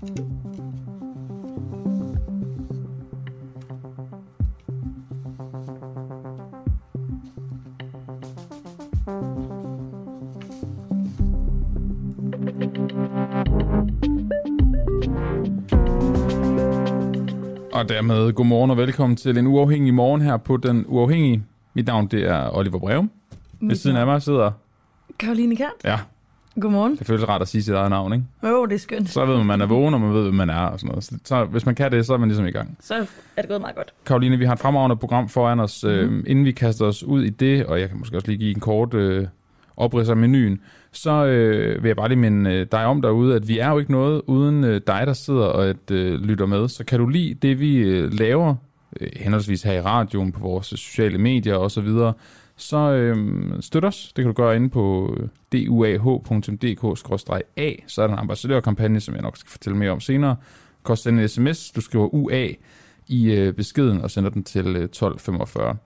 Og dermed godmorgen og velkommen til en uafhængig morgen her på Den Uafhængige. Mit navn det er Oliver Breum. Ved siden af mig sidder... Karoline Kert. Ja, Godmorgen. det føles rart at sige sit eget navn, ikke? Oh, det er skønt. Så ved man, man er vågen, og man ved, hvem man er og sådan noget. Så, så hvis man kan det, så er man ligesom i gang. Så er det gået meget godt. Karoline, vi har et fremragende program foran os. Mm-hmm. Øh, inden vi kaster os ud i det, og jeg kan måske også lige give en kort øh, oprids af menuen, så øh, vil jeg bare lige minde øh, dig om derude, at vi er jo ikke noget uden øh, dig, der sidder og et, øh, lytter med. Så kan du lide det, vi øh, laver, øh, henholdsvis her i radioen, på vores sociale medier osv., så, så øh, støt os. Det kan du gøre inde på øh, duah.dk-a. Så er der en ambassadørkampagne, som jeg nok skal fortælle mere om senere. Kost en sms. Du skriver UA i øh, beskeden og sender den til øh, 1245.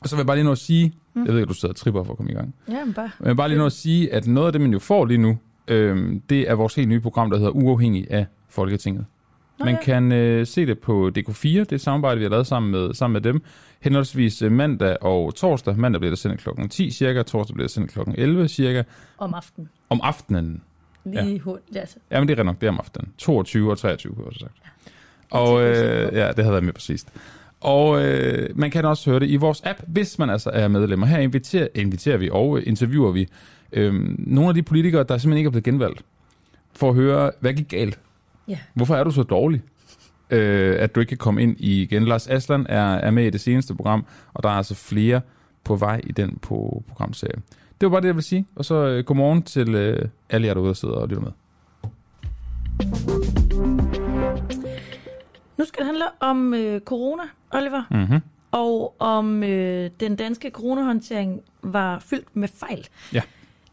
Og så vil jeg bare lige nå at sige, mm. jeg ved ikke, du sidder og tripper for at komme i gang, Ja, men bare. men jeg vil bare lige nå at sige, at noget af det, man jo får lige nu, øh, det er vores helt nye program, der hedder Uafhængig af Folketinget. Nå, Man ja. kan øh, se det på DK4, det er samarbejde, vi har lavet sammen med, sammen med dem. Henholdsvis øh, mandag og torsdag. Mandag bliver det sendt klokken 10 cirka, torsdag bliver det sendt klokken 11 cirka. Om aftenen. Om aftenen. Lige ja. hurtigt. Altså. Jamen, det er nok, det er om aftenen. 22 og 23, kunne jeg også sagt. Og øh, ja, det havde været mere præcist. Og øh, man kan også høre det i vores app, hvis man altså er medlemmer. Her inviterer, inviterer vi og øh, interviewer vi øh, nogle af de politikere, der simpelthen ikke er blevet genvalgt, for at høre, hvad gik galt? Ja. Hvorfor er du så dårlig, øh, at du ikke kan komme ind i igen? Lars Aslan er, er med i det seneste program, og der er altså flere på vej i den på programserie. Det var bare det, jeg vil sige. Og så øh, godmorgen til øh, alle jer derude, der sidder og lytter med. Nu skal det handle om øh, corona, Oliver. Mm-hmm. Og om øh, den danske coronahåndtering var fyldt med fejl. Ja.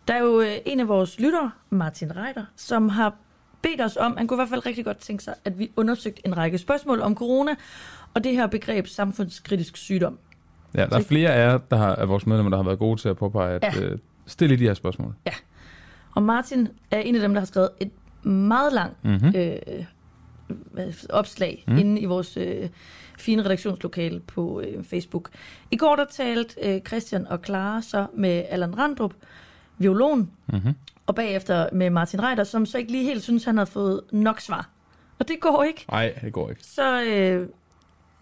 Der er jo øh, en af vores lyttere, Martin Reiter, som har bedt os om, han kunne i hvert fald rigtig godt tænke sig, at vi undersøgte en række spørgsmål om corona og det her begreb samfundskritisk sygdom. Ja, der er flere af jer, der har, af vores medlemmer, der har været gode til at påpege, at Ja. øh, stille de her spørgsmål. Og Martin er en af dem, der har skrevet et meget langt Mm-hmm. øh, opslag mm. inde i vores øh, fine redaktionslokale på øh, Facebook. I går der talte øh, Christian og Clara så med Allan Randrup, violon, Mm-hmm. Og bagefter med Martin Reiter, som så ikke lige helt synes, han havde fået nok svar. Og det går ikke. Nej, det går ikke. Så øh,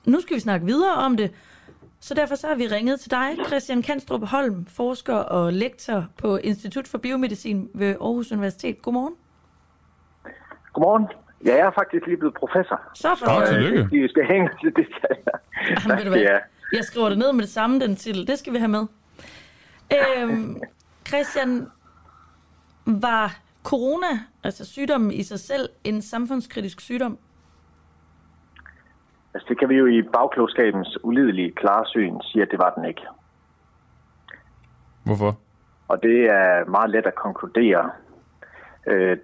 nu skal vi snakke videre om det. Så derfor så har vi ringet til dig, Christian Kanstrup Holm, forsker og lektor på Institut for Biomedicin ved Aarhus Universitet. Godmorgen. Godmorgen. Ja, jeg er faktisk lige blevet professor. Så for Godt, tillykke. Vi skal hænge til det. Jamen, ved du hvad? Ja. Jeg skriver det ned med det samme, den titel. Det skal vi have med. Øhm, Christian, var corona, altså sygdommen i sig selv, en samfundskritisk sygdom? Altså, det kan vi jo i bagklogskabens ulidelige klarsyn sige, at det var den ikke. Hvorfor? Og det er meget let at konkludere. Øh,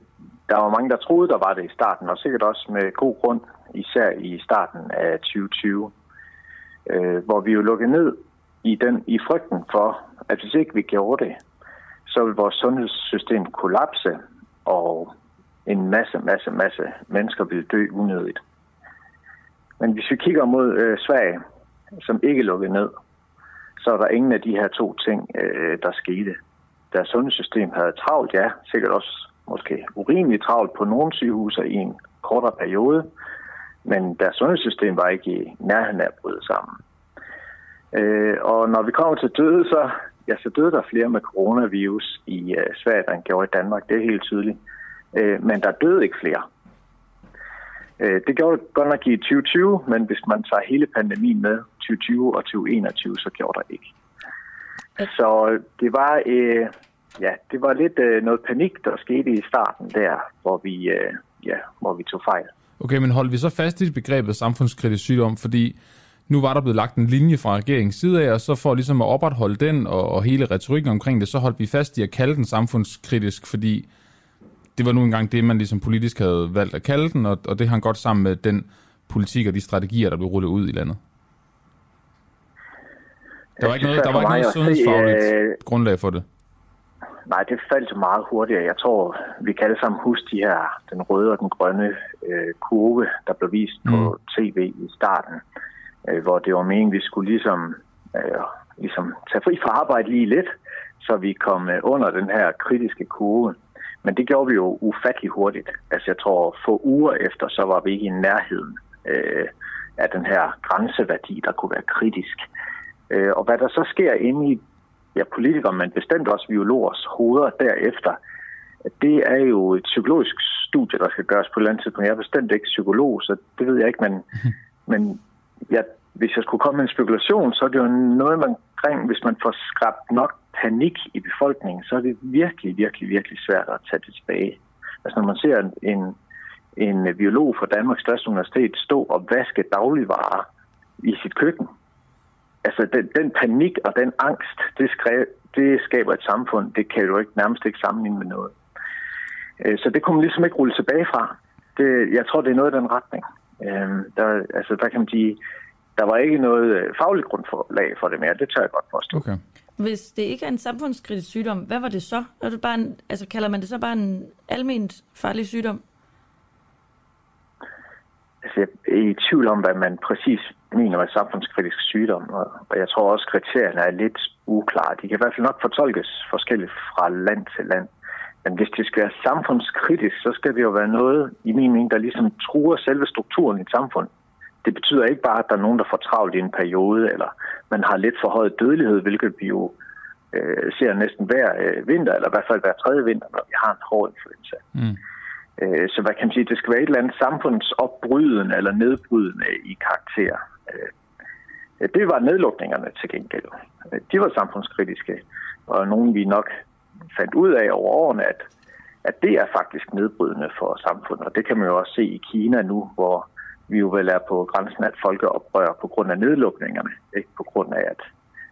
der var mange, der troede, der var det i starten, og sikkert også med god grund, især i starten af 2020, øh, hvor vi jo lukkede ned i, den, i frygten for, at hvis ikke vi gjorde det, så vil vores sundhedssystem kollapse, og en masse, masse, masse mennesker vil dø unødigt. Men hvis vi kigger mod øh, Sverige, som ikke lukkede ned, så er der ingen af de her to ting, øh, der skete. Deres sundhedssystem havde travlt, ja, sikkert også måske urimeligt travlt på nogle sygehuse i en kortere periode, men deres sundhedssystem var ikke i nærheden af at bryde sammen. Øh, og når vi kommer til døde, så, ja, så døde der flere med coronavirus i øh, Sverige, end gjorde i Danmark. Det er helt tydeligt. Øh, men der døde ikke flere. Øh, det gjorde det godt nok i 2020, men hvis man tager hele pandemien med, 2020 og 2021, så gjorde der ikke. Så det var, øh, ja, det var lidt øh, noget panik, der skete i starten der, hvor vi, øh, ja, hvor vi tog fejl. Okay, men holdt vi så fast i begrebet samfundskritisk sygdom, fordi nu var der blevet lagt en linje fra regeringens side af, og så for ligesom at opretholde den og, og hele retorikken omkring det, så holdt vi fast i at kalde den samfundskritisk, fordi det var nu engang det, man ligesom politisk havde valgt at kalde den, og, og det hang godt sammen med den politik og de strategier, der blev rullet ud i landet. Der var ikke noget, der var ikke noget sundhedsfagligt øh, grundlag for det. nej, det faldt meget hurtigere. Jeg tror, vi kan alle sammen huske de her, den røde og den grønne øh, kurve, der blev vist mm. på tv i starten, øh, hvor det var meningen, vi skulle ligesom, øh, ligesom tage fri fra arbejde lige lidt, så vi kom øh, under den her kritiske kurve. Men det gjorde vi jo ufattelig hurtigt. Altså jeg tror, få uger efter, så var vi ikke i nærheden øh, af den her grænseværdi, der kunne være kritisk. Øh, og hvad der så sker inde i ja, politikere, men bestemt også biologers hoveder derefter, det er jo et psykologisk studie, der skal gøres på et eller andet tidspunkt. Jeg er bestemt ikke psykolog, så det ved jeg ikke, men, men ja, hvis jeg skulle komme med en spekulation, så er det jo noget, man kring, hvis man får skabt nok panik i befolkningen, så er det virkelig, virkelig, virkelig svært at tage det tilbage. Altså når man ser en, en, biolog fra Danmarks største universitet stå og vaske dagligvarer i sit køkken, altså den, den panik og den angst, det, skrev, det skaber et samfund, det kan jo ikke nærmest ikke sammenligne med noget. Øh, så det kunne man ligesom ikke rulle tilbage fra. Det, jeg tror, det er noget i den retning. Øh, der, altså, der kan man sige, der var ikke noget øh, fagligt grundlag for det mere. Det tør jeg godt påstå. Okay. Hvis det ikke er en samfundskritisk sygdom, hvad var det så? Er det bare en, altså, kalder man det så bare en alment farlig sygdom? Altså, jeg er i tvivl om, hvad man præcis mener med samfundskritisk sygdom, og jeg tror også, at kriterierne er lidt uklare. De kan i hvert fald nok fortolkes forskelligt fra land til land. Men hvis det skal være samfundskritisk, så skal det jo være noget, i min mening, der ligesom truer selve strukturen i et samfund. Det betyder ikke bare, at der er nogen, der får travlt i en periode, eller man har lidt for høj dødelighed, hvilket vi jo øh, ser næsten hver øh, vinter, eller i hvert fald hver tredje vinter, når vi har en hård influenza. Mm. Øh, så hvad kan man sige, det skal være et eller andet samfundsopbrydende eller nedbrydende i karakter. Øh, det var nedlukningerne til gengæld. Øh, de var samfundskritiske, og nogen vi nok fandt ud af over årene, at, at det er faktisk nedbrydende for samfundet. Og det kan man jo også se i Kina nu, hvor vi jo vel er på grænsen af folkeoprør på grund af nedlukningerne, ikke på grund af, at,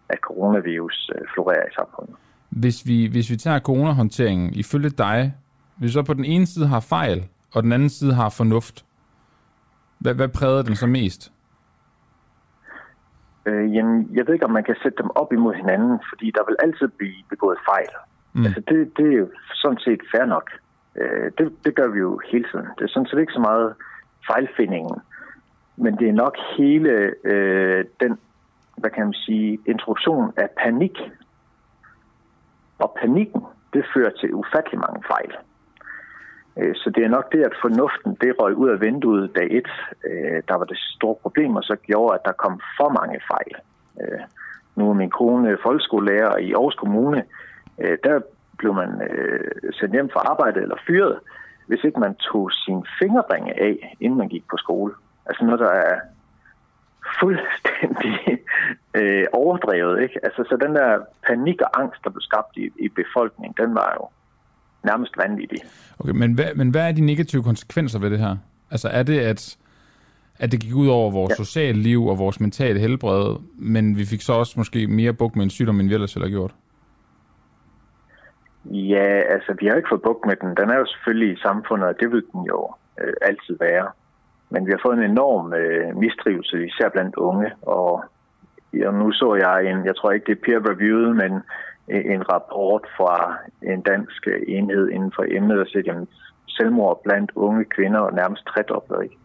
at coronavirus florerer i samfundet. Hvis vi, hvis vi tager coronahåndteringen, ifølge dig, hvis så på den ene side har fejl, og den anden side har fornuft, hvad, hvad præger den så mest? Øh, jamen, jeg ved ikke, om man kan sætte dem op imod hinanden, fordi der vil altid blive begået fejl. Mm. Altså, det, det er jo sådan set fair nok. Øh, det, det gør vi jo hele tiden. Det er sådan set ikke så meget fejlfindingen, men det er nok hele øh, den, hvad kan man sige, introduktion af panik. Og panikken, det fører til ufattelig mange fejl. Øh, så det er nok det, at fornuften det røg ud af vinduet dag et. Øh, der var det store problem, og så gjorde, at der kom for mange fejl. Øh, nu er min kone folkeskolelærer i Aarhus Kommune. Der blev man sendt hjem fra arbejde eller fyret, hvis ikke man tog sin fingerringe af, inden man gik på skole. Altså noget, der er fuldstændig øh, overdrevet. Ikke? Altså, så den der panik og angst, der blev skabt i, i befolkningen, den var jo nærmest vanvittig. Okay, men hvad, men hvad er de negative konsekvenser ved det her? Altså er det, at, at det gik ud over vores ja. sociale liv og vores mentale helbred, men vi fik så også måske mere bukt med en sygdom, end vi ellers ville have gjort? Ja, altså vi har ikke fået bukt med den. Den er jo selvfølgelig i samfundet, og det vil den jo øh, altid være. Men vi har fået en enorm øh, mistrivsel, især blandt unge, og ja, nu så jeg en, jeg tror ikke det er peer-reviewet, men en rapport fra en dansk øh, enhed inden for emnet, der siger, at selvmord blandt unge kvinder er nærmest tredoblet. Ikke?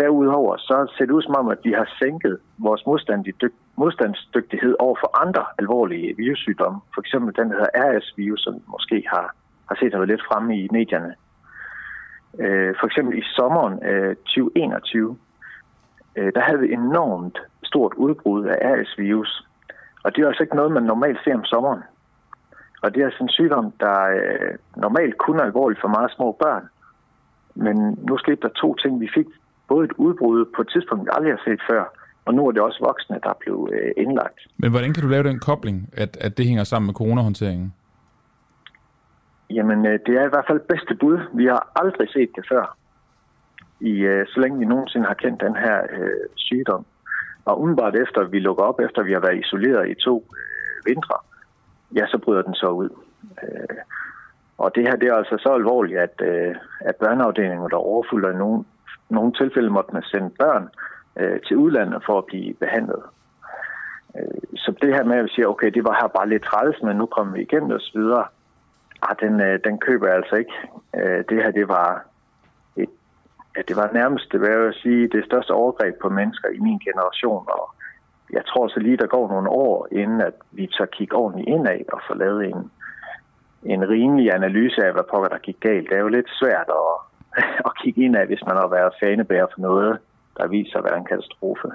Derudover så ser det ud som om, at vi har sænket vores modstandsdygtighed over for andre alvorlige virussygdomme. For eksempel den, der hedder RS-virus, som måske har, har set at lidt fremme i medierne. Øh, for eksempel i sommeren øh, 2021, øh, der havde vi enormt stort udbrud af RS-virus, og det er altså ikke noget, man normalt ser om sommeren. Og det er sådan en sygdom, der øh, normalt kun er alvorligt for meget små børn. Men nu skete der to ting. Vi fik både et udbrud på et tidspunkt, vi aldrig har set før, og nu er det også voksne, der blev øh, indlagt. Men hvordan kan du lave den kobling, at, at det hænger sammen med coronahåndteringen? Jamen, øh, det er i hvert fald bedste bud. Vi har aldrig set det før, i øh, så længe vi nogensinde har kendt den her øh, sygdom. Og umiddelbart efter vi lukker op, efter vi har været isoleret i to øh, vintre, ja, så bryder den så ud. Øh, og det her det er altså så alvorligt, at, øh, at børneafdelingen der overfulder i nogle, nogle tilfælde måtte man sende børn øh, til udlandet for at blive behandlet. Øh, så det her med at siger okay, det var her bare lidt træls, men nu kommer vi igennem og så videre, Ah, den, øh, den køber jeg altså ikke. Øh, det her, det var, et, ja, det var nærmest, det vil jeg sige, det største overgreb på mennesker i min generation, og jeg tror så lige, der går nogle år, inden at vi så kigger ordentligt indad og får lavet en, en rimelig analyse af, hvad pokker der gik galt. Det er jo lidt svært at, at kigge indad, hvis man har været fanebærer for noget, der viser at være en katastrofe.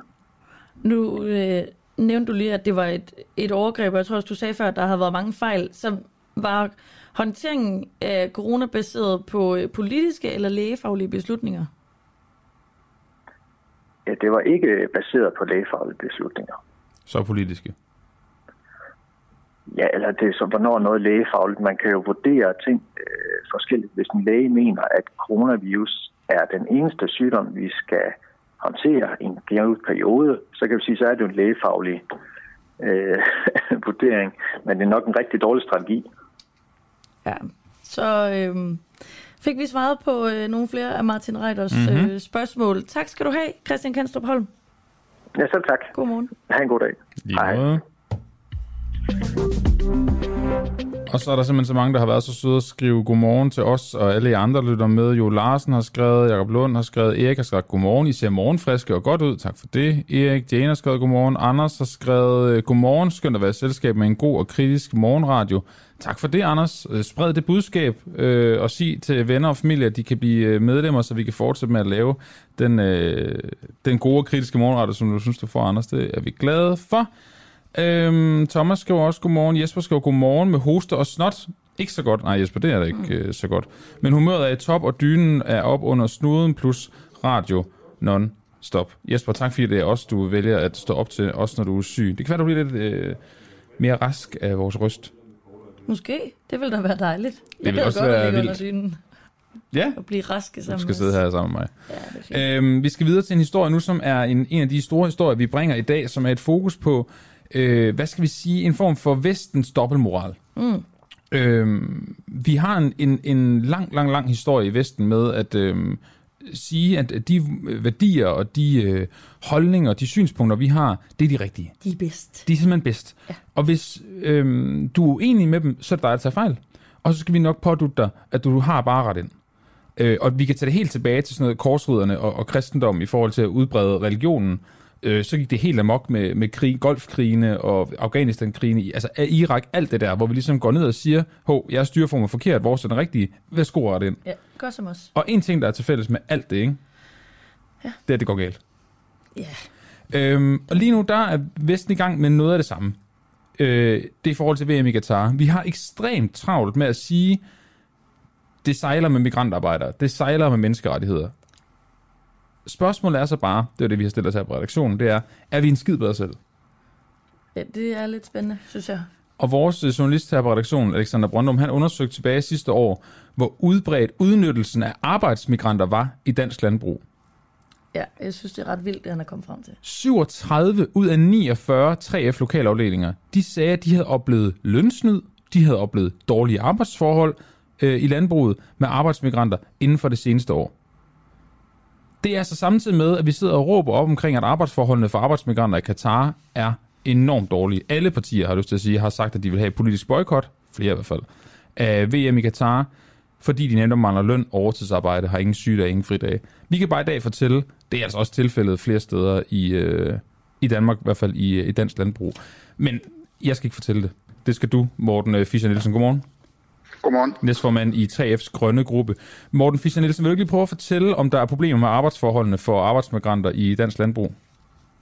Nu øh, nævnte du lige, at det var et, et overgreb, og jeg tror også, du sagde før, at der har været mange fejl. Så var håndteringen af corona baseret på øh, politiske eller lægefaglige beslutninger? Ja, det var ikke baseret på lægefaglige beslutninger. Så politiske? Ja, eller det er så, hvornår noget lægefagligt. Man kan jo vurdere ting øh, forskelligt. Hvis en læge mener, at coronavirus er den eneste sygdom, vi skal håndtere i en given periode, så kan vi sige, så er det jo en lægefaglig øh, vurdering. Men det er nok en rigtig dårlig strategi. Ja, så øh, fik vi svaret på øh, nogle flere af Martin Reiters Mhm. øh, spørgsmål. Tak skal du have, Christian Kanstrup Holm. Ja, selv tak. Godmorgen. Ha' en god dag. Lige måde. Og så er der simpelthen så mange, der har været så søde at skrive godmorgen til os, og alle jer andre lytter med. Jo Larsen har skrevet, Jakob Lund har skrevet, Erik har skrevet godmorgen. I ser morgenfriske og godt ud, tak for det. Erik, Jane har skrevet godmorgen. Anders har skrevet øh, godmorgen, skønt at være i selskab med en god og kritisk morgenradio. Tak for det, Anders. Øh, spred det budskab øh, og sig til venner og familie, at de kan blive øh, medlemmer, så vi kan fortsætte med at lave den, øh, den gode og kritiske morgenradio, som du synes, du får, Anders. Det er vi glade for. Øhm, Thomas skriver også godmorgen. Jesper skriver godmorgen med hoste og snot. Ikke så godt. Nej, Jesper, det er da ikke mm. øh, så godt. Men humøret er i top, og dynen er op under snuden, plus radio non-stop. Jesper, tak fordi det er også, du vælger at stå op til, også når du er syg. Det kan være, du bliver lidt øh, mere rask af vores røst. Måske. Det vil da være dejligt. Jeg vil også godt være ligge under vildt. dynen Ja, og blive raske sammen du skal sidde os. her sammen med mig. Ja, det. Øhm, vi skal videre til en historie nu, som er en, en af de store historier, vi bringer i dag, som er et fokus på, øh, hvad skal vi sige, en form for vestens dobbeltmoral. Mm. Øhm, vi har en, en, en lang, lang, lang historie i Vesten med at øhm, sige, at de værdier og de øh, holdninger og de synspunkter, vi har, det er de rigtige. De er bedst. De er simpelthen bedst. Ja. Og hvis øhm, du er uenig med dem, så er det dig, der tager fejl. Og så skal vi nok pådute dig, at du har bare ret ind. Øh, og vi kan tage det helt tilbage til sådan noget korsrydderne og, og kristendom i forhold til at udbrede religionen. Øh, så gik det helt amok med, med krig, golfkrigene og Afghanistan-krigene, altså Irak, alt det der, hvor vi ligesom går ned og siger, hov, jeres styreform er forkert, vores er den rigtige, værsgo ret ind. Ja, gør som os. Og en ting, der er til fælles med alt det, ikke? Ja. det er, at det går galt. Ja. Øhm, og lige nu, der er Vesten i gang med noget af det samme. Øh, det er i forhold til VM i Qatar. Vi har ekstremt travlt med at sige, det sejler med migrantarbejdere, det sejler med menneskerettigheder. Spørgsmålet er så bare, det er det, vi har stillet os her på redaktionen, det er, er vi en skid bedre selv? ja, det er lidt spændende, synes jeg. Og vores øh, journalist her på redaktionen, Alexander Brøndum, han undersøgte tilbage sidste år, hvor udbredt udnyttelsen af arbejdsmigranter var i dansk landbrug. Ja, jeg synes, det er ret vildt, det han er kommet frem til. 37 ud af 49 3F lokalafdelinger, de sagde, at de havde oplevet lønsnyd, de havde oplevet dårlige arbejdsforhold øh, i landbruget med arbejdsmigranter inden for det seneste år. Det er altså samtidig med, at vi sidder og råber op omkring, at arbejdsforholdene for arbejdsmigranter i Katar er enormt dårlige. Alle partier, har lyst til at sige, har sagt, at de vil have et politisk boykot, flere i hvert fald, af VM i Katar, fordi de netop mangler løn, overtidsarbejde, har ingen sygedage, ingen fridage. Vi kan bare i dag fortælle, det er altså også tilfældet flere steder i, øh, i Danmark, i hvert fald i, øh, i dansk landbrug. Men jeg skal ikke fortælle det. Det skal du, Morten øh, Fischer Nielsen. Godmorgen. Godmorgen. Næstformand i 3F's grønne gruppe. Morten Fischer Nielsen, vil du lige prøve at fortælle, om der er problemer med arbejdsforholdene for arbejdsmigranter i dansk landbrug?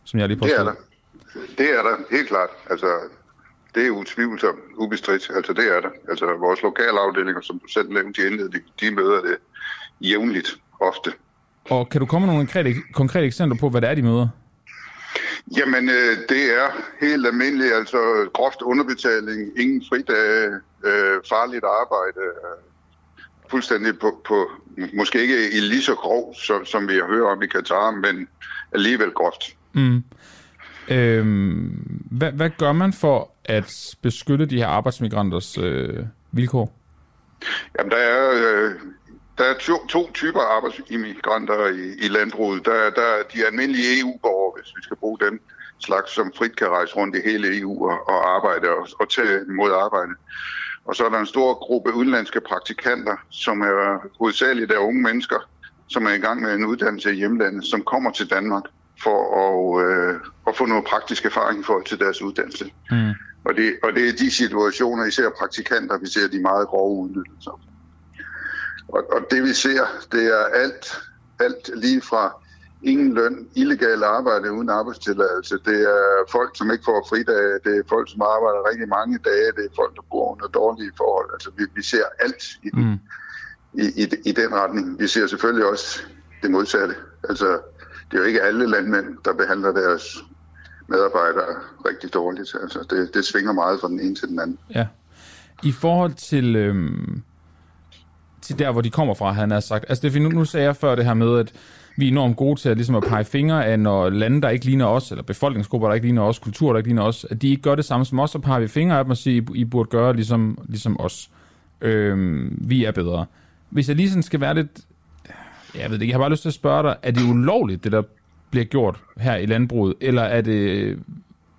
Som jeg lige Det er der. Det er der, helt klart. Altså, det er utvivlsomt ubestridt. Altså, det er der. Altså, vores lokale afdelinger, som du selv nævnte i indledning, de møder det jævnligt, ofte. Og kan du komme med nogle konkrete, konkrete eksempler på, hvad det er, de møder? Jamen, øh, det er helt almindeligt, altså groft underbetaling, ingen fridage, øh, farligt arbejde, øh, fuldstændig på, på, måske ikke i lige så grov, som, som vi hørt om i Katar, men alligevel groft. Mm. Øhm, hvad, hvad gør man for at beskytte de her arbejdsmigranters øh, vilkår? Jamen, der er, øh, der er to, to typer arbejdsimmigranter i, i landbruget. Der, er- der er de almindelige EU-borgere, hvis vi skal bruge dem, slags som frit kan rejse rundt i hele EU og, og arbejde og, og tage imod arbejde. Og så er der en stor gruppe udenlandske praktikanter, som er hovedsageligt af unge mennesker, som er i gang med en uddannelse i hjemlandet, som kommer til Danmark for at, øh, at få noget praktisk erfaring i forhold til deres uddannelse. Mm. Og, det, og det er de situationer, især praktikanter, vi ser de meget grove udnyttelser. Og, og det vi ser, det er alt, alt lige fra ingen løn, illegal arbejde uden arbejdstilladelse. Det er folk, som ikke får fridage. Det er folk, som arbejder rigtig mange dage. Det er folk, der bor under dårlige forhold. Altså, vi, vi ser alt i den, mm. i, i, i den retning. Vi ser selvfølgelig også det modsatte. Altså, det er jo ikke alle landmænd, der behandler deres medarbejdere rigtig dårligt. Altså, det, det svinger meget fra den ene til den anden. Ja. I forhold til, øhm, til der, hvor de kommer fra, han har sagt. Altså, det, nu, nu sagde jeg før det her med, at vi er enormt gode til at, ligesom at pege fingre af, når lande, der ikke ligner os, eller befolkningsgrupper, der ikke ligner os, kultur, der ikke ligner os, at de ikke gør det samme som os, så peger vi fingre af dem og siger, I, I burde gøre ligesom, ligesom os. Øh, vi er bedre. Hvis jeg lige sådan skal være lidt... Jeg ved det ikke, jeg har bare lyst til at spørge dig, er det ulovligt, det der bliver gjort her i landbruget, eller er det,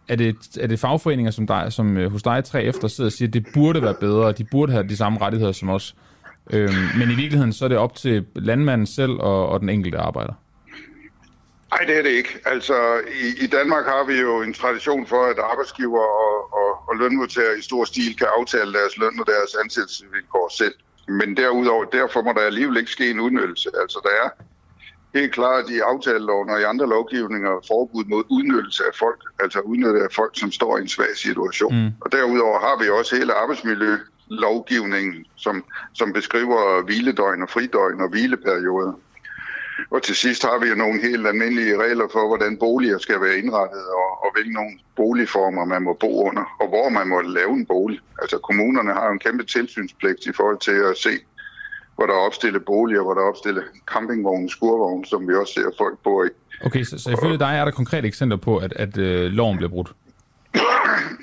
er det, er det fagforeninger som, dig, som øh, hos dig tre efter sidder og siger, at det burde være bedre, de burde have de samme rettigheder som os? Øhm, men i virkeligheden så er det op til landmanden selv og, og den enkelte arbejder. Nej, det er det ikke. Altså, i, i Danmark har vi jo en tradition for, at arbejdsgiver og, og, og lønmodtagere i stor stil kan aftale deres løn og deres ansættelsesvilkår selv. Men derudover, derfor må der alligevel ikke ske en udnyttelse. Altså, der er helt klart i aftaleloven og i andre lovgivninger forbud mod udnyttelse af folk, altså udnytte af folk, som står i en svag situation. Mm. Og derudover har vi også hele arbejdsmiljø lovgivningen, som, som beskriver hviledøgn og fridøgn og hvileperioder. Og til sidst har vi jo nogle helt almindelige regler for, hvordan boliger skal være indrettet, og, og hvilke nogle boligformer man må bo under, og hvor man må lave en bolig. Altså kommunerne har jo en kæmpe tilsynspligt i forhold til at se, hvor der er opstillet boliger, hvor der er opstillet campingvogne, skurvogne, som vi også ser folk bor i. Okay, så, så ifølge dig er der konkrete eksempler på, at, at øh, loven bliver brudt?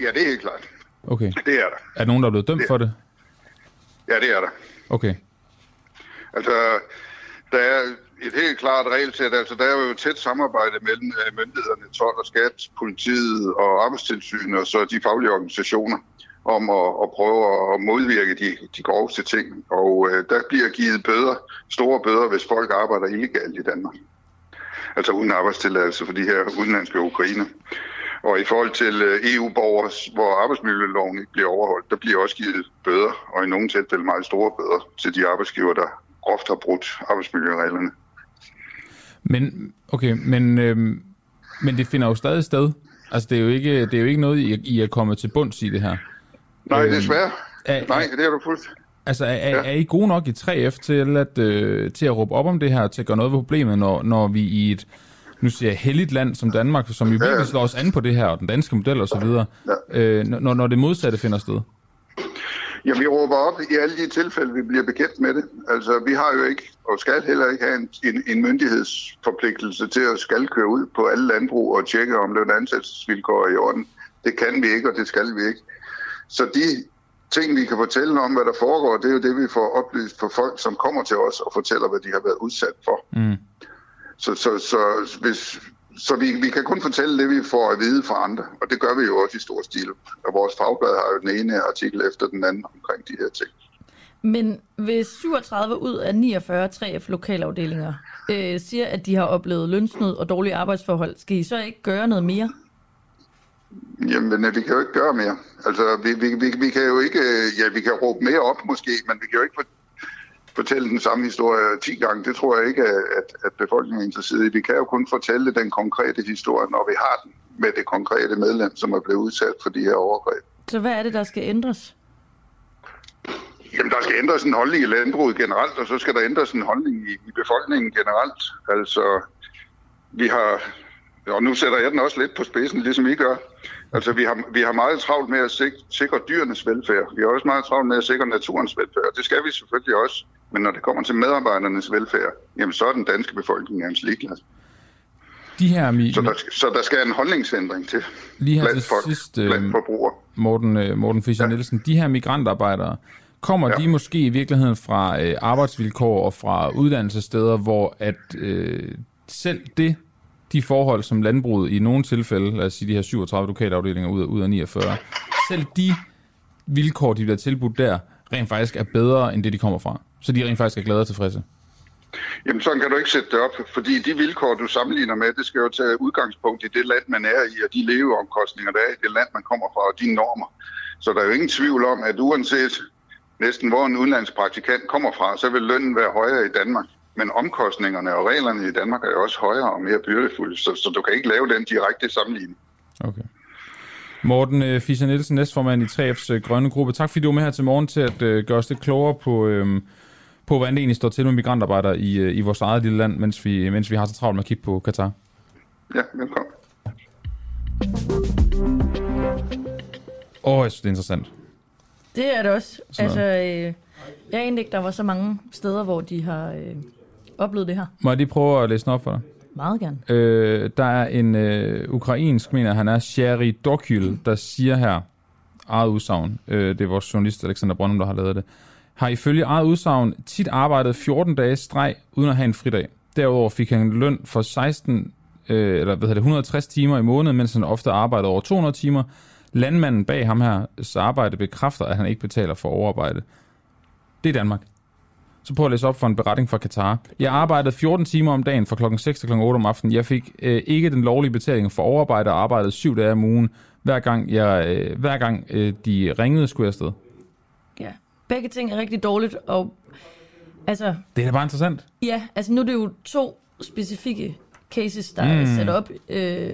ja, det er helt klart. Okay. Det er der. Er der nogen, der er blevet dømt det. for det? Ja, det er der. Okay. Altså, der er et helt klart regelsæt. Altså, der er jo et tæt samarbejde mellem øh, myndighederne, 12 og skat, politiet og arbejdstilsynet og så de faglige organisationer om at, at prøve at modvirke de, de groveste ting. Og øh, der bliver givet bøder, store bøder, hvis folk arbejder illegalt i Danmark. Altså uden arbejdstilladelse for de her udenlandske ukrainer. Og i forhold til øh, EU-borgere, hvor arbejdsmiljøloven ikke bliver overholdt, der bliver også givet bøder, og i nogle tilfælde meget store bøder til de arbejdsgiver, der groft har brudt arbejdsmiljøreglerne. Men, okay, men, øh, men det finder jo stadig sted. Altså, det er jo ikke, det er jo ikke noget, I, I er kommet til bunds i det her. Nej, øhm, desværre. Er, Nej, det er du fuldstændig. Altså, er, ja. er I gode nok i 3F til at, øh, til at råbe op om det her, til at gøre noget ved problemet, når, når vi i et nu siger jeg, heldigt land som Danmark, som jo virkelig slår os an på det her, og den danske model osv., øh, når, når det modsatte finder sted? Ja, vi råber op i alle de tilfælde, vi bliver bekendt med det. Altså, vi har jo ikke, og skal heller ikke have en, en, en myndighedsforpligtelse til at skal køre ud på alle landbrug og tjekke, om løn- og ansættelsesvilkår er i orden. Det kan vi ikke, og det skal vi ikke. Så de ting, vi kan fortælle om, hvad der foregår, det er jo det, vi får oplyst for folk, som kommer til os og fortæller, hvad de har været udsat for. Mm. Så, så, så, hvis, så vi, vi kan kun fortælle det, vi får at vide fra andre, og det gør vi jo også i stor stil. Og vores fagblad har jo den ene artikel efter den anden omkring de her ting. Men hvis 37 ud af 49 3F lokalafdelinger øh, siger, at de har oplevet lønsnød og dårlige arbejdsforhold, skal I så ikke gøre noget mere? Jamen, vi kan jo ikke gøre mere. Altså, vi, vi, vi, vi kan jo ikke, ja, vi kan råbe mere op måske, men vi kan jo ikke fortælle den samme historie 10 gange. Det tror jeg ikke, at, at befolkningen er interesseret i. Vi kan jo kun fortælle den konkrete historie, når vi har den med det konkrete medlem, som er blevet udsat for de her overgreb. Så hvad er det, der skal ændres? Jamen, der skal ændres en holdning i landbruget generelt, og så skal der ændres en holdning i, i befolkningen generelt. Altså, vi har, og nu sætter jeg den også lidt på spidsen, ligesom I gør. Altså, vi har, vi har meget travlt med at sikre, sikre dyrenes velfærd. Vi har også meget travlt med at sikre naturens velfærd. Det skal vi selvfølgelig også. Men når det kommer til medarbejdernes velfærd, jamen så er den danske befolkning nærmest ligeglad. De her mi- så, der, så der skal en holdningsændring til lige her blandt, til folk, sidst, blandt øh, forbrugere. Morten, øh, Morten Fischer ja. Nielsen, de her migrantarbejdere, kommer ja. de måske i virkeligheden fra øh, arbejdsvilkår og fra uddannelsessteder, hvor at øh, selv det, de forhold, som landbruget i nogle tilfælde, lad os sige de her 37 lokalafdelinger ud af, ud af 49, selv de vilkår, de bliver tilbudt der, rent faktisk er bedre end det, de kommer fra. Så de rent faktisk er glade og tilfredse. Jamen sådan kan du ikke sætte det op, fordi de vilkår, du sammenligner med, det skal jo tage udgangspunkt i det land, man er i, og de leveomkostninger, der er i det land, man kommer fra, og de normer. Så der er jo ingen tvivl om, at uanset næsten hvor en udenlandsk praktikant kommer fra, så vil lønnen være højere i Danmark. Men omkostningerne og reglerne i Danmark er jo også højere og mere byrdefulde, så, så du kan ikke lave den direkte sammenligning. Okay. Morten øh, Fischer Nielsen, næstformand i 3F's øh, grønne gruppe. Tak fordi du var med her til morgen til at øh, gøre os lidt klogere på, øh, på, hvordan det egentlig står til med migrantarbejdere i, øh, i vores eget lille land, mens vi, mens vi har så travlt med at kigge på Katar. Ja, velkommen. Åh, oh, jeg synes, det er interessant. Det er det også. Sådan Altså, øh, jeg egentlig ikke, der var så mange steder, hvor de har øh, oplevet det her. Må jeg lige prøve at læse den op for dig? Meget gerne. Øh, der er en øh, ukrainsk, mener han er, Sherry Dokyl, der siger her, eget udsagn, øh, det er vores journalist Alexander Brøndum, der har lavet det, har ifølge eget udsagn tit arbejdet 14 dage streg, uden at have en fridag. Derudover fik han løn for 16, øh, eller hvad hedder det, 160 timer i måneden, mens han ofte arbejdede over 200 timer. Landmanden bag ham her, så arbejde bekræfter, at han ikke betaler for overarbejde. Det er Danmark. Så prøv at læse op for en beretning fra Katar. Jeg arbejdede 14 timer om dagen fra klokken 6 til klokken 8 om aftenen. Jeg fik øh, ikke den lovlige betaling for overarbejde og arbejdede syv dage om ugen. Hver gang, jeg, øh, hver gang øh, de ringede, skulle jeg afsted. Begge ting er rigtig dårligt, og altså, Det er da bare interessant. ja, altså nu er det jo to specifikke cases, der mm. er sat op øh,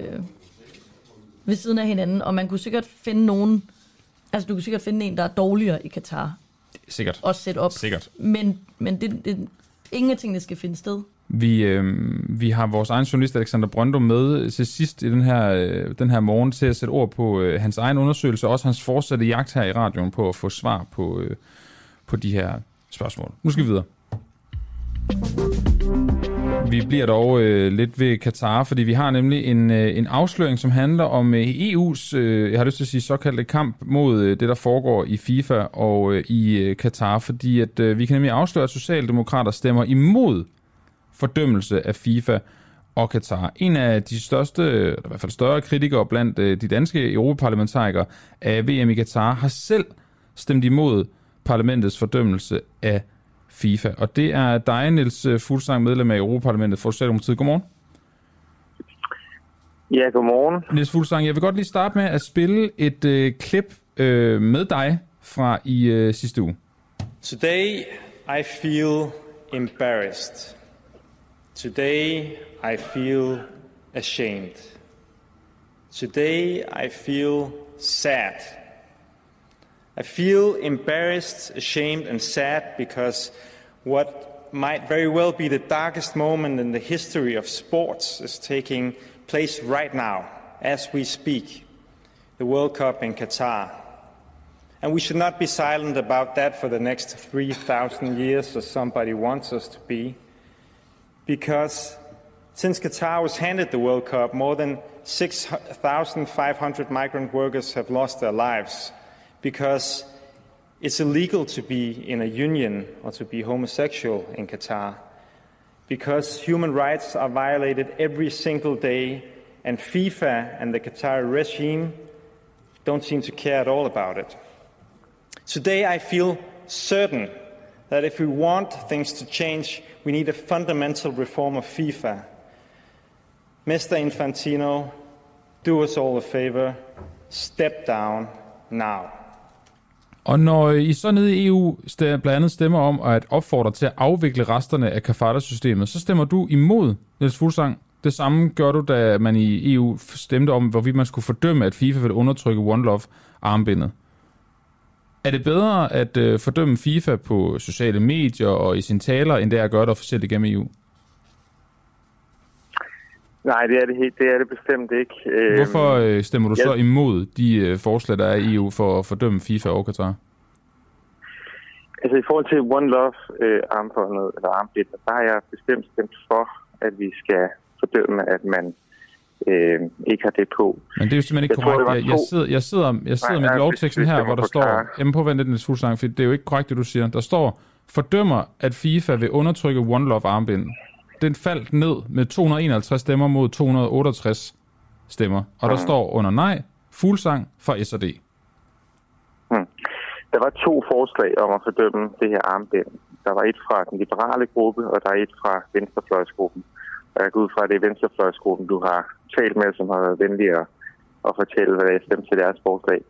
ved siden af hinanden, og man kunne sikkert finde nogen, altså du kunne sikkert finde en, der er dårligere i Katar, Sikkert. og sætte op. Sikkert. Men, men det, det, ingen af tingene skal finde sted. Vi, øh, vi har vores egen journalist Alexander Brøndum med til sidst i den her, øh, den her morgen til at sætte ord på øh, hans egen undersøgelse, og også hans fortsatte jagt her i radioen på at få svar på, øh, på de her spørgsmål. Nu skal vi videre. Vi bliver dog øh, lidt ved Katar, fordi vi har nemlig en, øh, en afsløring, som handler om øh, EU's, øh, jeg har lyst til at sige, såkaldte kamp mod øh, det, der foregår i FIFA og øh, i øh, Katar, fordi at øh, vi kan nemlig afsløre, at Socialdemokrater stemmer imod fordømmelse af FIFA og Katar. En af de største, eller i hvert fald større kritikere blandt øh, de danske europaparlamentarikere af VM i Katar har selv stemt imod parlamentets fordømmelse af FIFA. Og det er dig, Niels øh, Fuglsang, medlem af Europaparlamentet for Socialdemokratiet. Godmorgen. Ja, godmorgen. Niels Fuglsang, jeg vil godt lige starte med at spille et øh, klip øh, med dig fra i øh, sidste uge. Today I feel embarrassed. Today I feel ashamed. Today I feel sad. I feel embarrassed, ashamed, and sad because what might very well be the darkest moment in the history of sports is taking place right now as we speak the World Cup in Qatar. And we should not be silent about that for the next 3,000 years, as somebody wants us to be. Because since Qatar was handed the World Cup, more than 6,500 migrant workers have lost their lives because it's illegal to be in a union or to be homosexual in Qatar. Because human rights are violated every single day, and FIFA and the Qatar regime don't seem to care at all about it. Today, I feel certain that if we want things to change, we need a fundamental reform of FIFA. Mr. Infantino, do us all a favor. Step down now. Og når I så nede i EU blandt andet stemmer om at opfordre til at afvikle resterne af kafala-systemet, så stemmer du imod, Niels Fuglsang. Det samme gør du, da man i EU stemte om, hvorvidt man skulle fordømme, at FIFA ville undertrykke One Love armbindet. Er det bedre at øh, fordømme FIFA på sociale medier og i sine taler, end det er at gøre det officielt igennem EU? Nej, det er det, helt, det, er det bestemt ikke. Øhm, Hvorfor øh, stemmer du så ja. imod de øh, forslag, der er i EU for at fordømme FIFA og Qatar? Altså i forhold til One Love øh, armbåndet, eller armbindet, der har jeg bestemt stemt for, at vi skal fordømme, at man øh, ikke har det på. Men det er jo simpelthen ikke Jeg tror, korrekt. var Jeg, jeg, sidder, jeg sidder, jeg sidder Nej, med lovteksten her, hvor der står... Jamen på vent lidt, Niels Fuglsang, for det er jo ikke korrekt, det du siger. Der står, fordømmer, at FIFA vil undertrykke One Love armbind. Den faldt ned med 251 stemmer mod 268 stemmer. Og der Mhm. står under nej, Fuglsang fra S&D. Der var to forslag om at fordømme det her armbind. Der var et fra den liberale gruppe, og der er et fra venstrefløjsgruppen. Og jeg går ud fra, at det er venstrefløjsgruppen, du har talt med, som har været venlig at, at fortælle, hvad jeg stemte til deres forslag.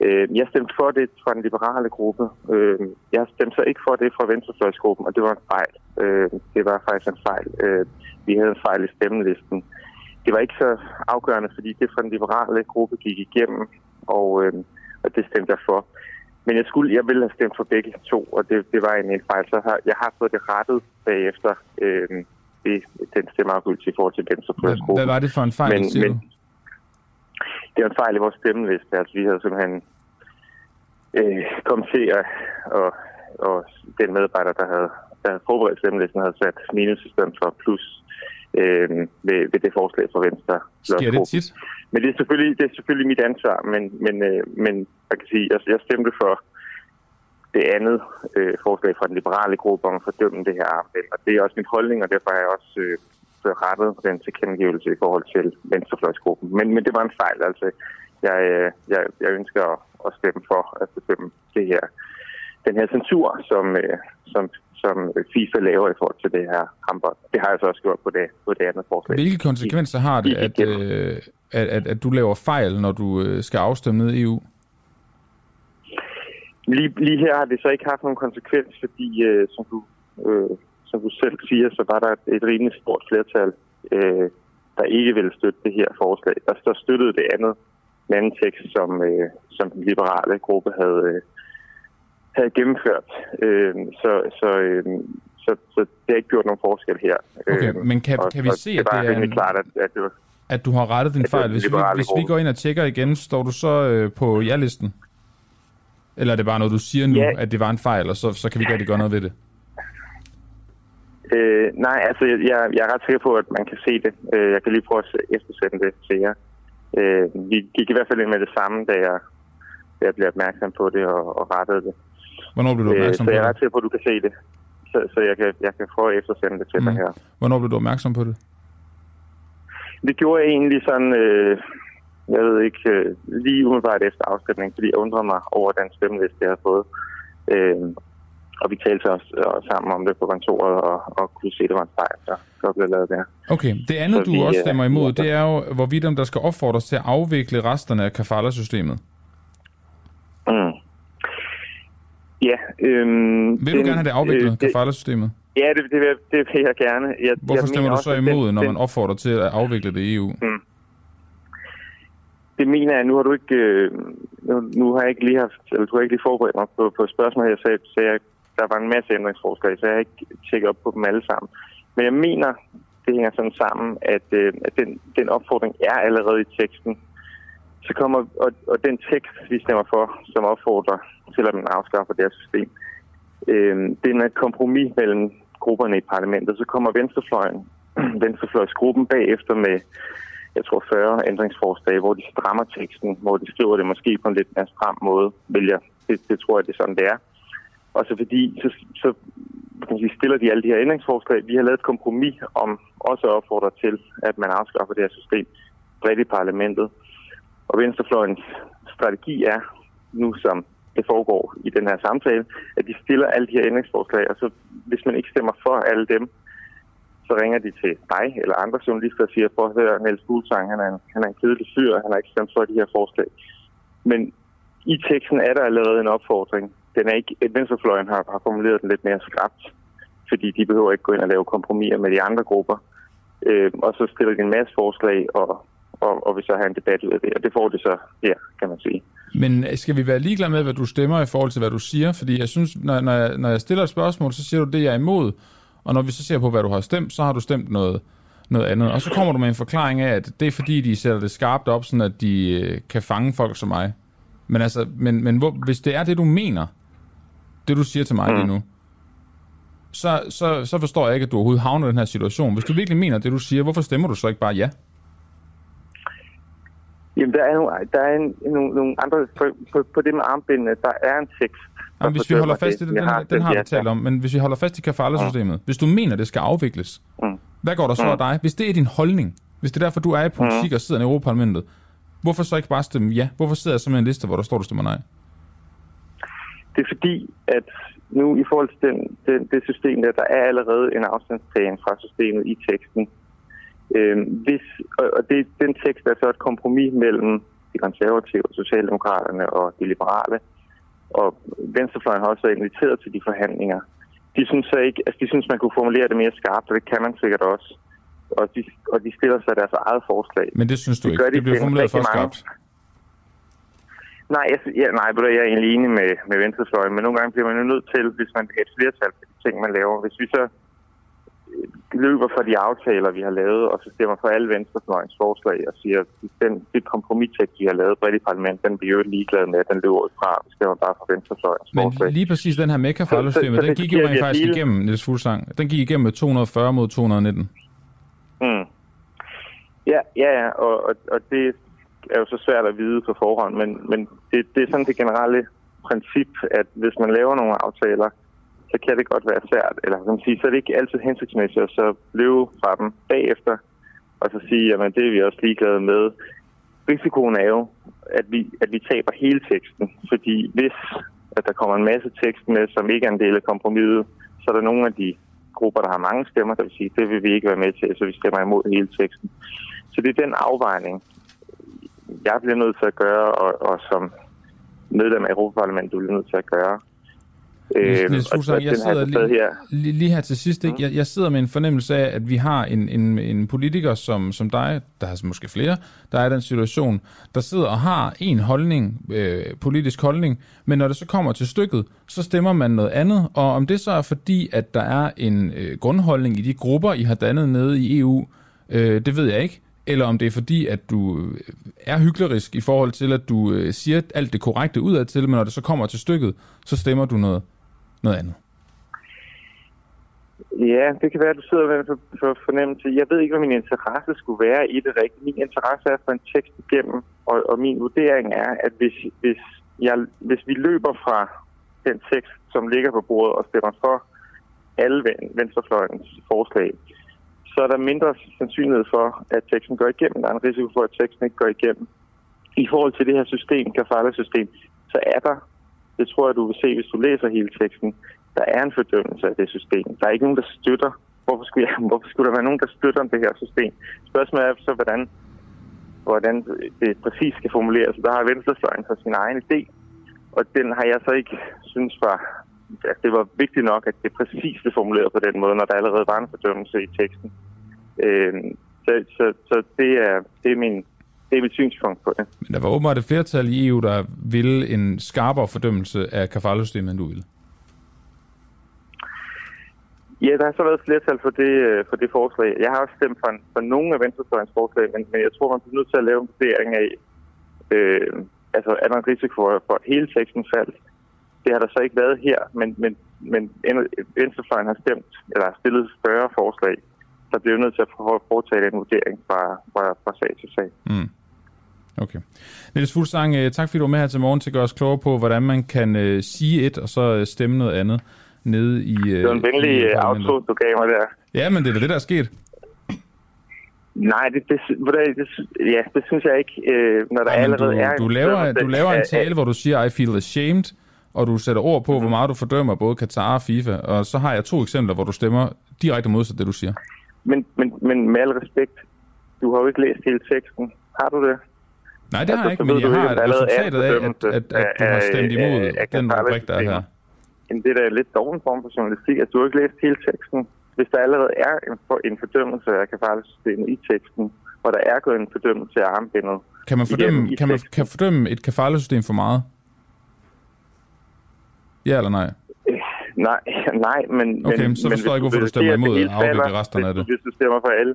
Øh, jeg stemte for det fra den liberale gruppe. Øh, jeg stemte så ikke for det fra venstrefløjsgruppen, og det var en fejl. Øh, det var faktisk en fejl. Øh, vi havde en fejl i stemmelisten. Det var ikke så afgørende, fordi det fra den liberale gruppe gik igennem, og, øh, og det stemte jeg for. Men jeg skulle, jeg ville have stemt for begge to, og det, det var en, en fejl. Så har, jeg har fået det rettet bagefter øh, det, den stemmeafgivelse i forhold til venstrefløjsgruppen. Hvad, hvad var det for en fejl, men, men? Det var en fejl i vores stemmeliste. Altså, vi havde simpelthen øh, kommet til, at, og, og den medarbejder, der havde, der havde forberedt stemmelisten, havde sat minus i stedet for plus øh, ved, ved det forslag fra Venstre. Sker det tit? Men det er selvfølgelig, det er selvfølgelig mit ansvar, men, men, øh, men jeg kan sige, jeg, jeg stemte for det andet øh, forslag fra den liberale gruppe om at fordømme det her armbind. Og det er også min holdning, og derfor har jeg også øh, rettet den tilkendegivelse i forhold til venstrefløjsgruppen. Men, men det var en fejl, altså. Jeg, øh, jeg, jeg ønsker at, at stemme for at bestemme det her, den her censur, som, øh, som, som FIFA laver i forhold til det her håndbold. Det har jeg så også gjort på det, på det andet forslag. Hvilke konsekvenser har det, at, øh, at, at, at du laver fejl, når du skal afstemme ned i EU? Lige, lige her har det så ikke haft nogen konsekvens, fordi øh, som, du, øh, som du selv siger, så var der et, rimelig stort flertal, øh, der ikke ville støtte det her forslag. Der, der støttede det andet en anden tekst, som, øh, som den liberale gruppe havde, øh, havde gennemført. Øh, så, så, øh, så, så det har ikke gjort nogen forskel her. Okay, øh, men kan, og, kan vi se, det at det er en, klart, at, at, det var, at du har rettet din fejl? Hvis vi, hvis vi går ind og tjekker igen, står du så øh, på ja-listen? Eller er det bare noget, du siger nu, ja. at det var en fejl, og så, så kan vi ikke gøre noget ved det? Øh, nej, altså jeg, jeg er ret sikker på, at man kan se det. Øh, jeg kan lige prøve at eftersætte det til jer. Øh, vi gik i hvert fald ind med det samme, da jeg, da jeg blev opmærksom på det og, og rettede det. Hvornår blev du opmærksom øh, på det? Så jeg er ret sikker på, at du kan se det. Så, så jeg, kan, jeg kan prøve at eftersende det til mm. dig her. Hvornår blev du opmærksom på det? Det gjorde jeg egentlig sådan, øh, jeg ved ikke, øh, lige umiddelbart efter afstemningen, fordi jeg undrede mig over den stemmeliste, jeg har fået. Øh, og vi talte også øh, sammen om det på kontoret, og, og kunne se, at det var en fejl, der, der blev lavet der. Okay, det andet, så du vi, også øh, stemmer imod, det er jo, hvorvidt om der skal opfordres til at afvikle resterne af kafala-systemet. Mm. Ja. Øhm, vil du den, gerne have det afviklet, øh, kafala-systemet? Ja, det, det, vil, det vil jeg gerne. Jeg, Hvorfor jeg stemmer du så imod, den, når man opfordrer til at afvikle det i EU? Mm. Det mener jeg, nu har du ikke, øh, nu, nu har jeg ikke lige haft, eller du har ikke lige forberedt mig på, på spørgsmålet, jeg sagde, så jeg der var en masse ændringsforslag, så jeg har ikke tjekket op på dem alle sammen. Men jeg mener, det hænger sådan sammen, at, øh, at den, den opfordring er allerede i teksten. Så kommer, og, og den tekst, vi stemmer for, som opfordrer til, at man afskaffer det her system, øh, det er en kompromis mellem grupperne i parlamentet. Så kommer venstrefløjen, venstrefløjsgruppen bagefter med, jeg tror 40 ændringsforslag, hvor de strammer teksten, hvor de skriver det måske på en lidt mere stram måde, vil jeg. Det, det tror jeg, det er sådan, det er. Og så fordi, så, så kan sige, stiller de alle de her ændringsforslag. Vi har lavet et kompromis om også at opfordre til, at man afskaffer det her system bredt i parlamentet. Og Venstrefløjens strategi er nu, som det foregår i den her samtale, at de stiller alle de her ændringsforslag, og så hvis man ikke stemmer for alle dem, så ringer de til dig eller andre journalister og siger, prøv at høre, Niels Fuglsang, han er, en, han er en kedelig fyr, han har ikke stemt for de her forslag. Men i teksten er der allerede en opfordring den er ikke, venstrefløjen har, har formuleret den lidt mere skarpt, fordi de behøver ikke gå ind og lave kompromiser med de andre grupper. Øh, og så stiller de en masse forslag, og, og, og vil så have en debat ud af det, og det får det så her, kan man sige. Men skal vi være ligeglade med, hvad du stemmer i forhold til, hvad du siger? Fordi jeg synes, når, når, jeg, når jeg stiller et spørgsmål, så siger du det, jeg er imod. Og når vi så ser på, hvad du har stemt, så har du stemt noget, noget andet. Og så kommer du med en forklaring af, at det er fordi, de sætter det skarpt op, sådan at de øh, kan fange folk som mig. Men altså, men, men hvor, hvis det er det, du mener, det du siger til mig mm. lige nu, så, så, så forstår jeg ikke, at du overhovedet havner i den her situation. Hvis du virkelig mener det, du siger, hvorfor stemmer du så ikke bare ja? Jamen, der er, nogle, der er en, nogle, nogle andre... På, på, på det med armbindene, der er en tekst. Jamen, hvis vi holder fast i den, den, har, den har vi talt om, men hvis vi holder fast i kafala-systemet, mm. hvis du mener, det skal afvikles, mm. hvad går der så mm. af dig? Hvis det er din holdning, hvis det er derfor, du er i politik mm. og sidder i Europaparlamentet, hvorfor så ikke bare stemme ja? Hvorfor sidder jeg så med en liste, hvor der står, du stemmer nej? Det er fordi, at nu i forhold til den, den, det system der, der er allerede en afstandstagen fra systemet i teksten. Øh, hvis, og, det, den tekst er så et kompromis mellem de konservative, Socialdemokraterne og de liberale. Og Venstrefløjen har også været inviteret til de forhandlinger. De synes, så ikke, altså de synes man kunne formulere det mere skarpt, og det kan man sikkert også. Og de, og de stiller sig deres eget forslag. Men det synes du Det ikke? de Det bliver formuleret for skarpt. Nej, jeg, ja, nej, jeg er egentlig enig med, med venstrefløjen, men nogle gange bliver man jo nødt til, hvis man vil have et flertal for de ting, man laver. Hvis vi så øh, løber fra de aftaler, vi har lavet, og så stemmer for alle venstrefløjens forslag og siger, at den, det kompromistekst, vi har lavet bredt i parlamentet, den bliver jo ligeglad med, at den løber fra. Vi stemmer bare for venstrefløjens Men forslag. lige præcis den her med Så- så- så den gik jo rent faktisk hele- igennem, Niels Fuglsang. Den gik igennem med 240 mod 219. Mm. Ja, ja, ja, og, og, og det er jo så svært at vide på forhånd, men, men det, det er sådan det generelle princip, at hvis man laver nogle aftaler, så kan det godt være svært, eller kan man sige, så er det ikke altid hensigtsmæssigt at så løbe fra dem bagefter, og så sige, jamen det er vi også ligeglade med. Risikoen er jo, at vi, at vi taber hele teksten, fordi hvis at der kommer en masse tekst med, som ikke er en del af kompromiset, så er der nogle af de grupper, der har mange stemmer, der vil sige, det vil vi ikke være med til, så vi stemmer imod hele teksten. Så det er den afvejning, jeg bliver nødt til at gøre, og, og som medlem af Europaparlamentet bliver nødt til at gøre. Niels, Niels og Fuglsang, jeg sidder lige, her. lige, lige her til sidst, ikke? Jeg, jeg sidder med en fornemmelse af, at vi har en, en, en politiker som, som dig, der har måske flere, der er i den situation, der sidder og har en holdning, øh, politisk holdning, men når det så kommer til stykket, så stemmer man noget andet, og om det så er fordi, at der er en øh, grundholdning i de grupper, I har dannet nede i EU, øh, det ved jeg ikke, eller om det er fordi, at du øh, er hyklerisk i forhold til, at du øh, siger alt det korrekte udadtil, men når det så kommer til stykket, så stemmer du noget, noget andet. Ja, det kan være, at du sidder med for, for fornemmelse. Jeg ved ikke, hvad min interesse skulle være i det rigtigt. Min interesse er for en tekst igennem, og, og min vurdering er, at hvis, hvis, jeg, hvis vi løber fra den tekst, som ligger på bordet og stemmer for alle ven- venstrefløjens forslag, så er der mindre sandsynlighed for, at teksten går igennem. Der er en risiko for, at teksten ikke går igennem. I forhold til det her system, kafala-system, så er der, det tror jeg, du vil se, hvis du læser hele teksten, der er en fordømmelse af det system. Der er ikke nogen, der støtter. Hvorfor skulle, jeg, hvorfor skulle der være nogen, der støtter det her system? Spørgsmålet er så, hvordan, hvordan det præcis skal formuleres. Der har Venstrefløjen for sin egen idé, og den har jeg så ikke synes var, at det var vigtigt nok, at det præcis blev formuleret på den måde, når der allerede var en fordømmelse i teksten. Øh, så, så, så det er, det er min det er mit synspunkt på det. Men der var åbenbart et flertal i EU, der ville en skarpere fordømmelse af kafala-systemet, end du ville. Ja, der har så været et flertal for det, øh, for det forslag. Jeg har også stemt for, for nogle af venstrefløjens forslag, men, men jeg tror, man bliver nødt til at lave en vurdering af, øh, altså er der en risiko for, for hele teksten faldt. Det har der så ikke været her, men, men, men venstrefløjen har stemt, eller har stillet større forslag, så bliver nødt til at foretage den vurdering fra, fra, fra sag til sag. Mm. Okay. Niels Fuglsang, øh, tak fordi du var med her til morgen til at gøre os klogere på, hvordan man kan uh, sige et, og så uh, stemme noget andet nede i... Uh, det var en venlig outro, du gav mig der. Ja, men det er da det, der er sket. Nej, det, det, det, det, ja, det synes jeg ikke, øh, når der Ej, allerede du, er... Du laver, du laver en tale, hvor du siger, I feel ashamed, og du sætter ord på, mm-hmm. hvor meget du fordømmer både Katar og FIFA, og så har jeg to eksempler, hvor du stemmer direkte modsat det, du siger. Men, men, men med al respekt, du har jo ikke læst hele teksten. Har du det? Nej, det har jeg ikke, men jeg har et resultatet af, at, at, at du har stemt imod den rubrik, der er her. Men det er da lidt dårlig form for journalistik, at du har ikke læst hele teksten. Hvis der allerede er en, for, en fordømmelse af kafalesystemet i teksten, hvor der er gået en fordømmelse af armbindet. Kan man fordømme, kan man, kan fordømme et kafalesystem for meget? Ja eller nej? Nej, nej, men... Okay, men, så forstår jeg ikke, hvorfor du stemmer imod at afvikle resterne af det. Hvis du stemmer for alle.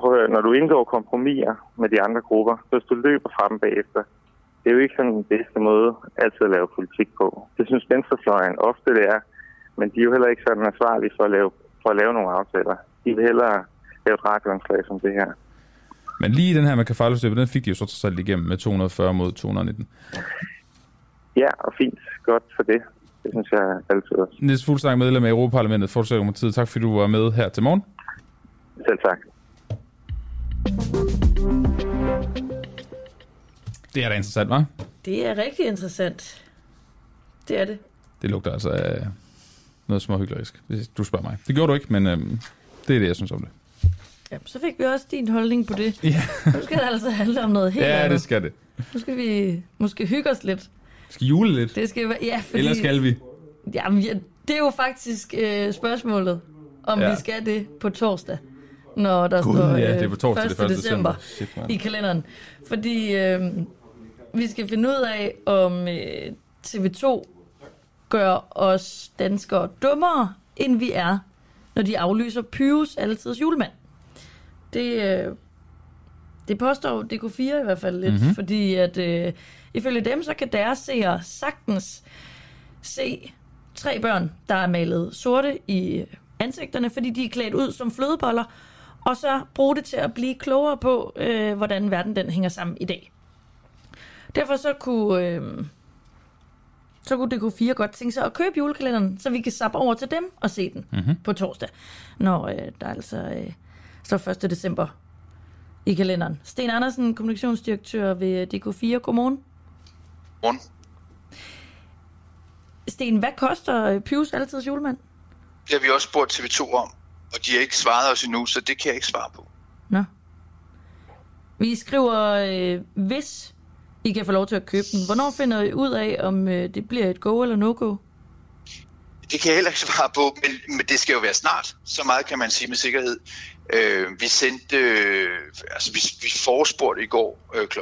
Prøv at, når du indgår kompromiser med de andre grupper, så hvis du løber fra dem bagefter, det er jo ikke sådan den bedste måde altid at lave politik på. Det synes venstrefløjen ofte det er, men de er jo heller ikke sådan ansvarlige for at lave, for at lave nogle aftaler. De vil hellere lave et radioanslag som det her. Men lige den her med kafalsystemet, den fik de jo så trods alt igennem med 240 mod 219. Ja, og fint. Godt for det. Det synes jeg altid også. Niels Fuglsang, medlem af Europaparlamentet, tid. Tak fordi du var med her til morgen. Selv tak. Det er da interessant, hva'? Det er rigtig interessant. Det er det. Det lugter altså af noget småhyggelig. Du spørger mig. Det gjorde du ikke, men øhm, det er det, jeg synes om det. Ja, så fik vi også din holdning på det. Ja, Nu skal det altså handle om noget helt ja andet. det skal det. Nu skal vi måske hygge os lidt. Skal jule lidt? Det skal ja, fordi, Eller skal vi? Jamen, ja, det er jo faktisk øh, spørgsmålet, om Ja. vi skal det på torsdag, når der Gud, står øh, ja, det er på torsdag, 1. det er 1. december, man. i kalenderen. Fordi øh, vi skal finde ud af, om øh, TV2 gør os danskere dummere, end vi er, når de aflyser Pyrus Altidets julemand. Det, øh, det påstår DK4 i hvert fald lidt, Mhm. mm-hmm. fordi at øh, ifølge dem, så kan deres seere sagtens se tre børn, der er malet sorte i ansigterne, fordi de er klædt ud som flødeboller, og så bruge det til at blive klogere på, øh, hvordan verden den hænger sammen i dag. Derfor så kunne, øh, så kunne DK4 godt tænke sig at købe julekalenderen, så vi kan sappe over til dem og se den mm-hmm. på torsdag, når øh, der altså øh, står 1. december i kalenderen. Sten Andersen, kommunikationsdirektør ved DK4. Godmorgen. Morgen. Sten, hvad koster øh, Pius altid julemand? Det har vi også spurgt TV2 om, og de har ikke svaret os endnu, så det kan jeg ikke svare på. Nå. Vi skriver, øh, hvis I kan få lov til at købe den. Hvornår finder I ud af, om øh, det bliver et go eller no-go? Det kan jeg heller ikke svare på, men, men det skal jo være snart. Så meget kan man sige med sikkerhed. Øh, vi sendte, øh, altså vi, vi forespurgte i går øh, kl.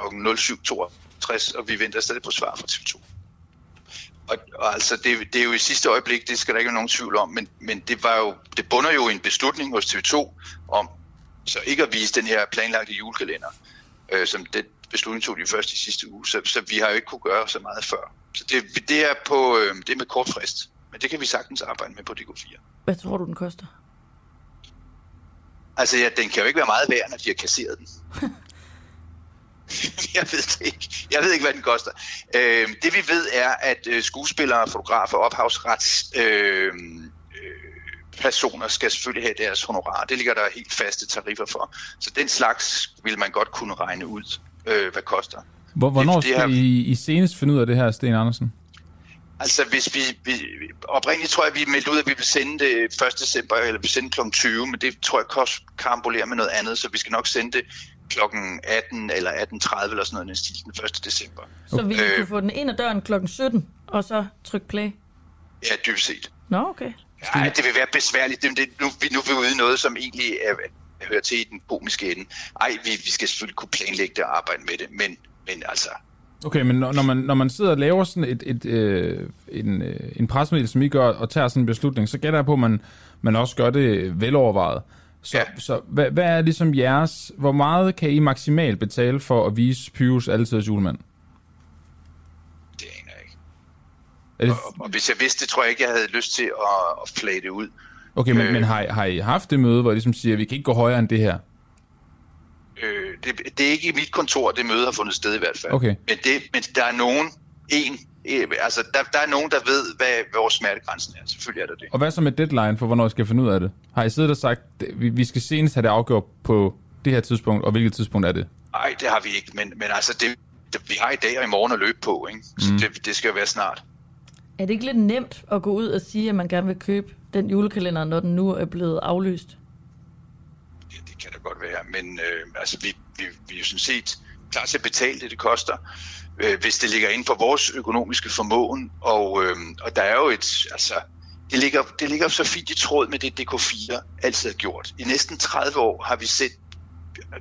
07.62, og vi venter stadig på svar fra TV2. Og, og altså, det, det er jo i sidste øjeblik, det skal der ikke være nogen tvivl om, men, men det, var jo, det bunder jo en beslutning hos TV2 om så ikke at vise den her planlagte julekalender, øh, som den beslutning tog de først i sidste uge, så, så vi har jo ikke kunne gøre så meget før. Så det, det er på øh, det er med kort frist, men det kan vi sagtens arbejde med på DK4. Hvad tror du, den koster? Altså, ja, den kan jo ikke være meget værd, når de har kasseret den. jeg ved det ikke. Jeg ved ikke, hvad den koster. Øh, det vi ved er, at øh, skuespillere, fotografer og ophavsrets øh, øh, personer skal selvfølgelig have deres honorar. Det ligger der helt faste tariffer for. Så den slags vil man godt kunne regne ud, øh, hvad koster. Hvor, hvornår det skal her- I, I senest finde ud af det her, Sten Andersen? Altså, hvis vi, vi oprindeligt tror jeg, vi meldte ud, at vi vil sende det 1. december, eller vi sende kl. 20, men det tror jeg kost karambolerer med noget andet, så vi skal nok sende det kl. 18 eller 18.30 eller sådan noget, den stil, den 1. december. Så vi Øh. kunne få den ind ad døren klokken 17, og så trykke play. Ja, dybt set. Nå, okay. Nej, det vil være besværligt. Det, det, nu, vi, nu er vi ude i noget, som egentlig er, hører til i den komiske ende. Ej, vi, vi skal selvfølgelig kunne planlægge det og arbejde med det, men, men altså, Okay, men når, når, man, når man sidder og laver sådan et, et, øh, en, øh, en pressemeddelelse, som I gør, og tager sådan en beslutning, så gætter jeg på, at man, man også gør det velovervejet. Så, Ja. så hvad, hvad er ligesom jeres... Hvor meget kan I maksimalt betale for at vise Pyrus altid julemand? det aner jeg ikke. Er det, Og, og hvis jeg vidste det, tror jeg ikke, jeg havde lyst til at, at flage det ud. okay, men, øh. men har, har I haft det møde, hvor I ligesom siger, at vi kan ikke gå højere end det her? Øh, det, det er ikke i mit kontor, det møde har fundet sted i hvert fald. Okay. Men, det, men der er nogen, en, altså der, der er nogen, der ved, hvad vores smertegrænsen er. Selvfølgelig er der det. Og hvad så med deadline for, hvornår I skal finde ud af det? Har I siddet og sagt, at vi, vi skal senest have det afgjort på det her tidspunkt, og hvilket tidspunkt er det? Nej, det har vi ikke, men, men altså det, det, vi har i dag og i morgen at løbe på, ikke? så Mm. det, det skal jo være snart. Er det ikke lidt nemt at gå ud og sige, at man gerne vil købe den julekalender, når den nu er blevet aflyst? Ja, det kan da godt være, men øh, altså, vi, vi, vi er jo sådan set klar til at betale det, det koster, øh, hvis det ligger inden for vores økonomiske formåen, og, øh, og der er jo et, altså, det ligger, det ligger så fint i tråd med det, DK4 altid har gjort. I næsten 30 år har vi set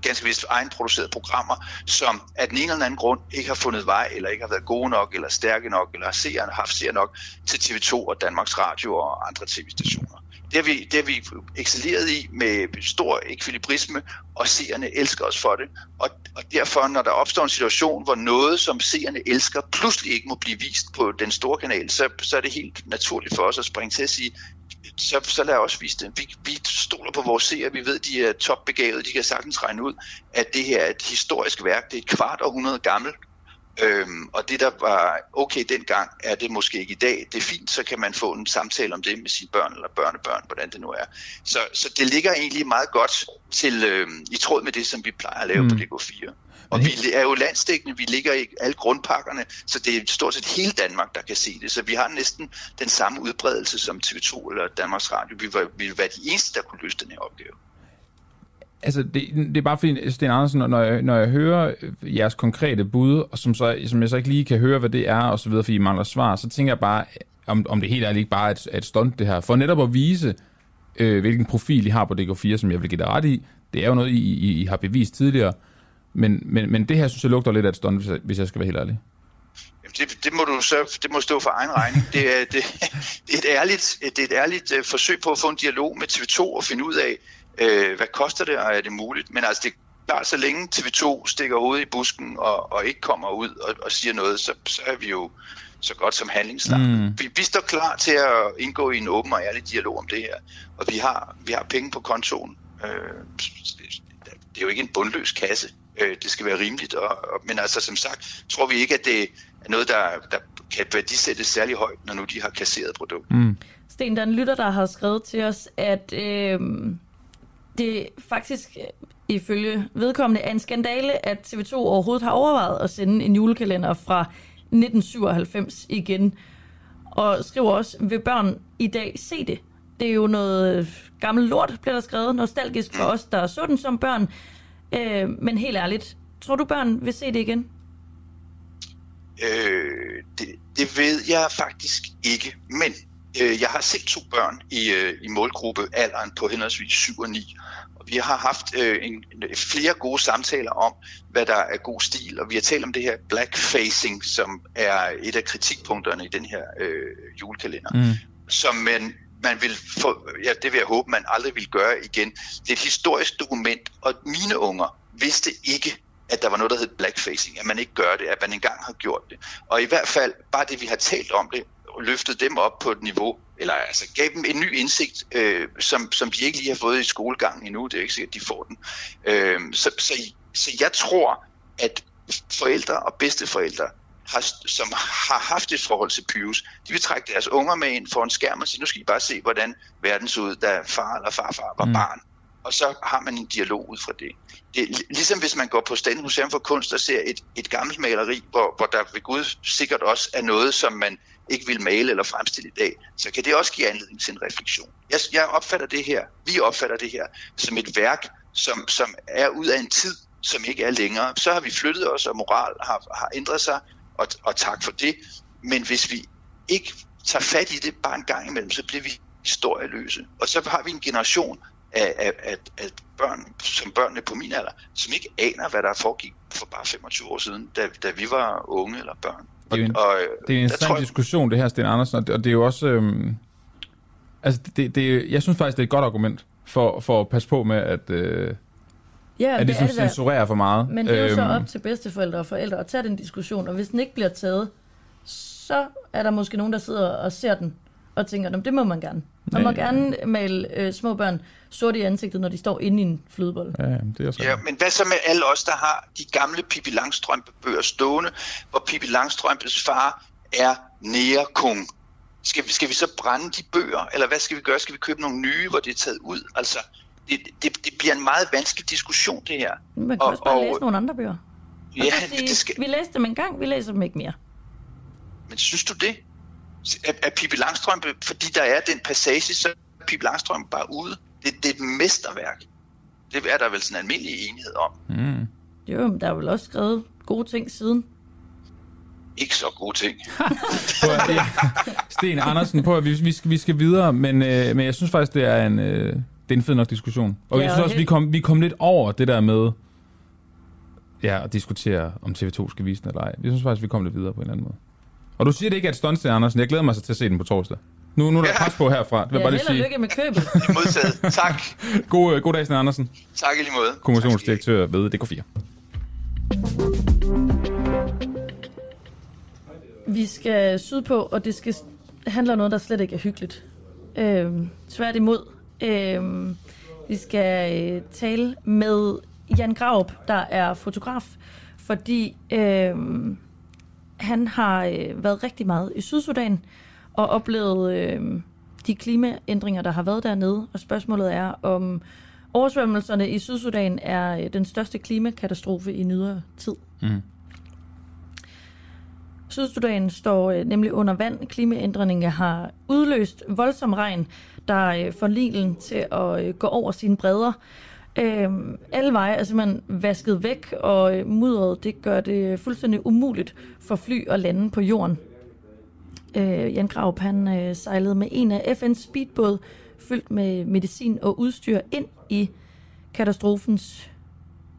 ganske vist egenproducerede programmer, som af den ene eller anden grund ikke har fundet vej, eller ikke har været gode nok, eller stærke nok, eller har seerne haft seer nok til TV2 og Danmarks Radio og andre tv-stationer. Det har, vi, det har vi excelleret i med stor ekvilibrisme, og seerne elsker os for det. Og, og derfor, når der opstår en situation, hvor noget, som seerne elsker, pludselig ikke må blive vist på den store kanal, så, så er det helt naturligt for os at springe til at sige, så, så lad os vise det. Vi, vi stoler på vores seere, vi ved, de er topbegavede, de kan sagtens regne ud, at det her er et historisk værk, det er et kvart århundrede gammelt, Øhm, og det, der var okay dengang, er det måske ikke i dag. Det er fint, så kan man få en samtale om det med sine børn eller børnebørn, hvordan det nu er. Så, så det ligger egentlig meget godt til øhm, i tråd med det, som vi plejer at lave mm. på DK4. Og vi er jo landstækkende, vi ligger i alle grundpakkerne, så det er stort set hele Danmark, der kan se det. Så vi har næsten den samme udbredelse som TV2 eller Danmarks Radio. Vi vil, vi være de eneste, der kunne løse den her opgave. Altså, det, det er bare fordi, Sten Andersen, når jeg, når jeg hører øh, jeres konkrete bud, og som, så, som jeg så ikke lige kan høre, hvad det er, og så videre, fordi I mangler svar, så tænker jeg bare, øh, om, om det helt ærligt ikke bare er et, et stunt, det her. For netop at vise, øh, hvilken profil I har på DK4, som jeg vil give dig ret i. Det er jo noget, I, I, I har bevist tidligere. Men, men, men det her synes jeg lugter lidt af et stunt, hvis jeg, hvis jeg skal være helt ærlig. Det, det, må du så, det må stå for egen regning. Det er, det, det er et ærligt, det er et ærligt øh, forsøg på at få en dialog med TV2 og finde ud af, uh, hvad koster det, og er det muligt. Men altså, det er klart, så længe TV2 stikker hovedet i busken og, og ikke kommer ud og, og siger noget, så, så er vi jo så godt som handlingslam. Mm. Vi, vi står klar til at indgå i en åben og ærlig dialog om det her, og vi har, vi har penge på kontoen. Øh, det er jo ikke en bundløs kasse. Øh, det skal være rimeligt, og, og, men altså som sagt, tror vi ikke, at det er noget, der, der kan værdisættes særlig højt, når nu de har kasseret produktet. Mm. Sten, der er en lytter, der har skrevet til os, at øh, det faktisk ifølge vedkommende er en skandale, at TV2 overhovedet har overvejet at sende en julekalender fra 1997 igen. Og skriver også, vil børn i dag se det? Det er jo noget gammel lort, bliver der skrevet, nostalgisk for os, der så den som børn. Øh, men helt ærligt, tror du børn vil se det igen? Øh, det, det ved jeg faktisk ikke, men øh, jeg har set to børn i, øh, i målgruppe alderen på henholdsvis 7 og 9, vi har haft øh, en, flere gode samtaler om, hvad der er god stil, og vi har talt om det her blackfacing, som er et af kritikpunkterne i den her øh, julekalender, mm. som man, man vil få, ja, det vil jeg håbe, man aldrig vil gøre igen. Det er et historisk dokument, og mine unger vidste ikke, at der var noget, der hed blackfacing, at man ikke gør det, at man engang har gjort det. Og i hvert fald, bare det, vi har talt om det, løftet dem op på et niveau, eller altså gav dem en ny indsigt, øh, som, som de ikke lige har fået i skolegangen endnu. Det er ikke sikkert, at de får den. Øh, så, så, så jeg tror, at forældre og bedsteforældre, har, som har haft et forhold til Pyrus, de vil trække deres unger med ind for en skærm og sige, nu skal I bare se, hvordan verden så ud, da far eller farfar var mm. barn. Og så har man en dialog ud fra det. det ligesom hvis man går på Statens Museum for Kunst og ser et, et gammelt maleri, hvor, hvor der ved Gud sikkert også er noget, som man ikke vil male eller fremstille i dag, så kan det også give anledning til en refleksion. Jeg, jeg opfatter det her, vi opfatter det her som et værk, som, som er ud af en tid, som ikke er længere. Så har vi flyttet os, og moral har, har ændret sig, og, og tak for det. Men hvis vi ikke tager fat i det bare en gang imellem, så bliver vi historieløse. Og så har vi en generation af, af, af, af børn, som børnene på min alder, som ikke aner, hvad der foregik for bare 25 år siden, da, da vi var unge eller børn. Det er jo en, og, øh, det er en interessant jeg... diskussion, det her, Sten Andersen, og det, og det er jo også... Øhm, altså, det, det, jeg synes faktisk, det er et godt argument for, for at passe på med, at... Øh, Ja, at det, det ligesom censurerer for meget. Men det er jo så øhm. op til bedsteforældre og forældre at tage den diskussion, og hvis den ikke bliver taget, så er der måske nogen, der sidder og ser den og tænker, det må man gerne. Man må gerne male øh, små børn sort i ansigtet, når de står inde i en flødebold. Ja, det er så. Ja, men hvad så med alle os, der har de gamle Pippi Langstrømpe-bøger stående, hvor Pippi Langstrømpes far er nærkung? Skal vi, skal vi så brænde de bøger, eller hvad skal vi gøre? Skal vi købe nogle nye, hvor det er taget ud? Altså, det, det, det bliver en meget vanskelig diskussion, det her. Man kan og, også bare og, læse nogle andre bøger. Ja, sige, det skal... Vi læste dem en gang, vi læser dem ikke mere. Men synes du det? Er, er Pippi Langstrømpe, fordi der er den passage, så er Pippi Langstrømpe bare ude? Det, det er et mesterværk. Det er der vel sådan en almindelig enighed om. Mm. Jo, men der er vel også skrevet gode ting siden. Ikke så gode ting. Sten Andersen, på, vi, vi, skal, vi skal videre, men, øh, men jeg synes faktisk, det er en, øh, det er en fed nok diskussion. Og ja, jeg synes også, helt... vi kom, vi kom lidt over det der med ja, at diskutere, om TV2 skal vise den eller ej. Jeg synes faktisk, vi kom lidt videre på en eller anden måde. Og du siger det ikke er et stunt, Andersen. Jeg glæder mig så til at se den på torsdag. Nu, nu er der ja. pres på herfra. Det vil ja, bare lige sige. lykke med købet. Modtaget. Tak. God, øh, god dag, Sten Andersen. Tak i lige måde. Kommissionsdirektør ved DK4. Vi skal sydpå, og det skal handle om noget, der slet ikke er hyggeligt. Øhm, tværtimod. Øhm, vi skal øh, tale med Jan Graup, der er fotograf, fordi øhm, han har øh, været rigtig meget i Sydsudan, og oplevet øh, de klimaændringer, der har været dernede. Og spørgsmålet er, om, Oversvømmelserne i Sydsudan er øh, den største klimakatastrofe i nyere tid. Mm. Sydsudan står øh, nemlig under vand. Klimaændringer har udløst voldsom regn, der øh, får Nilen til at øh, gå over sine bredder. Øh, alle veje er simpelthen vasket væk, og øh, mudderet det gør det fuldstændig umuligt for fly at lande på jorden. Øh, Jan Graup han øh, sejlede med en af FN's speedbåd fyldt med medicin og udstyr ind i katastrofens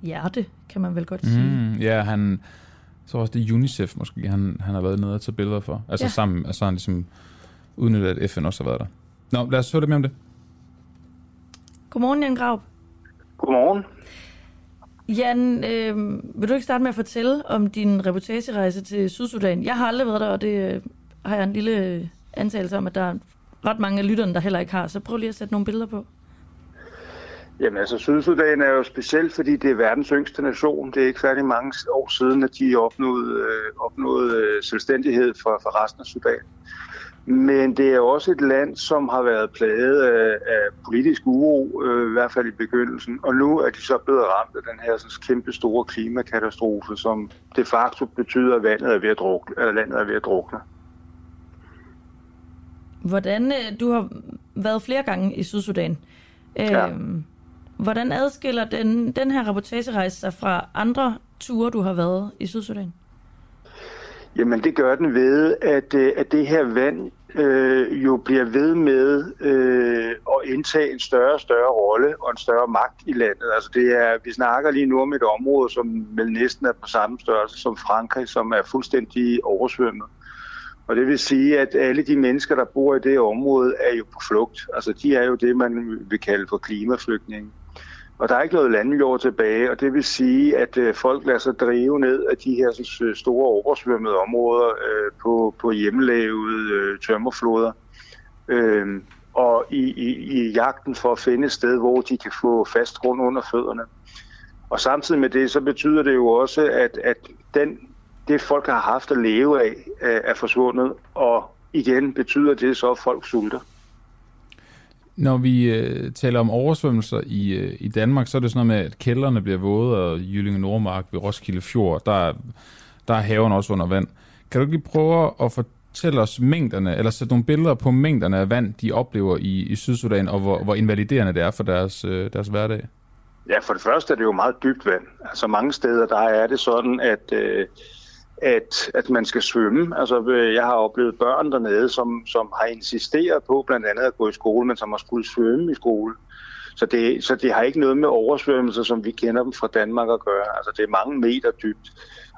hjerte, kan man vel godt sige. Mm, ja, han... Så også det UNICEF måske, han, han har været nede og tage billeder for. Altså Ja. ja. sammen, altså han ligesom udnyttet, at FN også har været der. Nå, lad os høre lidt mere om det. Godmorgen, Jan Graup. Godmorgen. Jan, øh, vil du ikke starte med at fortælle om din reportagerejse til Sydsudan? Jeg har aldrig været der, og det øh, har jeg en lille antagelse om, at der er ret mange af lytterne, der heller ikke har. Så prøv lige at sætte nogle billeder på. Jamen altså, Sydsudan er jo specielt, fordi det er verdens yngste nation. Det er ikke særlig mange år siden, at de opnåede, øh, opnåede øh, selvstændighed fra, fra resten af Sudan. Men det er også et land, som har været plaget af, af politisk uro, øh, i hvert fald i begyndelsen. Og nu er de så blevet ramt af den her sådan, kæmpe store klimakatastrofe, som de facto betyder, at vandet er ved at drukne, eller landet er ved at drukne. Hvordan, øh, du har været flere gange i Sydsudan. Ja. Øh, hvordan adskiller den, den her reportagerejse sig fra andre ture, du har været i Sydsudan? Jamen det gør den ved, at, øh, at det her vand øh, jo bliver ved med øh, at indtage en større og større rolle og en større magt i landet. Altså det er, vi snakker lige nu om et område, som vel næsten er på samme størrelse som Frankrig, som er fuldstændig oversvømmet. Og det vil sige, at alle de mennesker, der bor i det område, er jo på flugt. Altså de er jo det, man vil kalde for klimaflygtninge. Og der er ikke noget landjord tilbage, og det vil sige, at øh, folk lader sig drive ned af de her så, øh, store oversvømmede områder øh, på, på hjemmelavede øh, tømmerfloder. Øh, og i, i, i jagten for at finde et sted, hvor de kan få fast grund under fødderne. Og samtidig med det, så betyder det jo også, at, at den, det folk har haft at leve af, øh, er forsvundet. Og igen betyder det så, at folk sulter. Når vi øh, taler om oversvømmelser i, øh, i Danmark, så er det sådan noget med, at kældrene bliver våde, og Jyllinge Nordmark ved Roskilde Fjord, der, er- der er haven også under vand. Kan du ikke lige prøve at fortælle os mængderne, eller sætte nogle billeder på mængderne af vand, de oplever i, i Sydsudan, og hvor, hvor invaliderende det er for deres, øh, deres hverdag? Ja, for det første er det jo meget dybt vand. Altså mange steder, der er det sådan, at, øh, at, at man skal svømme. Altså øh, jeg har oplevet børn dernede, som, som har insisteret på blandt andet at gå i skole, men som har skulle svømme i skole. Så det, så det har ikke noget med oversvømmelser, som vi kender dem fra Danmark at gøre. Altså det er mange meter dybt.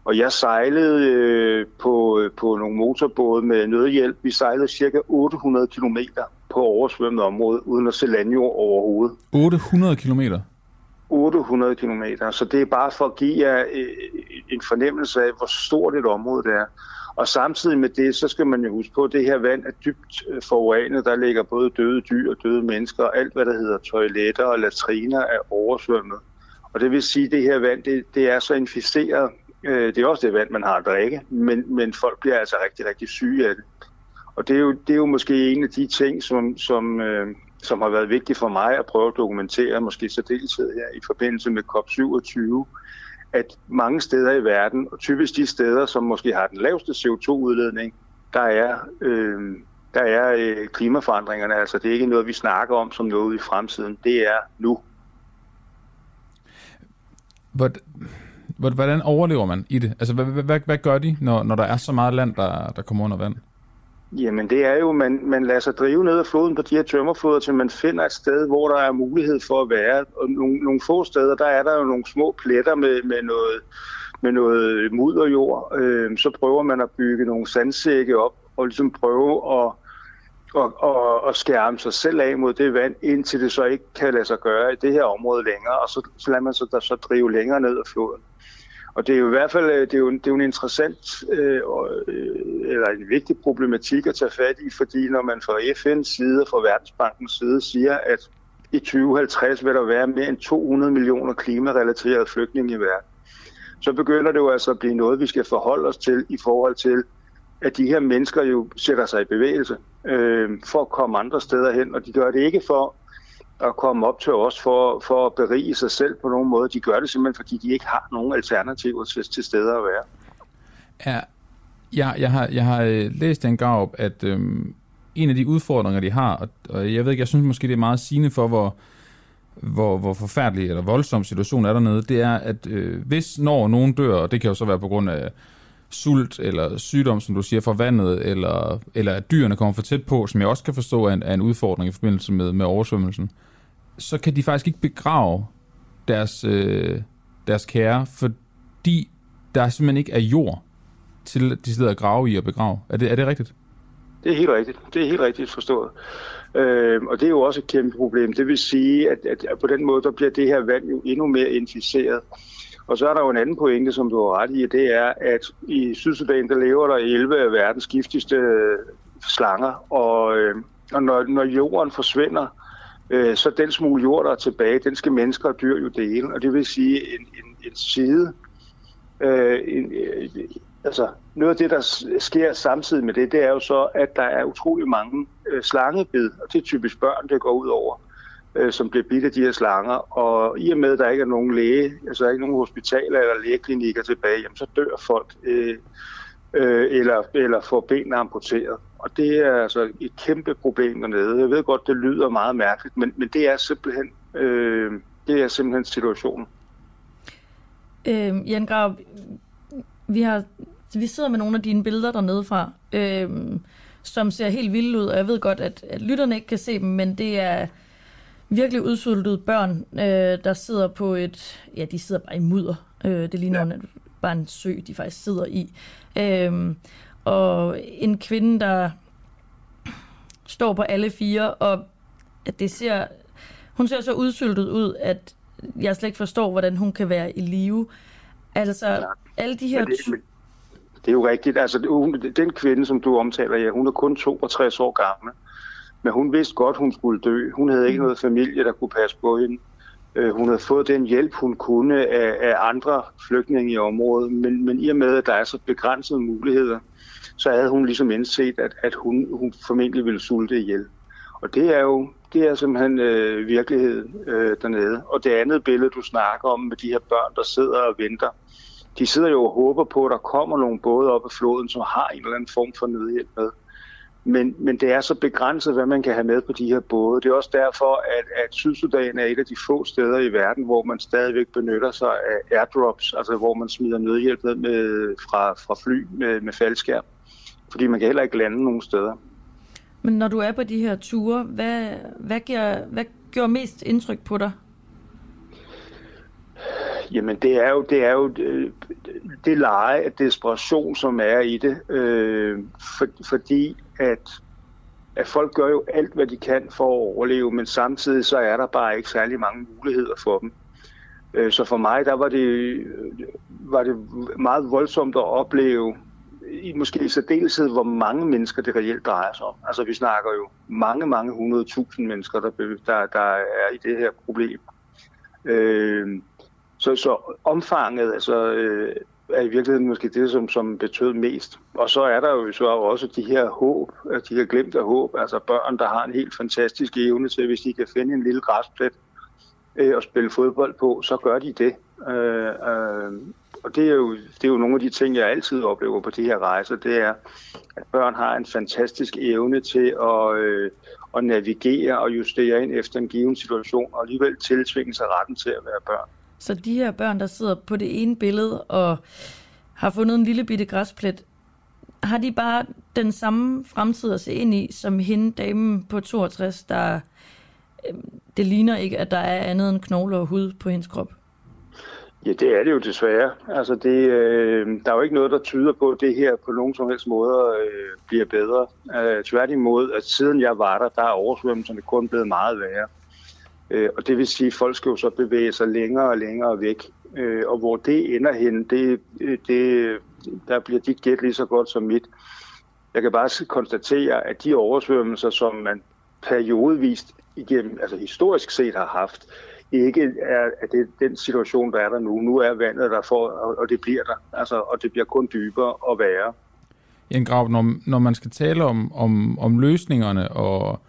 Og jeg sejlede øh, på, øh, på nogle motorbåde med nødhjælp. Vi sejlede cirka 800 km på oversvømmet område, uden at se landjord overhovedet. 800 kilometer. 800 km. Så det er bare for at give jer øh, en fornemmelse af, hvor stort et område det er. Og samtidig med det, så skal man jo huske på, at det her vand er dybt øh, forurenet. Der ligger både døde dyr og døde mennesker, og alt hvad der hedder toiletter og latriner er oversvømmet. Og det vil sige, at det her vand, det, det er så inficeret. Øh, det er også det vand, man har at drikke, men, men folk bliver altså rigtig, rigtig syge af det. Og det er jo, det er jo måske en af de ting, som, som, øh, som har været vigtigt for mig at prøve at dokumentere, måske særdeleshed her i forbindelse med COP27, at mange steder i verden, og typisk de steder, som måske har den laveste CO2-udledning, der er, øh, der er øh, klimaforandringerne. Altså det er ikke noget, vi snakker om som noget i fremtiden. Det er nu. But Hvordan overlever man i det? Altså, hvad, hvad, hvad, hvad gør de, når, når der er så meget land, der, der kommer under vand? Jamen det er jo, man, man lader sig drive ned ad floden på de her tømmerfloder, til man finder et sted, hvor der er mulighed for at være. Og nogle, nogle få steder, der er der jo nogle små pletter med, med noget med noget mudderjord. Øh, så prøver man at bygge nogle sandsække op og ligesom prøve at, at, at, at skærme sig selv af mod det vand, indtil det så ikke kan lade sig gøre i det her område længere, og så, så lader man sig der så drive længere ned ad floden. Og det er jo i hvert fald øh, det er jo, det er jo en interessant øh, og, øh, eller en vigtig problematik at tage fat i, fordi når man fra FN's side og fra Verdensbankens side siger, at i 2050 vil der være mere end 200 millioner klimarelaterede flygtninge i verden, så begynder det jo altså at blive noget, vi skal forholde os til i forhold til, at de her mennesker jo sætter sig i bevægelse øh, for at komme andre steder hen, og de gør det ikke for at komme op til os for, for at berige sig selv på nogen måde. De gør det simpelthen, fordi de ikke har nogen alternativer til, til steder at være. Ja, jeg, jeg, har, jeg har øh, læst en Garup, at øhm, en af de udfordringer, de har, og, og jeg ved ikke, jeg synes måske, det er meget sigende for, hvor, hvor, hvor forfærdelig eller voldsom situation er dernede, det er, at øh, hvis når nogen dør, og det kan jo så være på grund af sult eller sygdom, som du siger, fra vandet, eller, eller at dyrene kommer for tæt på, som jeg også kan forstå er en, er en udfordring i forbindelse med, med oversvømmelsen, så kan de faktisk ikke begrave deres, øh, deres kære, fordi der simpelthen ikke er jord til de sidder og grave i og begrave. Er det, er det rigtigt? Det er helt rigtigt. Det er helt rigtigt forstået. Øh, og det er jo også et kæmpe problem. Det vil sige, at, at, på den måde, der bliver det her vand jo endnu mere inficeret. Og så er der jo en anden pointe, som du har ret i, det er, at i Sydsudan, der lever der 11 af verdens giftigste slanger, og, øh, og når, når jorden forsvinder, øh, så den smule jord, der er tilbage, den skal mennesker og dyr jo dele, og det vil sige en, en, en side, øh, en, øh, altså noget af det, der sker samtidig med det, det er jo så, at der er utrolig mange øh, slangebid, og det er typisk børn, det går ud over øh, som bliver bidt af de her slanger. Og i og med, at der ikke er nogen læge, altså der er ikke nogen hospitaler eller lægeklinikker tilbage, jamen, så dør folk øh, øh, eller, eller får benene amputeret. Og det er altså et kæmpe problem dernede. Jeg ved godt, det lyder meget mærkeligt, men, men det er simpelthen øh, det er simpelthen situationen. Øh, Jan Grav, vi har vi sidder med nogle af dine billeder dernede fra, øh, som ser helt vilde ud, og jeg ved godt, at, at lytterne ikke kan se dem, men det er virkelig udsultede børn, øh, der sidder på et... Ja, de sidder bare i mudder. Øh, det ligner ja. bare en sø, de faktisk sidder i. Øh, og en kvinde, der står på alle fire, og at det ser... Hun ser så udsultet ud, at jeg slet ikke forstår, hvordan hun kan være i live. Altså, ja. alle de her... Men det, men det er jo rigtigt. Altså, den kvinde, som du omtaler, ja, hun er kun 62 år gammel. Men hun vidste godt, hun skulle dø. Hun havde ikke mm. noget familie, der kunne passe på hende. Øh, hun havde fået den hjælp, hun kunne af, af andre flygtninge i området, men, men i og med, at der er så begrænsede muligheder, så havde hun ligesom indset, at, at hun, hun formentlig ville sulte ihjel. Og det er jo det er simpelthen øh, virkeligheden øh, dernede. Og det andet billede, du snakker om med de her børn, der sidder og venter, de sidder jo og håber på, at der kommer nogle både op af floden, som har en eller anden form for nødhjælp med. Men, men det er så begrænset, hvad man kan have med på de her både. Det er også derfor, at, at Sydsudan er et af de få steder i verden, hvor man stadigvæk benytter sig af airdrops, altså hvor man smider nødhjælp ned med, fra, fra fly med, med faldskærm. Fordi man kan heller ikke lande nogen steder. Men når du er på de her ture, hvad, hvad, giver, hvad gør mest indtryk på dig? Jamen det er jo det, er jo det, det leje af desperation, som er i det. Øh, for, fordi at, at folk gør jo alt, hvad de kan for at overleve, men samtidig så er der bare ikke særlig mange muligheder for dem. Øh, så for mig, der var det, var det meget voldsomt at opleve, i måske i særdeleshed, hvor mange mennesker det reelt drejer sig om. Altså vi snakker jo mange, mange hundredtusind mennesker, der, der, der er i det her problem. Øh, så, så omfanget, altså øh, er i virkeligheden måske det, som, som betød mest. Og så er der jo så også de her håb, altså, de her glemte håb, altså børn, der har en helt fantastisk evne til, hvis de kan finde en lille græsplet øh, og spille fodbold på, så gør de det. Øh, øh, og det er, jo, det er jo nogle af de ting, jeg altid oplever på de her rejser, det er, at børn har en fantastisk evne til at, øh, at navigere og justere ind efter en given situation, og alligevel tiltvinge sig retten til at være børn. Så de her børn, der sidder på det ene billede og har fundet en lille bitte græsplet, har de bare den samme fremtid at se ind i, som hende damen på 62, der øh, det ligner ikke, at der er andet end knogler og hud på hendes krop? Ja, det er det jo desværre. Altså det, øh, der er jo ikke noget, der tyder på, at det her på nogen som helst måde øh, bliver bedre. Øh, tværtimod, at siden jeg var der, der er oversvømmelserne kun blevet meget værre. Øh, og det vil sige, at folk skal jo så bevæge sig længere og længere væk. Øh, og hvor det ender hen, det, øh, det, der bliver dit gæt lige så godt som mit. Jeg kan bare konstatere, at de oversvømmelser, som man periodevist igennem, altså historisk set har haft, ikke er, at det den situation, der er der nu. Nu er vandet der for, og det bliver der. Altså, og det bliver kun dybere og værre. Jan Grav, når, når man skal tale om, om, om løsningerne og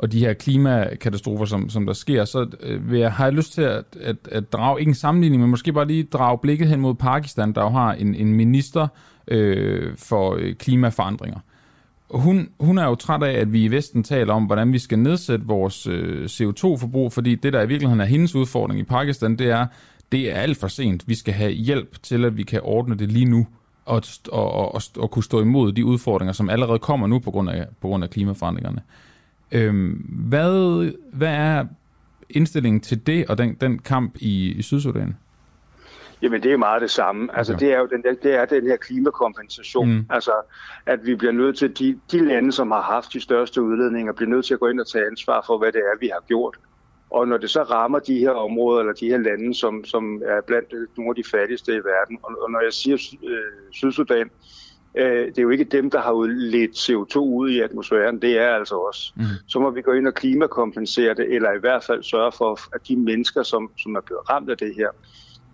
og de her klimakatastrofer, som, som der sker, så øh, vil jeg, har jeg lyst til at, at, at drage, ikke en sammenligning, men måske bare lige drage blikket hen mod Pakistan, der jo har en, en minister øh, for øh, klimaforandringer. Hun, hun er jo træt af, at vi i Vesten taler om, hvordan vi skal nedsætte vores øh, CO2-forbrug, fordi det, der i virkeligheden er hendes udfordring i Pakistan, det er, det er alt for sent. Vi skal have hjælp til, at vi kan ordne det lige nu, og, og, og, og kunne stå imod de udfordringer, som allerede kommer nu på grund af, på grund af klimaforandringerne. Øhm, hvad, hvad er indstillingen til det og den, den kamp i, i Sydsudan? Jamen det er meget det samme. Altså okay. det er jo den, det er den her klimakompensation. Mm. Altså at vi bliver nødt til, de, de lande, som har haft de største udledninger, bliver nødt til at gå ind og tage ansvar for, hvad det er, vi har gjort. Og når det så rammer de her områder, eller de her lande, som, som er blandt nogle af de fattigste i verden, og, og når jeg siger øh, Sydsudan, øh, det er jo ikke dem, der har ledt CO2 ud i atmosfæren, det er altså os. Mm. Så må vi gå ind og klimakompensere det, eller i hvert fald sørge for, at de mennesker, som, som er blevet ramt af det her,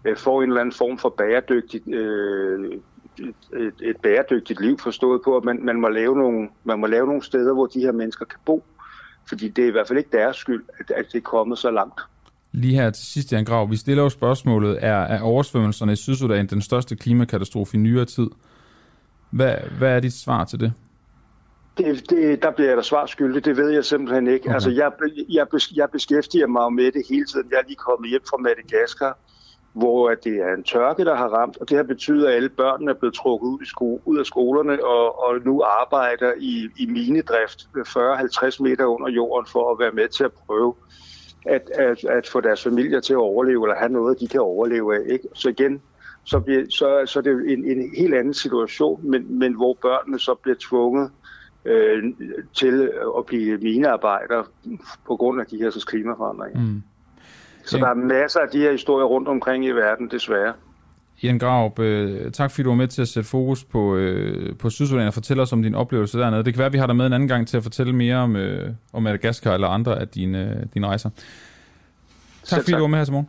øh, får en eller anden form for bæredygtigt, øh, et, et bæredygtigt liv, forstået på, at man, man, må lave nogle, man må lave nogle steder, hvor de her mennesker kan bo. Fordi det er i hvert fald ikke deres skyld, at, at det er kommet så langt. Lige her til sidst, Jan Grav, vi stiller jo spørgsmålet, er, er oversvømmelserne i Sydsudan den største klimakatastrofe i nyere tid? Hvad, hvad er dit svar til det? Det, det, der bliver jeg da svar skyldig, det ved jeg simpelthen ikke. Okay. Altså, jeg, jeg, jeg beskæftiger mig med det hele tiden. Jeg er lige kommet hjem fra Madagaskar, hvor det er en tørke, der har ramt, og det har betydet, at alle børnene er blevet trukket ud, i sko- ud af skolerne og, og nu arbejder i, i minedrift 40-50 meter under jorden for at være med til at prøve at, at, at få deres familier til at overleve, eller have noget, de kan overleve af. Ikke? Så igen, så, bliver, så, så er det en, en helt anden situation, men, men hvor børnene så bliver tvunget øh, til at blive minearbejdere på grund af de her så klimaforandringer. Mm. Så der er masser af de her historier rundt omkring i verden, desværre. Jan Graup, øh, tak fordi du var med til at sætte fokus på, øh, på Sydsudan og fortælle os om din oplevelse dernede. Det kan være, at vi har dig med en anden gang til at fortælle mere om, øh, om Madagaskar eller andre af dine, øh, dine rejser. Tak Selv fordi tak. du var med her til morgen.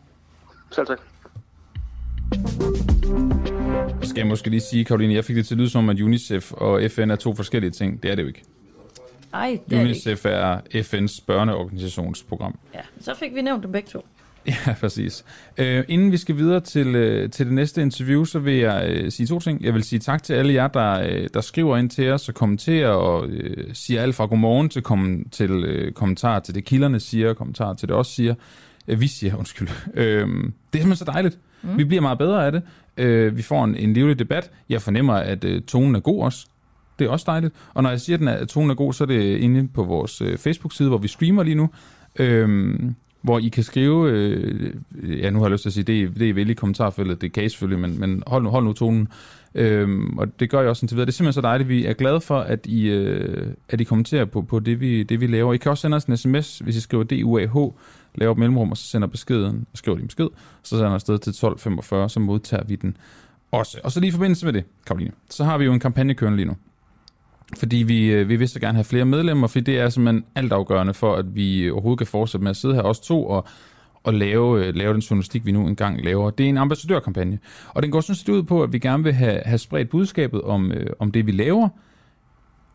Selv tak. Skal jeg måske lige sige, Karoline, jeg fik det til at lyde som, at UNICEF og FN er to forskellige ting. Det er det jo ikke. Nej, det UNICEF er, det er FN's børneorganisationsprogram. Ja, så fik vi nævnt dem begge to. Ja, præcis. Uh, inden vi skal videre til, uh, til det næste interview, så vil jeg uh, sige to ting. Jeg vil sige tak til alle jer, der, uh, der skriver ind til os og kommenterer og uh, siger alt fra godmorgen til, kom, til uh, kommentarer til det, kilderne siger, kommentarer til det også siger. Uh, vi siger, undskyld. Uh, det er simpelthen så dejligt. Mm. Vi bliver meget bedre af det. Uh, vi får en, en livlig debat. Jeg fornemmer, at uh, tonen er god også. Det er også dejligt. Og når jeg siger, at tonen er god, så er det inde på vores uh, Facebook-side, hvor vi streamer lige nu. Uh, hvor I kan skrive, øh, ja nu har jeg lyst til at sige, det, det er vel i kommentarfeltet, det kan I selvfølgelig, men, men hold, nu, hold nu tonen. Øhm, og det gør jeg også indtil videre. Det er simpelthen så dejligt. Vi er glade for, at I, øh, at I kommenterer på, på det, vi, det, vi laver. I kan også sende os en sms, hvis I skriver DUAH, laver et mellemrum, og så sender beskeden, og skriver din besked, så sender afsted til 1245, så modtager vi den også. Og så lige i forbindelse med det, Karoline, så har vi jo en kampagne kørende lige nu. Fordi vi, øh, vi vil så gerne have flere medlemmer, fordi det er simpelthen altafgørende for, at vi overhovedet kan fortsætte med at sidde her, os to, og, og lave, øh, lave den journalistik, vi nu engang laver. Det er en ambassadørkampagne, og den går sådan set ud på, at vi gerne vil have, have spredt budskabet om, øh, om det, vi laver,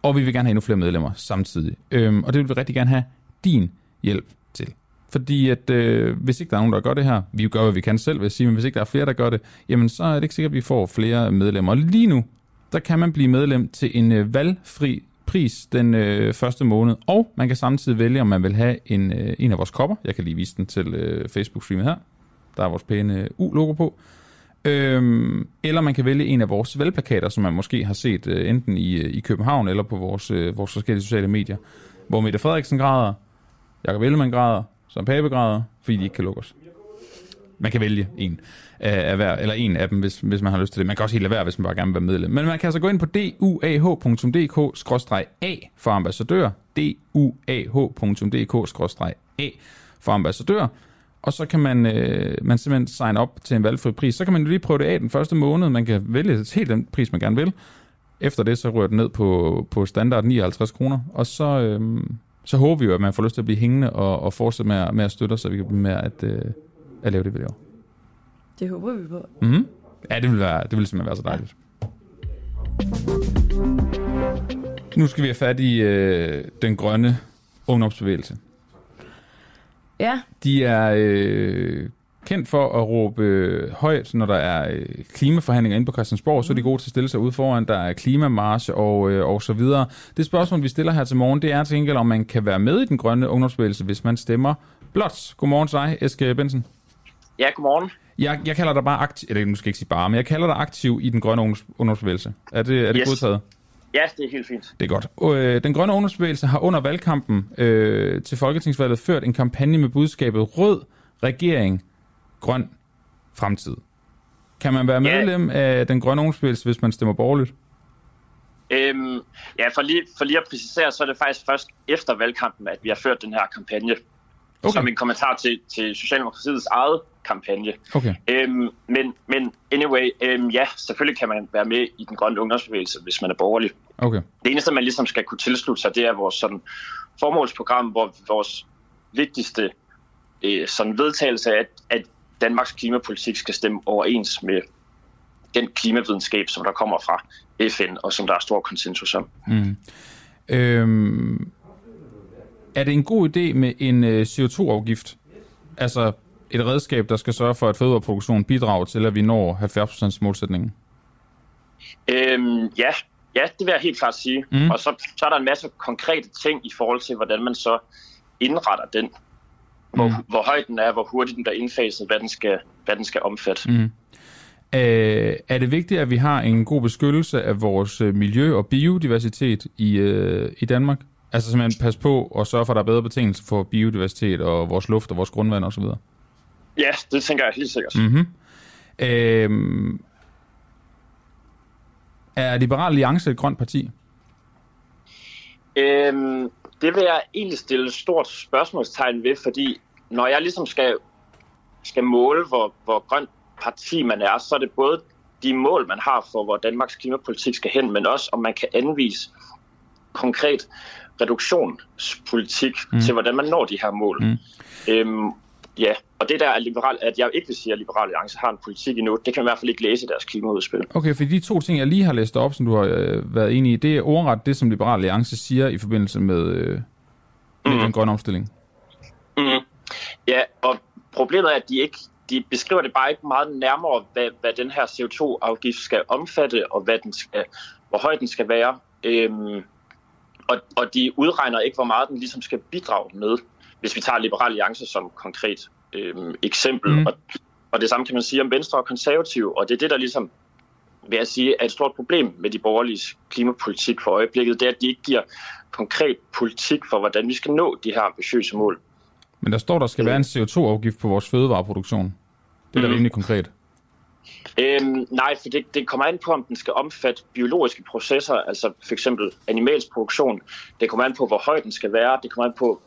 og vi vil gerne have endnu flere medlemmer samtidig. Øhm, og det vil vi rigtig gerne have din hjælp til. Fordi at øh, hvis ikke der er nogen, der gør det her, vi gør, hvad vi kan selv, vil jeg sige, men hvis ikke der er flere, der gør det, jamen så er det ikke sikkert, at vi får flere medlemmer. Og lige nu, der kan man blive medlem til en øh, valgfri pris den øh, første måned, og man kan samtidig vælge, om man vil have en, øh, en af vores kopper. Jeg kan lige vise den til øh, Facebook-streamet her. Der er vores pæne øh, U-logo på. Øhm, eller man kan vælge en af vores valgplakater, som man måske har set øh, enten i, øh, i København eller på vores, øh, vores forskellige sociale medier, hvor Mette Frederiksen græder, Jakob Ellemann græder, som Pape græder, fordi de ikke kan lukke os. Man kan vælge en øh, af hver, eller en af dem, hvis, hvis man har lyst til det. Man kan også helt lade være, hvis man bare gerne vil være medlem. Men man kan altså gå ind på duah.dk-a for ambassadør. duah.dk-a for ambassadør. Og så kan man, øh, man simpelthen sign op til en valgfri pris. Så kan man jo lige prøve det af den første måned. Man kan vælge helt den pris, man gerne vil. Efter det, så rører den ned på, på standard 59 kroner. Og så, øh, så håber vi jo, at man får lyst til at blive hængende og, og fortsætte med, med at støtte os, så vi kan blive med at, øh, at lave det, vi laver. Det håber vi på. Mm-hmm. Ja, det vil, være, det vil simpelthen være så dejligt. Nu skal vi have fat i øh, den grønne ungdomsbevægelse. Ja, De er øh, kendt for at råbe øh, højt, når der er øh, klimaforhandlinger inde på Christiansborg, så er de gode til at stille sig ud foran, der er klimamarsch og, øh, og så videre. Det spørgsmål, vi stiller her til morgen, det er til gengæld, om man kan være med i den grønne ungdomsbevægelse, hvis man stemmer blot. Godmorgen til dig, Eske Bensen. Ja, godmorgen. Jeg, jeg kalder dig bare aktiv, eller nu skal jeg ikke sige bare, men jeg kalder dig aktiv i den grønne ungdoms, ungdomsbevægelse. Er det, er det Yes. godtaget? Ja, det er helt fint. Det er godt. Øh, den grønne ungdomsbevægelse har under valgkampen øh, til Folketingsvalget ført en kampagne med budskabet Rød regering, grøn fremtid. Kan man være Ja. medlem af den grønne ungdomsbevægelse, hvis man stemmer borgerligt? Øhm, ja, for lige, for lige at præcisere, så er det faktisk først efter valgkampen, at vi har ført den her kampagne. Okay. Som en kommentar til, til Socialdemokratiets eget kampagne. Okay. Øhm, men, men anyway, øhm, ja, selvfølgelig kan man være med i den grønne ungdomsbevægelse, hvis man er borgerlig. Okay. Det eneste, man ligesom skal kunne tilslutte sig, det er vores sådan, formålsprogram, hvor vores vigtigste øh, sådan vedtagelse er, at, at Danmarks klimapolitik skal stemme overens med den klimavidenskab, som der kommer fra FN, og som der er stor konsensus om. Mm. Øhm, er det en god idé med en øh, CO2-afgift? Altså et redskab, der skal sørge for, at fødevareproduktionen bidrager til, at vi når 70% målsætningen? Øhm, ja, ja, det vil jeg helt klart sige. Mm. Og så, så er der en masse konkrete ting i forhold til, hvordan man så indretter den. Hvor, Mm. hvor høj den er, hvor hurtigt den bliver indfaset, hvad den skal, hvad den skal omfatte. Mm. Mm. Øh, er det vigtigt, at vi har en god beskyttelse af vores øh, miljø og biodiversitet i, øh, i Danmark? Altså simpelthen passe på og sørge for, at der er bedre betingelser for biodiversitet og vores luft og vores grundvand osv.? Ja, det tænker jeg helt sikkert. Mm. Mm-hmm. Øh, er Liberal Alliance et grønt parti? Øhm, det vil jeg egentlig stille et stort spørgsmålstegn ved, fordi når jeg ligesom skal, skal måle, hvor, hvor grønt parti man er, så er det både de mål, man har for, hvor Danmarks klimapolitik skal hen, men også om man kan anvise konkret reduktionspolitik Mm. til, hvordan man når de her mål. Mm. Øhm, ja, og det der er liberal, at jeg ikke vil sige, at Liberal Alliance har en politik endnu, det kan man i hvert fald ikke læse i deres klimaudspil. Okay, for de to ting, jeg lige har læst op, som du har øh, været enig i, det er ordret det, som Liberal Alliance siger i forbindelse med, øh, med Mhm. den grønne omstilling. Mm. Ja, og problemet er, at de ikke de beskriver det bare ikke meget nærmere, hvad, hvad den her CO2-afgift skal omfatte, og hvad den skal, hvor høj den skal være. Øhm, og, og de udregner ikke, hvor meget den ligesom skal bidrage med, hvis vi tager Liberal Alliance som konkret øhm, eksempel. Mm. Mm. Og, og det samme kan man sige om Venstre og Konservative, og det er det, der ligesom, vil jeg sige, er et stort problem med de borgerlige klimapolitik for øjeblikket, det er, at de ikke giver konkret politik for, hvordan vi skal nå de her ambitiøse mål. Men der står, der skal være en CO2-afgift på vores fødevareproduktion. Det er da Mhm. rimelig konkret. Øhm, nej, for det, det kommer an på, om den skal omfatte biologiske processer, altså for eksempel animalsk produktion. Det kommer an på, hvor høj den skal være. Det kommer an på,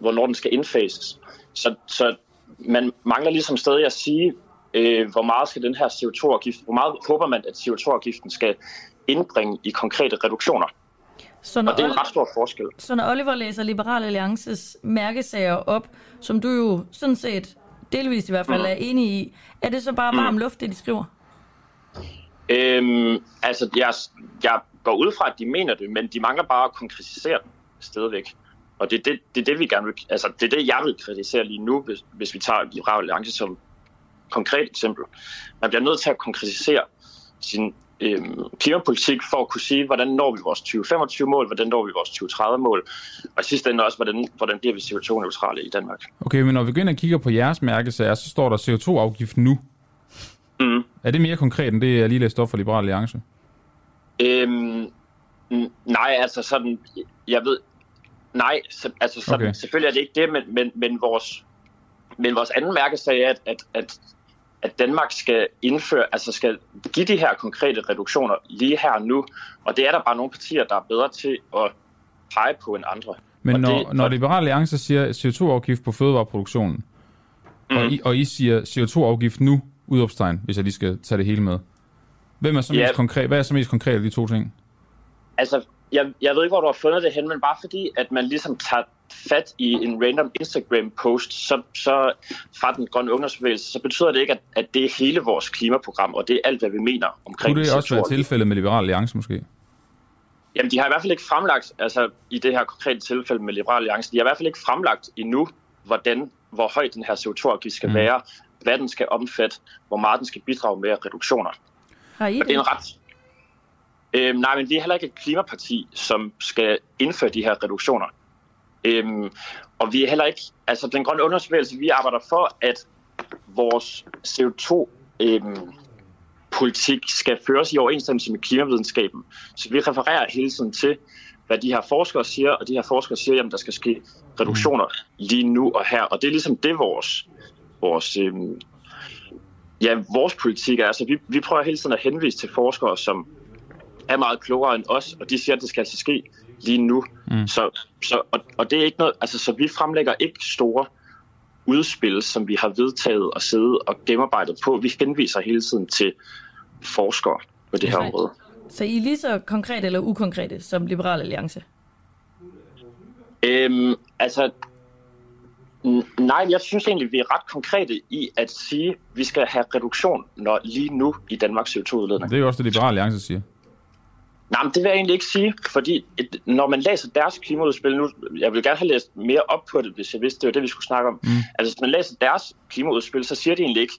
hvornår den skal indfases. Så, så man mangler ligesom stadig at sige, øh, hvor meget skal den her CO2-afgift, hvor meget håber man, at CO2-afgiften skal indbringe i konkrete reduktioner. så når, Og det er en ret stor forskel. så når Oliver læser Liberal Alliances mærkesager op, som du jo sådan set delvist i hvert fald er enig i, er det så bare varm luft, det de skriver? Øhm, altså, jeg, jeg går ud fra, at de mener det, men de mangler bare at konkretisere den stadigvæk. Og det er det, det, er det vi gerne vil, altså, det er det, jeg vil kritisere lige nu, hvis, hvis vi tager Liberal Alliance som konkret eksempel. Man bliver nødt til at konkretisere sin øhm, klimapolitik for at kunne sige, hvordan når vi vores 2025-mål, hvordan når vi vores 2030-mål, og i sidste ende også, hvordan, hvordan bliver vi CO2-neutrale i Danmark. Okay, men når vi går ind og kigger på jeres mærkesager, så står der CO2-afgift nu. Mm. Er det mere konkret end det, jeg lige læste op for Liberal Alliance? Øhm, nej, altså sådan, jeg ved, nej, så, altså sådan, Okay. selvfølgelig er det ikke det, men, men, men, vores, men vores anden mærkesag er, at, at, at, at Danmark skal indføre, altså skal give de her konkrete reduktioner lige her og nu, og det er der bare nogle partier, der er bedre til at pege på end andre. Men Og når, det- når og- Liberal Alliance siger CO2-afgift på fødevareproduktionen, mm. og. I, og I siger CO2-afgift nu, udopstegn, hvis jeg lige skal tage det hele med. Hvem er så Ja. mest konkret? Hvad er så mest konkret af de to ting? Altså, jeg, jeg ved ikke, hvor du har fundet det hen, men bare fordi, at man ligesom tager fat i en random Instagram-post, så, så fra den grønne ungdomsbevægelse, så betyder det ikke, at, at det er hele vores klimaprogram, og det er alt, hvad vi mener omkring Kunne det også være CO2. tilfældet med Liberal Alliance måske? Jamen, de har i hvert fald ikke fremlagt, altså i det her konkrete tilfælde med Liberal Alliance, de har i hvert fald ikke fremlagt endnu, hvordan, hvor høj den her CO2-afgift skal mm. være, hvad den skal omfatte, hvor meget den skal bidrage med reduktioner. Har I Og det er det? en ret... Øhm, nej, men vi er heller ikke et klimaparti, som skal indføre de her reduktioner. Øhm, og vi er heller ikke... Altså, den grønne undersøgelse, vi arbejder for, at vores CO2 øhm, politik skal føres i overensstemmelse med klimavidenskaben. Så vi refererer hele tiden til, hvad de her forskere siger, og de her forskere siger, at der skal ske reduktioner lige nu og her. Og det er ligesom det, vores, vores, øhm, ja, vores politik er. Altså, vi, vi prøver hele tiden at henvise til forskere, som er meget klogere end os, og de siger, at det skal altså ske lige nu. Mm. Så, så, og, og det er ikke noget, altså, så vi fremlægger ikke store udspil, som vi har vedtaget og siddet og gennemarbejdet på. Vi henviser hele tiden til forskere på det her område. Så I er lige så konkrete eller ukonkrete som Liberal Alliance? Øhm, altså, nej, jeg synes egentlig, vi er ret konkrete i at sige, at vi skal have reduktion når lige nu i Danmarks CO2-udledning. Det er jo også det, Liberale Alliance siger. Nej, men det vil jeg egentlig ikke sige, fordi et, når man læser deres klimaudspil nu, jeg vil gerne have læst mere op på det, hvis jeg vidste, det var det, vi skulle snakke om. Mm. Altså, hvis man læser deres klimaudspil, så siger de egentlig ikke,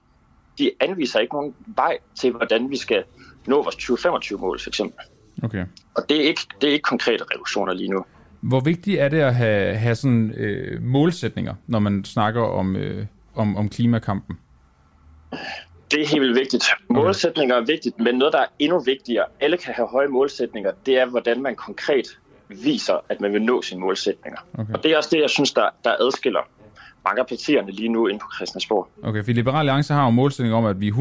de anviser ikke nogen vej til, hvordan vi skal nå vores 2025-mål, for eksempel. Okay. Og det er ikke, det er ikke konkrete reduktioner lige nu. Hvor vigtigt er det at have, have sådan øh, målsætninger, når man snakker om, øh, om, om klimakampen? Det er helt vildt vigtigt. Målsætninger er vigtigt, men noget, der er endnu vigtigere, alle kan have høje målsætninger, det er, hvordan man konkret viser, at man vil nå sine målsætninger. Okay. Og det er også det, jeg synes, der, der adskiller mange af partierne lige nu inde på Christiansborg. Okay, for Liberale Alliance har jo målsætning om, at vi er 100%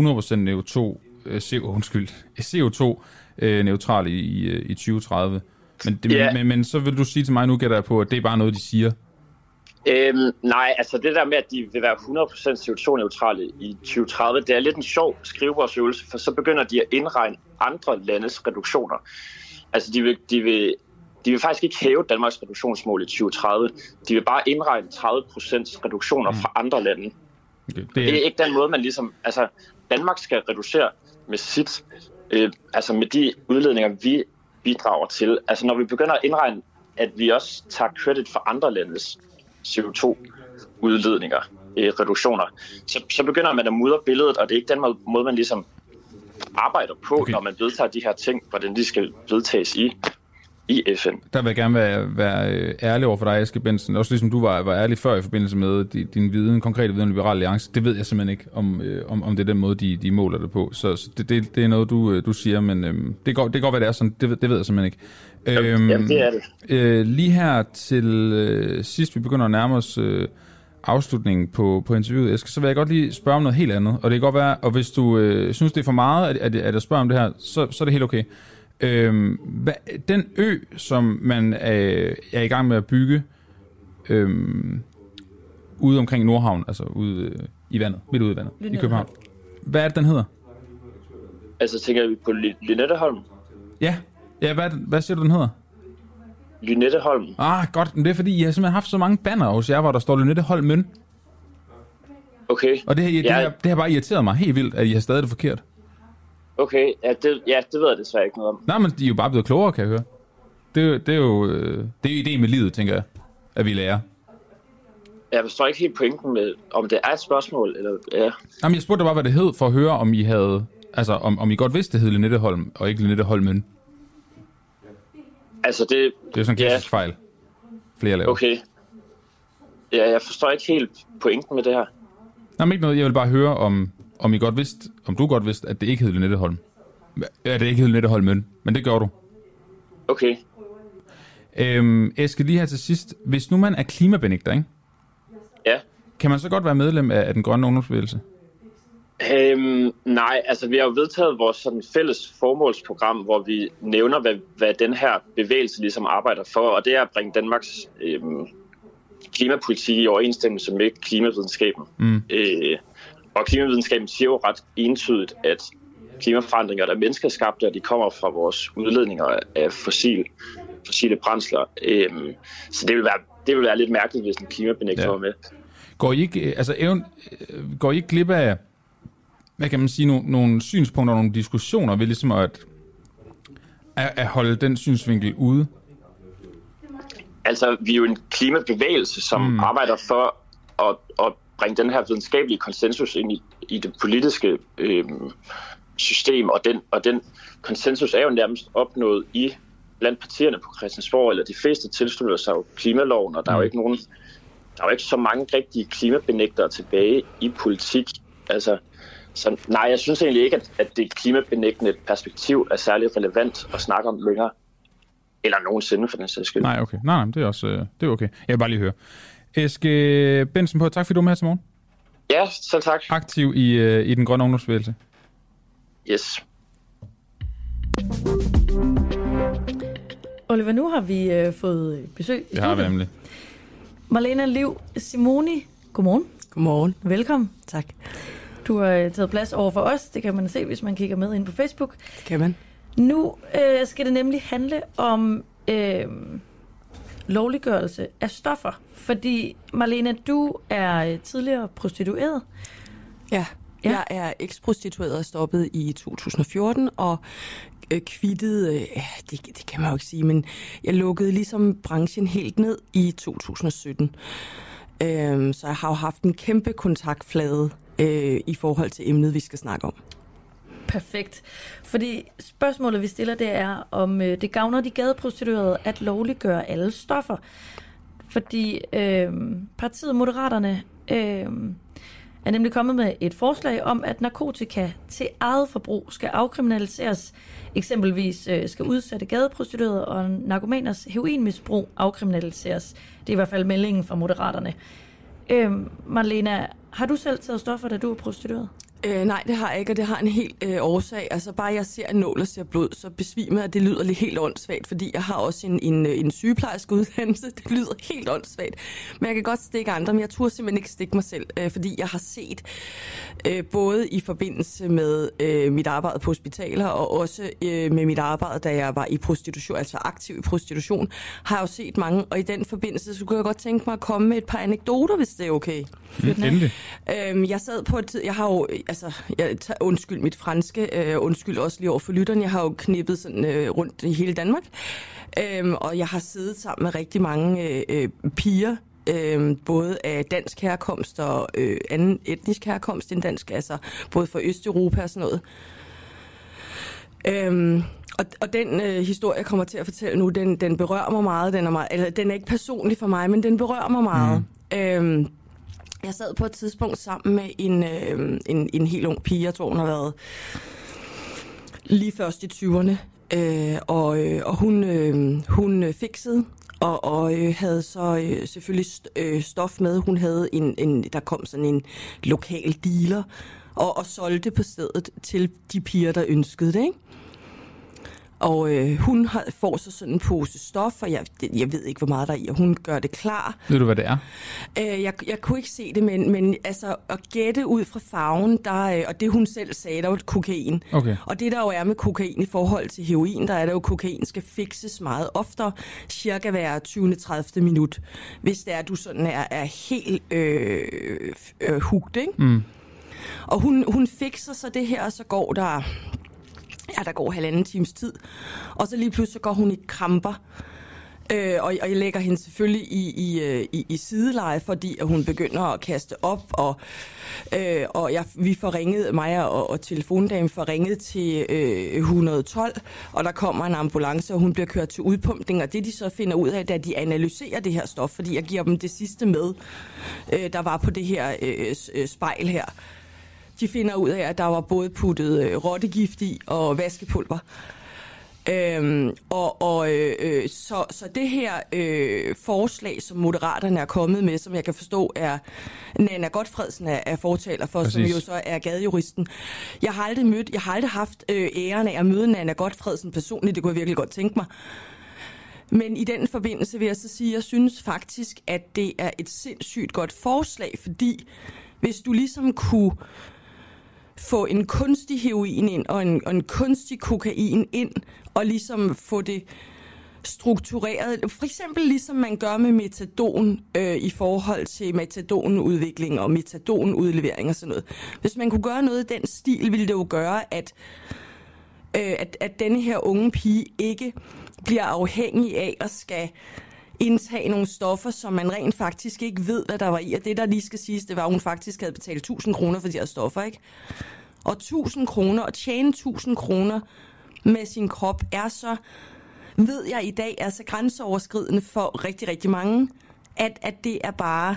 CO2, øh, CO, undskyld, CO2 øh, i, i 2030. Men, det, men, men, men så vil du sige til mig, nu gætter jeg på, at det er bare noget, de siger. Øhm, nej, altså det der med, at de vil være 100% CO2-neutrale i 2030, det er lidt en sjov skrivebordsøvelse, for så begynder de at indregne andre landes reduktioner. Altså de vil, de vil, de vil faktisk ikke hæve Danmarks reduktionsmål i 2030. De vil bare indregne 30% reduktioner fra andre lande. Okay, det, Det er ikke den måde, man ligesom... Altså, Danmark skal reducere med sit... Øh, altså med de udledninger, vi bidrager til. Altså når vi begynder at indregne, at vi også tager credit for andre landes CO2-udledninger, øh, reduktioner, så, så begynder man at mudre billedet, og det er ikke den måde, man ligesom arbejder på, okay. når man vedtager de her ting, hvordan de skal vedtages i, i FN. Der vil jeg gerne være, være øh, ærlig over for dig, Eske Benson. Også ligesom du var, var ærlig før i forbindelse med din, din viden, konkrete viden om Liberale Alliance. Det ved jeg simpelthen ikke, om, øh, om, om det er den måde, de, de måler det på. Så, så det, det, det er noget, du, øh, du siger, men øh, det, går, det godt være, det er sådan. Det, ved- det ved jeg simpelthen ikke. Øhm, Jamen, det er det. Øh, lige her til øh, sidst, vi begynder at nærme os øh, afslutningen på, på interviewet, Eske, så vil jeg godt lige spørge om noget helt andet. Og det kan godt være, og hvis du øh, synes, det er for meget, at, at, at jeg spørger om det her, så, så er det helt okay. Øhm, hvad, den ø, som man øh, er i gang med at bygge øhm, ude omkring Nordhavn, altså ude øh, i vandet, midt ude i vandet, i Lynetteholm. København. Hvad er det, den hedder? Altså tænker vi på Ly- Lynetteholm. Ja, ja hvad, hvad siger du, den hedder? Lynetteholm. Ah, godt, men det er fordi, I har simpelthen haft så mange banner hos jer, hvor der står Lynette Holmøn. Okay. Og det, det, Ja. har, det har bare irriteret mig helt vildt, at I har stadig det forkert. Okay, ja det, ja, det ved jeg desværre ikke noget om. Nej, men de er jo bare blevet klogere, kan jeg høre. Det, er jo- det er jo øh, det er ideen med livet, tænker jeg, at vi lærer. Jeg forstår ikke helt pointen med, om det er et spørgsmål, eller ja. Jamen, jeg spurgte bare, hvad det hed, for at høre, om I havde... Altså, om, om I godt vidste, det hed Lynette Holm, og ikke Lynette Holmøn. Altså det, Det er jo sådan en Ja. klassisk fejl. Flere laver. okay. Ja, jeg forstår ikke helt pointen med det her. Nej, men ikke noget. Jeg vil bare høre, om, om I godt vidste, om du godt vidste, at det ikke hed Lynette Holm. Ja, det ikke hed Lynette Holmøn, men det gør du. Okay. Øhm, Eske, lige her til sidst. Hvis nu man er klimabenægter, ikke? Ja. Kan man så godt være medlem af, af den grønne ungdomsbevægelse? Øhm, nej, altså vi har jo vedtaget vores sådan fælles formålsprogram, hvor vi nævner, hvad, hvad den her bevægelse ligesom arbejder for, og det er at bringe Danmarks øhm, klimapolitik i overensstemmelse med klimavidenskaben. Mm. Øh, og klimavidenskaben siger jo ret entydigt, at klimaforandringer der er menneskeskabte, og de kommer fra vores udledninger af fossil, fossile brændsler. Øhm, så det vil, være, det vil være lidt mærkeligt, hvis en klimabenægter Ja. var med. Går I ikke, øh, altså, even, øh, går I ikke glip af, hvad kan man sige, nogle, nogle synspunkter og nogle diskussioner ved ligesom at, at, at holde den synsvinkel ude? Altså, vi er jo en klimabevægelse, som mm. arbejder for at, at bringe den her videnskabelige konsensus ind i, i det politiske øh, system, og den, og den konsensus er jo nærmest opnået i blandt partierne på Christiansborg, eller de fleste tilslutter sig jo klimaloven, og der er jo ikke nogen, der er jo ikke så mange rigtige klimabenægtere tilbage i politik. Altså, så nej, jeg synes egentlig ikke, at, at det klimabenægtende perspektiv er særlig relevant at snakke om længere. Eller nogensinde, for den sags skyld. Nej, okay. Nej, nej, det er også øh, det er okay. Jeg vil bare lige høre. Eske Benson på, tak fordi du er med her til morgen. Ja, selv tak. Aktiv i, øh, i den grønne ungdomsbevægelse. Yes. Oliver, nu har vi øh, fået besøg. Det har vi nemlig. Marlena Liv Simoni, godmorgen. Godmorgen. Velkommen. Tak. Du har øh, taget plads over for os. Det kan man se, hvis man kigger med ind på Facebook. Det kan man. Nu øh, skal det nemlig handle om øh, lovliggørelse af stoffer. Fordi, Marlene, du er øh, tidligere prostitueret. Ja, Ja. jeg er eksprostitueret og stoppet i 2014, og øh, kvittet, øh, det, det kan man jo ikke sige, men jeg lukkede ligesom branchen helt ned i 2017. Øhm, så jeg har jo haft en kæmpe kontaktflade øh, i forhold til emnet, vi skal snakke om. Perfekt. Fordi spørgsmålet, vi stiller, det er, om øh, det gavner de gadeprostituerede at lovliggøre alle stoffer. Fordi øh, partiet Moderaterne øh, er nemlig kommet med et forslag om, at narkotika til eget forbrug skal afkriminaliseres. Eksempelvis øh, skal udsatte gadeprostituerede og narkomaners heroinmisbrug afkriminaliseres. Det er i hvert fald meldingen fra Moderaterne. Øh, Marlena, har du selv taget stoffer, da du er prostitueret? Øh, nej, det har jeg ikke, og det har en helt øh, årsag. Altså bare jeg ser en nål og ser blod, så besvimer jeg. Det lyder lidt helt åndssvagt, fordi jeg har også en, en, øh, en sygeplejerske uddannelse. Det lyder helt åndssvagt. Men jeg kan godt stikke andre, men jeg turde simpelthen ikke stikke mig selv, øh, fordi jeg har set, øh, både i forbindelse med øh, mit arbejde på hospitaler, og også øh, med mit arbejde, da jeg var i prostitution, altså aktiv i prostitution, har jeg jo set mange, og i den forbindelse, så kunne jeg godt tænke mig at komme med et par anekdoter, hvis det er okay. Mm, endelig. Øhm, jeg sad på et tid, jeg har jo, altså, jeg tager, undskyld mit franske, øh, undskyld også lige over for lytteren, jeg har jo knippet sådan øh, rundt i hele Danmark, øhm, og jeg har siddet sammen med rigtig mange øh, øh, piger, øh, både af dansk herkomst og øh, anden etnisk herkomst end dansk, altså både fra Østeuropa og sådan noget. Øhm, og, og den øh, historie, jeg kommer til at fortælle nu, den, den berører mig meget. Den er, meget, eller, den er ikke personlig for mig, men den berører mig meget. Mm. Øhm, jeg sad på et tidspunkt sammen med en, øh, en, en helt ung pige, jeg tror hun har været lige først i 20'erne, øh, og, øh, og hun, øh, hun øh, fiksede og, og øh, havde så øh, selvfølgelig st- øh, stof med. Hun havde en, en, der kom sådan en lokal dealer og, og solgte på stedet til de piger, der ønskede det, ikke? Og øh, hun har, får så sådan en pose stof, og jeg, det- jeg ved ikke, hvor meget der er i, og hun gør det klar. Ved du, hvad det er? Øh, jeg, jeg kunne ikke se det, men, men altså, at gætte ud fra farven, der, øh, og det hun selv sagde, der var kokain. Okay. Og det der jo er med kokain i forhold til heroin, der er det jo, at kokain skal fikses meget oftere, cirka hver 20. 30. minut, hvis det er, at du sådan er, er helt øh, øh, hugt, ikke? Mm. Og hun, hun fikser så det her, og så går der, ja, der går halvanden times tid. Og så lige pludselig så går hun i kramper. Øh, og, og jeg lægger hende selvfølgelig i, i, øh, i, i sideleje, fordi at hun begynder at kaste op, og, øh, og jeg, vi får ringet, mig og, og telefondamen får ringet til øh, 112, og der kommer en ambulance, og hun bliver kørt til udpumpning, og det de så finder ud af, da de analyserer det her stof, fordi jeg giver dem det sidste med, øh, der var på det her øh, øh, spejl her, de finder ud af, at der var både puttet øh, rottegift i og vaskepulver. Øhm, og og øh, øh, så, så det her øh, forslag, som Moderaterne er kommet med, som jeg kan forstå er Nana Godfredsen er, er fortaler for, Præcis. som jo så er gadejuristen. Jeg har aldrig mødt, jeg har aldrig haft øh, æren af at møde Nana Godfredsen personligt, det kunne jeg virkelig godt tænke mig. Men i den forbindelse vil jeg så sige, at jeg synes faktisk, at det er et sindssygt godt forslag, fordi hvis du ligesom kunne få en kunstig heroin ind og en, og en kunstig kokain ind, og ligesom få det struktureret. For eksempel ligesom man gør med metadon øh, i forhold til metadonudvikling og metadonudlevering og sådan noget. Hvis man kunne gøre noget i den stil, ville det jo gøre, at øh, at, at denne her unge pige ikke bliver afhængig af at skal indtage nogle stoffer, som man rent faktisk ikke ved, hvad der var i. Og det, der lige skal siges, det var, at hun faktisk havde betalt 1000 kroner for de her stoffer, ikke? Og 1000 kroner, og tjene 1000 kroner med sin krop, er så, ved jeg i dag, er så grænseoverskridende for rigtig, rigtig mange, at, at det er bare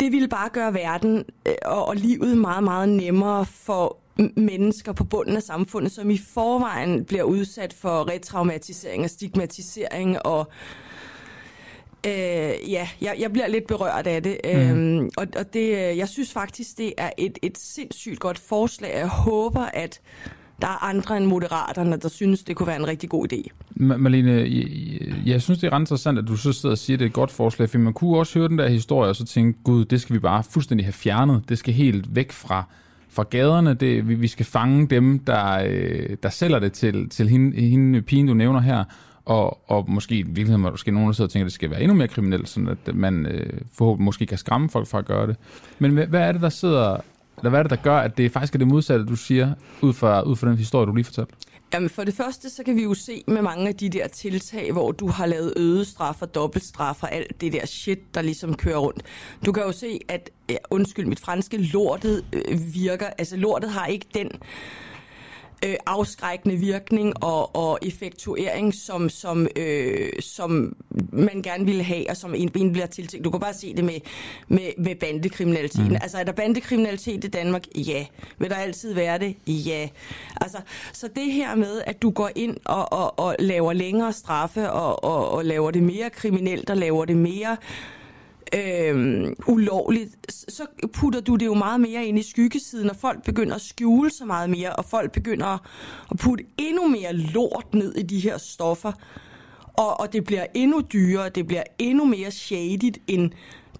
det ville bare gøre verden øh, og, og livet meget, meget nemmere for mennesker på bunden af samfundet, som i forvejen bliver udsat for retraumatisering og stigmatisering og Øh, ja, jeg, jeg bliver lidt berørt af det, mm. øhm, og, og det, øh, jeg synes faktisk, det er et, et sindssygt godt forslag. Jeg håber, at der er andre end moderaterne, der synes, det kunne være en rigtig god idé. Malene, jeg, jeg synes, det er ret interessant, at du så sidder og siger, at det er et godt forslag, for man kunne også høre den der historie og så tænke, gud, det skal vi bare fuldstændig have fjernet. Det skal helt væk fra, fra gaderne. Det, vi, vi skal fange dem, der, øh, der sælger det til, til hende, hende pigen, du nævner her, og, og måske i virkeligheden måske nogen, der sidder og tænker, at det skal være endnu mere kriminelt, sådan at man øh, forhåbentlig måske kan skræmme folk fra at gøre det. Men hvad er det, der sidder eller hvad er det, der gør, at det faktisk er det modsatte, du siger, ud fra, ud fra den historie, du lige fortalte? Jamen for det første, så kan vi jo se med mange af de der tiltag, hvor du har lavet øget straf og dobbeltstraf og alt det der shit, der ligesom kører rundt. Du kan jo se, at, ja, undskyld mit franske, lortet øh, virker. Altså lortet har ikke den øh, afskrækkende virkning og, og effektuering, som, som, øh, som man gerne ville have, og som en, en bliver tiltænkt. Du kan bare se det med, med, med bandekriminaliteten. Mm. Altså, er der bandekriminalitet i Danmark? Ja. Vil der altid være det? Ja. Altså, så det her med, at du går ind og, og, og laver længere straffe, og, og, og laver det mere kriminelt, og laver det mere øh, ulovligt, så putter du det jo meget mere ind i skyggesiden, og folk begynder at skjule så meget mere, og folk begynder at putte endnu mere lort ned i de her stoffer. Og, og det bliver endnu dyrere, det bliver endnu mere shaded, end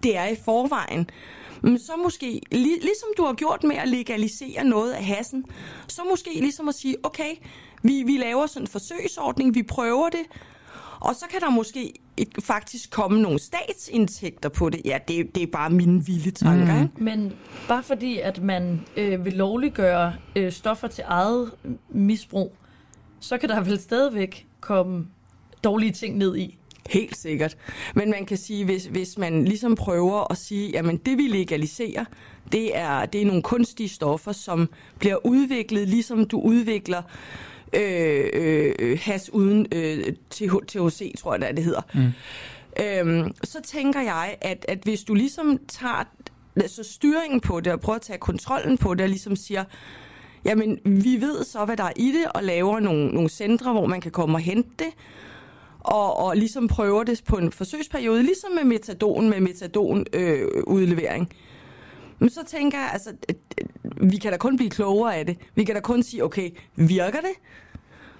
det er i forvejen. Men så måske, lig, ligesom du har gjort med at legalisere noget af hassen, så måske ligesom at sige, okay, vi, vi laver sådan en forsøgsordning, vi prøver det, og så kan der måske et, faktisk komme nogle statsindtægter på det. Ja, det, det er bare mine vilde tanker. Mm. Ikke? Men bare fordi, at man øh, vil lovliggøre øh, stoffer til eget misbrug, så kan der vel stadigvæk komme dårlige ting ned i. Helt sikkert. Men man kan sige, hvis, hvis man ligesom prøver at sige, jamen det vi legaliserer, det er, det er nogle kunstige stoffer, som bliver udviklet, ligesom du udvikler øh, øh, has uden øh, THC, tror jeg, det hedder. Mm. Øhm, så tænker jeg, at, at hvis du ligesom tager altså styringen på det, og prøver at tage kontrollen på det, og ligesom siger, jamen vi ved så, hvad der er i det, og laver nogle, nogle centre, hvor man kan komme og hente det, og, og ligesom prøver det på en forsøgsperiode, ligesom med metadon, med metadon-udlevering. Øh, Men så tænker jeg, altså, vi kan da kun blive klogere af det. Vi kan da kun sige, okay, virker det?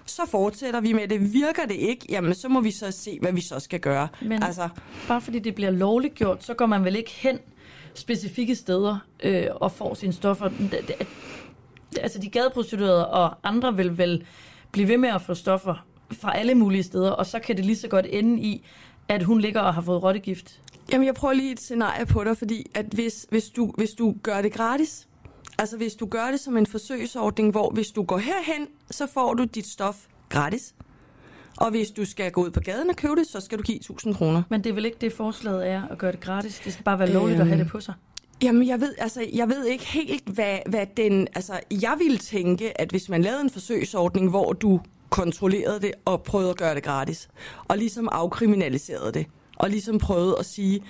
Så fortsætter vi med det. Virker det ikke, jamen så må vi så se, hvad vi så skal gøre. Men altså, bare fordi det bliver lovligt gjort, så går man vel ikke hen specifikke steder øh, og får sine stoffer. Altså de gadeprostituerede og andre vil vel blive ved med at få stoffer fra alle mulige steder, og så kan det lige så godt ende i, at hun ligger og har fået rottegift. Jamen, jeg prøver lige et scenarie på dig, fordi at hvis, hvis, du, hvis du gør det gratis, altså hvis du gør det som en forsøgsordning, hvor hvis du går herhen, så får du dit stof gratis. Og hvis du skal gå ud på gaden og købe det, så skal du give 1000 kroner. Men det er vel ikke det, forslaget er at gøre det gratis? Det skal bare være lovligt øhm, at have det på sig? Jamen, jeg ved, altså, jeg ved ikke helt, hvad, hvad den... Altså, jeg ville tænke, at hvis man lavede en forsøgsordning, hvor du kontrollerede det og prøvede at gøre det gratis. Og ligesom afkriminaliserede det. Og ligesom prøvede at sige,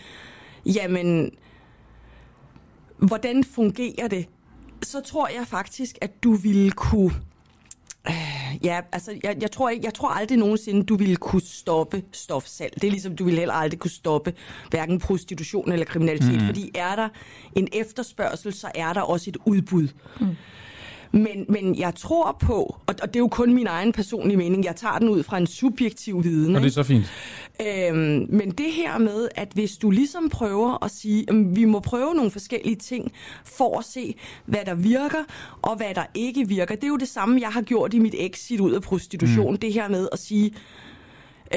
jamen, hvordan fungerer det? Så tror jeg faktisk, at du ville kunne... Øh, ja, altså, jeg, jeg, tror ikke, jeg tror aldrig nogensinde, du ville kunne stoppe stofsalg. Det er ligesom, du ville heller aldrig kunne stoppe hverken prostitution eller kriminalitet. Mm. Fordi er der en efterspørgsel, så er der også et udbud. Mm. Men, men jeg tror på, og, og det er jo kun min egen personlige mening, jeg tager den ud fra en subjektiv viden. Og det er så fint. Øhm, men det her med, at hvis du ligesom prøver at sige, at vi må prøve nogle forskellige ting for at se, hvad der virker og hvad der ikke virker. Det er jo det samme, jeg har gjort i mit exit ud af prostitution. Mm. Det her med at sige,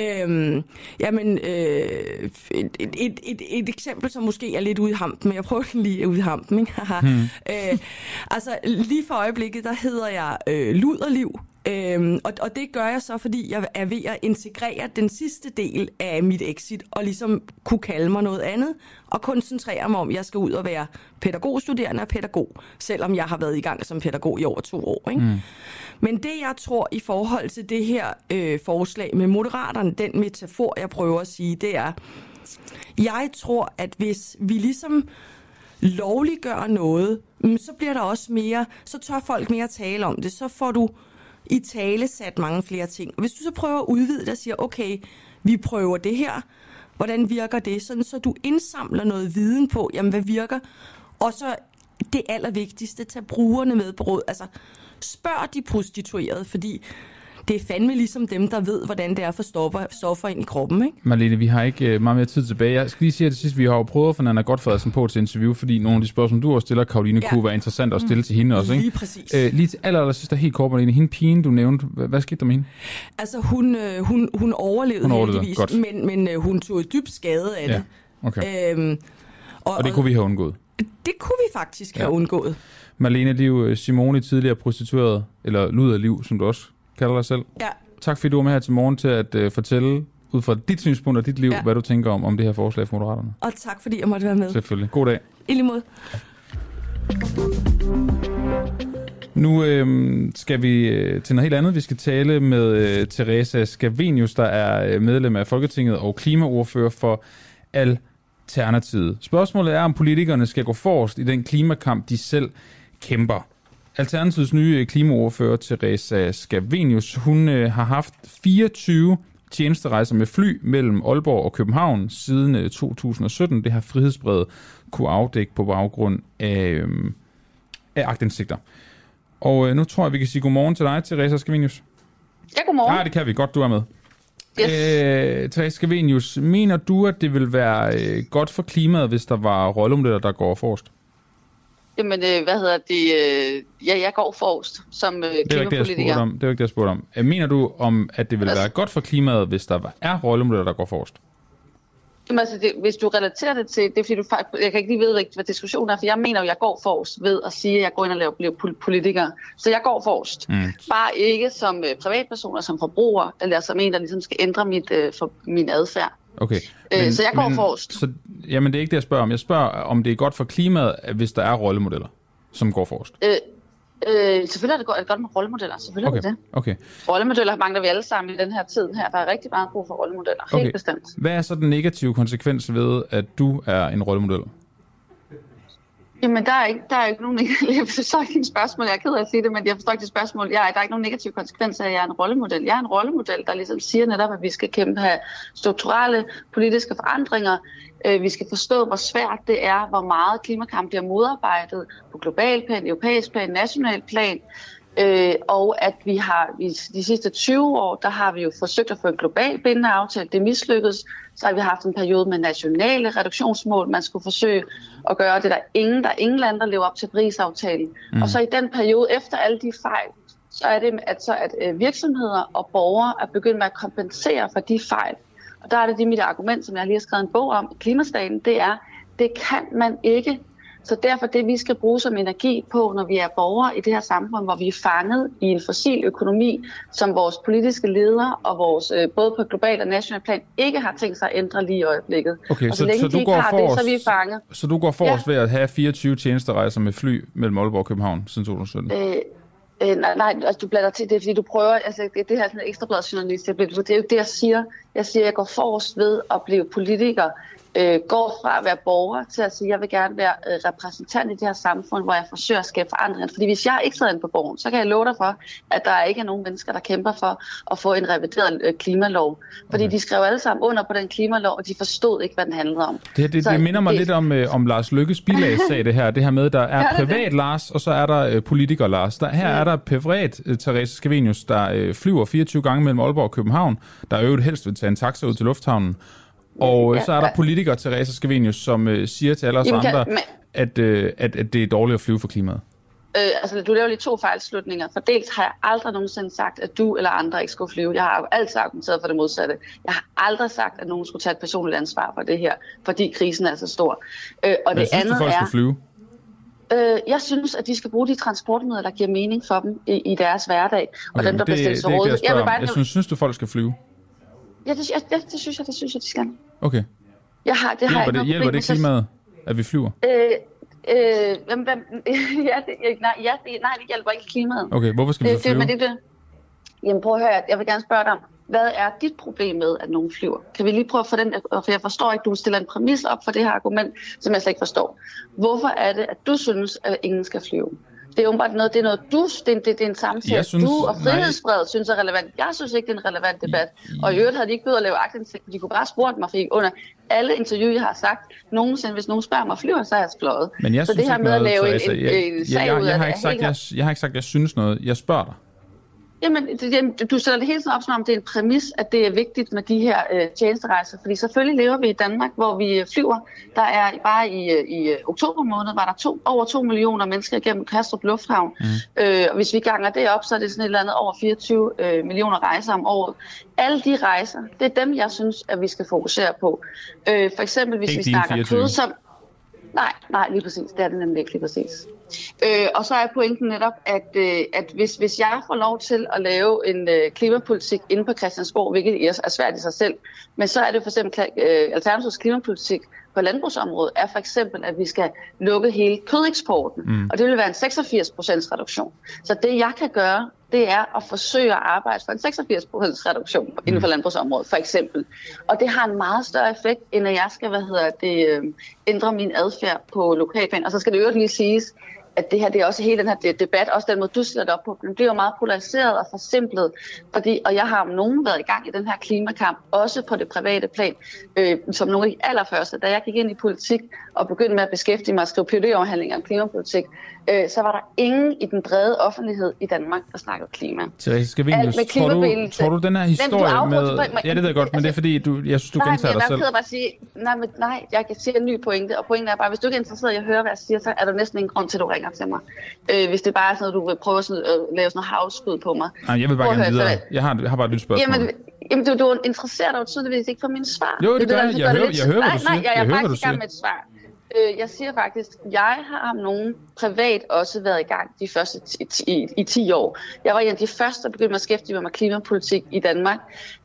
Øhm, jamen, øh, et, et, et, et, eksempel, som måske er lidt ude i hampen, men jeg prøver den lige ude i hampen. Ikke? hmm. øh, altså, lige for øjeblikket, der hedder jeg øh, Luderliv, Øhm, og, og det gør jeg så, fordi jeg er ved at integrere den sidste del af mit exit, og ligesom kunne kalde mig noget andet, og koncentrere mig om, at jeg skal ud og være pædagogstuderende og pædagog, selvom jeg har været i gang som pædagog i over to år. Ikke? Mm. Men det, jeg tror i forhold til det her øh, forslag med moderaterne, den metafor, jeg prøver at sige, det er, jeg tror, at hvis vi ligesom lovliggør noget, mm, så bliver der også mere, så tør folk mere tale om det, så får du i tale sat mange flere ting. Og hvis du så prøver at udvide det og siger, okay, vi prøver det her, hvordan virker det? Sådan, så du indsamler noget viden på, jamen hvad virker? Og så det allervigtigste, tag brugerne med på råd. Altså, spørg de prostituerede, fordi det er fandme ligesom dem, der ved, hvordan det er at få stoffer, stoffer ind i kroppen. Ikke? Marlene, vi har ikke uh, meget mere tid tilbage. Jeg skal lige sige at det sidste, vi har jo prøvet at få Nana Godfredsen på til interview, fordi nogle af de spørgsmål, du også stiller, Karoline, ja. kunne være interessant at stille mm. til hende også. Ikke? Lige præcis. Uh, lige til aller, aller sidste, helt kort, Marlene. Hende pigen, du nævnte, hvad, hvad skete der med hende? Altså, hun, øh, hun, hun overlevede, hun overlevede heldigvis, Godt. men, men øh, hun tog et dybt skade af ja. det. Okay. Øhm, og, og det kunne vi have undgået? Det kunne vi faktisk ja. have undgået. Marlene Liv Simone, tidligere prostitueret, eller luderliv, som du også kalder dig selv. Ja. Tak fordi du var med her til morgen til at uh, fortælle ud fra dit synspunkt og dit liv, ja. hvad du tænker om, om det her forslag for Moderaterne. Og tak fordi jeg måtte være med. Selvfølgelig. God dag. I lige måde. Nu øh, skal vi øh, til noget helt andet. Vi skal tale med øh, Teresa Scavenius, der er øh, medlem af Folketinget og klimaordfører for Alternativet. Spørgsmålet er, om politikerne skal gå forrest i den klimakamp, de selv kæmper. Alternativets nye klimaordfører, Teresa Scavenius, hun øh, har haft 24 tjenesterejser med fly mellem Aalborg og København siden øh, 2017. Det har Frihedsbrevet kunne afdække på baggrund af, øh, af agtindsigter. Og øh, nu tror jeg, vi kan sige godmorgen til dig, Teresa Scavenius. Ja, godmorgen. Ja, det kan vi. Godt, du er med. Yes. Øh, Teresa Scavenius, mener du, at det vil være øh, godt for klimaet, hvis der var rollemodeller, der går forrest? Jamen, øh, hvad hedder det? Øh, ja, jeg går forrest som øh, det er klimapolitiker. Ikke det, er ikke det, jeg spurgte om. Øh, mener du, om, at det vil altså, være godt for klimaet, hvis der er rollemodeller, der går forrest? Jamen, altså, det, hvis du relaterer det til, det er fordi du faktisk, jeg kan ikke lige vide hvad diskussionen er, for jeg mener jo, jeg går forrest ved at sige, at jeg går ind og laver, bliver politiker. Så jeg går forrest. Mm. Bare ikke som øh, privatperson og som forbruger, eller som en, der ligesom skal ændre mit, øh, for, min adfærd. Okay. Øh, men, så jeg går men, forrest. Så, jamen, det er ikke det, jeg spørger om. Jeg spørger, om det er godt for klimaet, hvis der er rollemodeller, som går forrest. Øh, Øh, selvfølgelig er det godt, er det godt med rollemodeller, selvfølgelig okay. er det det. Okay. Rollemodeller mangler vi alle sammen i den her tid her. Der er rigtig meget brug for rollemodeller, okay. helt bestemt. Hvad er så den negative konsekvens ved, at du er en rollemodel? Jamen, der er ikke, der er ikke nogen Jeg forstår ikke dine spørgsmål. Jeg er ked af at sige det, men jeg forstår ikke det spørgsmål. Jeg, der er ikke nogen negative konsekvenser af, at jeg er en rollemodel. Jeg er en rollemodel, der ligesom siger netop, at vi skal kæmpe have strukturelle politiske forandringer. Øh, vi skal forstå, hvor svært det er, hvor meget klimakamp bliver modarbejdet på global plan, europæisk plan, national plan. Øh, og at vi har i de sidste 20 år, der har vi jo forsøgt at få en global bindende aftale. Det mislykkedes. Så har vi haft en periode med nationale reduktionsmål. Man skulle forsøge at gøre det, der ingen, der ingen lande, der lever op til Paris-aftalen. Mm. Og så i den periode, efter alle de fejl, så er det, at, så at øh, virksomheder og borgere er begyndt med at kompensere for de fejl. Og der er det, det mit argument, som jeg lige har skrevet en bog om, klimastaten, det er, det kan man ikke så derfor det, vi skal bruge som energi på, når vi er borgere i det her samfund, hvor vi er fanget i en fossil økonomi, som vores politiske ledere og vores øh, både på global og national plan ikke har tænkt sig at ændre lige i øjeblikket. Okay, og så, så, længe så de du går har forrest, det, så er vi fanget. Så du går forrest ja. ved at have 24 tjenesterejser med fly mellem Aalborg og København siden 2017? Øh, Øh, nej, nej, altså du blander til det, fordi du prøver, altså det, det her sådan en ekstrabladet journalist, det er jo ikke det, jeg siger. Jeg siger, at jeg går forrest ved at blive politiker, øh, går fra at være borger til at sige, at jeg vil gerne være øh, repræsentant i det her samfund, hvor jeg forsøger at skabe forandringer. Fordi hvis jeg ikke sidder inde på borgen, så kan jeg love dig for, at der ikke er nogen mennesker, der kæmper for at få en revideret øh, klimalov. Fordi okay. de skrev alle sammen under på den klimalov, og de forstod ikke, hvad den handlede om. Det, det, så, det minder mig det... lidt om, øh, om Lars Lykkes sag, det her. Det her med, der er ja, privat det. Lars, og så er der øh, politiker Lars. Der, her ja. er der privat øh, Therese Scavenius, der øh, flyver 24 gange mellem Aalborg og København, der øvrigt helst vil tage en taxa ud til lufthavnen. Og ja, så er der politikere, Teresa Scavenius, som øh, siger til alle os andre, kan, at, øh, at, at det er dårligt at flyve for klimaet. Øh, altså, du laver lige to fejlslutninger. For dels har jeg aldrig nogensinde sagt, at du eller andre ikke skulle flyve. Jeg har jo altid argumenteret for det modsatte. Jeg har aldrig sagt, at nogen skulle tage et personligt ansvar for det her, fordi krisen er så stor. Øh, og Men det synes andet du, folk er... skal flyve? Øh, jeg synes, at de skal bruge de transportmidler, der giver mening for dem i, i deres hverdag. Og Okay, dem, der det, bliver stillet til jeg rådighed. vil om. bare Jeg synes, synes du, folk skal flyve? Ja, det, ja, det, det, synes jeg, det synes jeg, de skal. Okay. Jeg har, det har jeg Hjælper det, hjælper det klimaet, at vi flyver? Øh, øh, hvem, hvem, ja, det, nej, ja, det, nej, det hjælper ikke klimaet. Okay, hvorfor skal vi Øh, så det, flyve? men det, det, jamen prøv at høre, jeg vil gerne spørge dig om, hvad er dit problem med, at nogen flyver? Kan vi lige prøve at få den, for jeg forstår ikke, du stiller en præmis op for det her argument, som jeg slet ikke forstår. Hvorfor er det, at du synes, at ingen skal flyve? Det er åbenbart noget, det er noget, du, det, er- det, det er en samtale, Jeg synes- du og frihedsbredet synes er relevant. Jeg synes ikke, det er en relevant debat. Og i øvrigt havde de ikke behøvet at lave aktindsigt, de kunne bare spurgt mig, fordi under alle interview, jeg har sagt, nogensinde, hvis nogen spørger mig, flyver, så har jeg fløjet. Men jeg så synes det her med at lave en, en, jeg, en jeg, sag jeg, ud af jeg, har det, ikke er sagt, helt jeg, jeg har ikke sagt, jeg synes noget. Jeg spørger dig. Jamen, det, du sætter det hele tiden op, som om det er en præmis, at det er vigtigt med de her øh, tjenesterejser. Fordi selvfølgelig lever vi i Danmark, hvor vi øh, flyver. Der er bare i, øh, i øh, oktober måned, var der to, over 2 millioner mennesker igennem Kastrup Lufthavn. Mm. Øh, og hvis vi ganger det op, så er det sådan et eller andet over 24 øh, millioner rejser om året. Alle de rejser, det er dem, jeg synes, at vi skal fokusere på. Øh, for eksempel, hvis Ikke vi snakker 24. kød, som... Nej, nej, lige præcis. Det er det nemlig ikke lige præcis. Øh, og så er pointen netop, at, øh, at hvis, hvis jeg får lov til at lave en øh, klimapolitik inde på Christiansborg, hvilket er svært i sig selv, men så er det for eksempel øh, Alternativets klimapolitik på landbrugsområdet, er for eksempel, at vi skal lukke hele kødeksporten, mm. og det vil være en 86% reduktion. Så det jeg kan gøre, det er at forsøge at arbejde for en 86% reduktion inden for landbrugsområdet, for eksempel. Og det har en meget større effekt, end at jeg skal, hvad hedder det, øh, ændre min adfærd på lokalplan. Og så skal det øvrigt lige siges, at det her, det er også hele den her de- debat, også den måde, du det op på, den bliver jo meget polariseret og forsimplet, fordi, og jeg har om nogen været i gang i den her klimakamp, også på det private plan, øh, som nogle af de allerførste, da jeg gik ind i politik og begyndte med at beskæftige mig og skrive PhD-afhandlinger om klimapolitik, øh, så var der ingen i den brede offentlighed i Danmark, der snakkede klima. Therese med tror du, tror du den her Men historie afbryder- med... men- Ja, det ved jeg godt, men det er fordi, du, jeg synes, du nej, gentager men dig jeg er selv. ked af bare at sige, nej, men, nej, jeg kan sige en ny pointe, og pointen er bare, hvis du ikke er interesseret i at høre, hvad jeg siger, så er der næsten ingen grund til, at du ringer til mig. Øh, hvis det bare er sådan noget, du vil prøve sådan, at lave sådan noget havskud på mig. Nej, jeg vil bare Prøv gerne høre, videre. Jeg har, jeg har bare et nyt spørgsmål. Jamen, jamen du, du interesserer dig jo tydeligvis ikke for mine svar. Jo, det er gør jeg. Jeg det hører- jeg hører, hvad nej, du Nej, siger. jeg, Jeg er hører, hvad faktisk i gang med et svar. Øh, jeg siger faktisk, jeg har om nogen privat også været i gang de første ti, ti, i 10 år. Jeg var en af de første, der begyndte at beskæftige mig med klimapolitik i Danmark.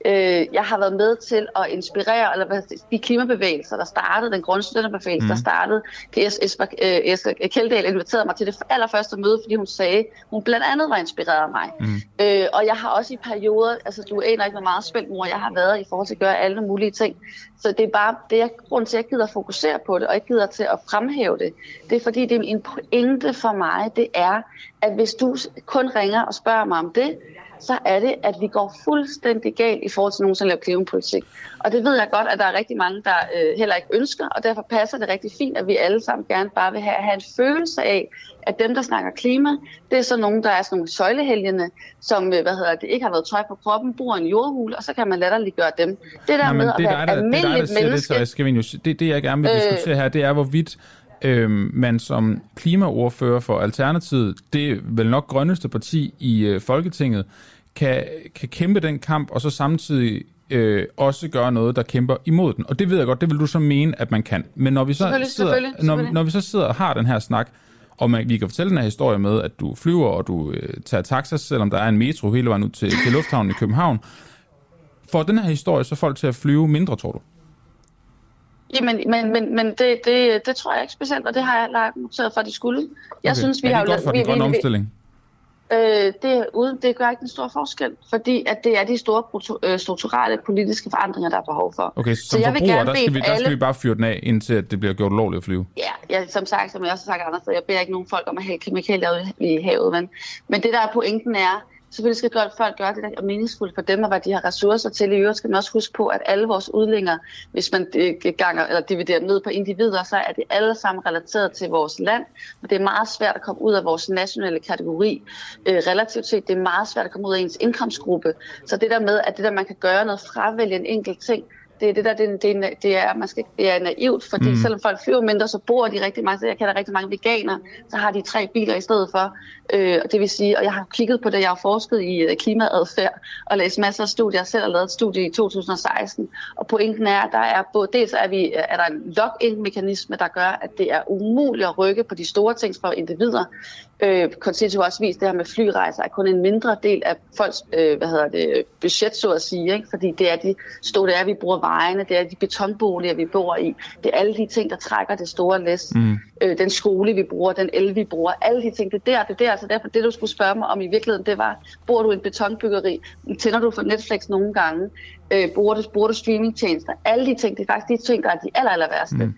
Øh, jeg har været med til at inspirere eller de klimabevægelser, der startede, den grundstudenterbevægelse, mm. der startede. Es, Esper, øh, Esther Kjeldahl inviterede mig til det allerførste møde, fordi hun sagde, hun blandt andet var inspireret af mig. Mm. Øh, og jeg har også i perioder, altså du aner ikke, hvor meget spændt mor jeg har været i forhold til at gøre alle mulige ting. Så det er bare, det er grund til, at jeg gider at fokusere på det, og ikke gider til at fremhæve det. Det er fordi, det er en pointe for mig, det er, at hvis du kun ringer og spørger mig om det, så er det, at vi går fuldstændig galt i forhold til nogen, som laver klimapolitik. Og det ved jeg godt, at der er rigtig mange, der øh, heller ikke ønsker, og derfor passer det rigtig fint, at vi alle sammen gerne bare vil have, have en følelse af, at dem, der snakker klima, det er så nogen, der er sådan nogle søjlehelgene, som øh, hvad hedder det, ikke har været tøj på kroppen, i en jordhule, og så kan man latterligt gøre dem. Det der Nej, med at det er være der, det er dig, der almindeligt siger det, menneske, Therese Scavenius. Det, det, jeg gerne vil Øh. diskutere her, det er, hvorvidt øh, man som klimaordfører for Alternativet, det vel nok grønneste parti i øh, Folketinget, kan, kan kæmpe den kamp, og så samtidig øh, også gøre noget, der kæmper imod den. Og det ved jeg godt, det vil du så mene, at man kan. Men når vi så, Selvfølgelig, sidder, selvfølgelig, når, selvfølgelig. når vi så sidder og har den her snak, og man, vi kan fortælle den her historie med, at du flyver, og du øh, tager taxa, selvom der er en metro hele vejen ud til, til lufthavnen i København. Får den her historie så folk til at flyve mindre, tror du? Jamen, men, men, men det, det, det tror jeg ikke specielt, og det har jeg lagt noteret for, at de skulle. Jeg Okay. synes, vi er har det jo godt for vi- den grønne vi- vi- omstilling? Øh, det, uden, det gør ikke den store forskel, fordi at det er de store øh, strukturelle politiske forandringer, der er behov for. Okay, så som jeg vil gerne der skal, vi, der skal alle- vi bare fyre den af, indtil at det bliver gjort ulovligt at flyve. Ja, ja, som sagt, som jeg også har sagt andre steder, jeg beder ikke nogen folk om at hælde kemikalier ud i havet, men, men det der er pointen er, selvfølgelig skal godt folk gøre det, der er meningsfuldt for dem, og hvad de har ressourcer til. I øvrigt skal man også huske på, at alle vores udlænger, hvis man øh, ganger, eller dividerer ned på individer, så er det alle sammen relateret til vores land, og det er meget svært at komme ud af vores nationale kategori. Øh, relativt set, det er meget svært at komme ud af ens indkomstgruppe. Så det der med, at det der, man kan gøre noget, fravælge en enkelt ting, det er det der, det, det, er, det er, man skal, det er naivt, fordi Mm. selvom folk flyver mindre, så bor de rigtig mange, så jeg kender rigtig mange veganere, så har de tre biler i stedet for. Øh, og det vil sige, og jeg har kigget på det, jeg har forsket i øh, klimaadfærd og læst masser af studier. Jeg selv har lavet et studie i 2016, og pointen er, at der er både, dels er, vi, er der en lock-in-mekanisme, der gør, at det er umuligt at rykke på de store ting for individer. Øh, Concito har også vist det her med flyrejser, er kun en mindre del af folks øh, hvad hedder det, budget, så at sige. Ikke? Fordi det er de store, det er, vi bruger vejene, det er de betonboliger, vi bor i. Det er alle de ting, der trækker det store læs. Mm. Øh, den skole, vi bruger, den el, vi bruger, alle de ting. Det er der, det er der. Så derfor, det du skulle spørge mig om i virkeligheden, det var, bor du i en betonbyggeri? Tænder du for Netflix nogle gange? Øh, bruger, du, bruger du streamingtjenester? Alle de ting, det er faktisk de ting, der er de aller, aller værste. Mm.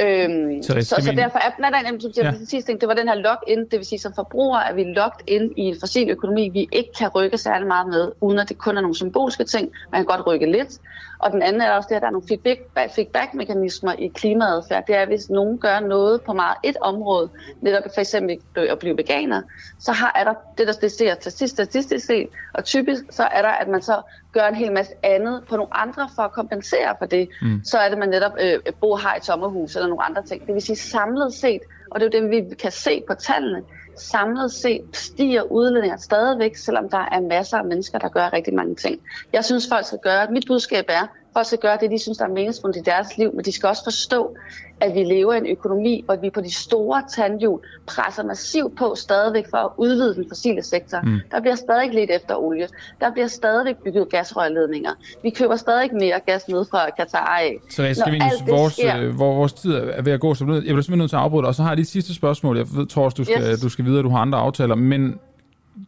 Øhm, så, så vi- derfor er, nej, nej, nej, det, Ja. ja. sidste ting, det var den her lock-in, det vil sige, som forbrugere er vi locked ind i en fossil økonomi, vi ikke kan rykke særlig meget med, uden at det kun er nogle symbolske ting, man kan godt rykke lidt. Og den anden er også det, at der er nogle feedback- feedback-mekanismer i klimaadfærd. Det er, at hvis nogen gør noget på meget et område, netop for eksempel at blive veganer, så har, er der det, der det ser statistisk set, og typisk så er der, at man så gør en hel masse andet på nogle andre for at kompensere for det. Mm. Så er det, man netop øh, bor har et sommerhus eller nogle andre ting. Det vil sige samlet set, og det er jo det, vi kan se på tallene, samlet set stiger udledninger stadigvæk, selvom der er masser af mennesker, der gør rigtig mange ting. Jeg synes, folk skal gøre, mit budskab er, folk skal gøre det, de synes, der er meningsfuldt i deres liv, men de skal også forstå, at vi lever i en økonomi, hvor vi på de store tandhjul presser massivt på stadigvæk for at udvide den fossile sektor. Mm. Der bliver stadig lidt efter olie. Der bliver stadig bygget gasrørledninger. Vi køber stadig mere gas ned fra Katar af. Så jeg skal vores, sker- øh, hvor vores tid er ved at gå, så jeg bliver simpelthen nødt til at afbryde dig. Og så har jeg lige et sidste spørgsmål. Jeg ved, Thors, du skal, Yes. du skal videre, du har andre aftaler. Men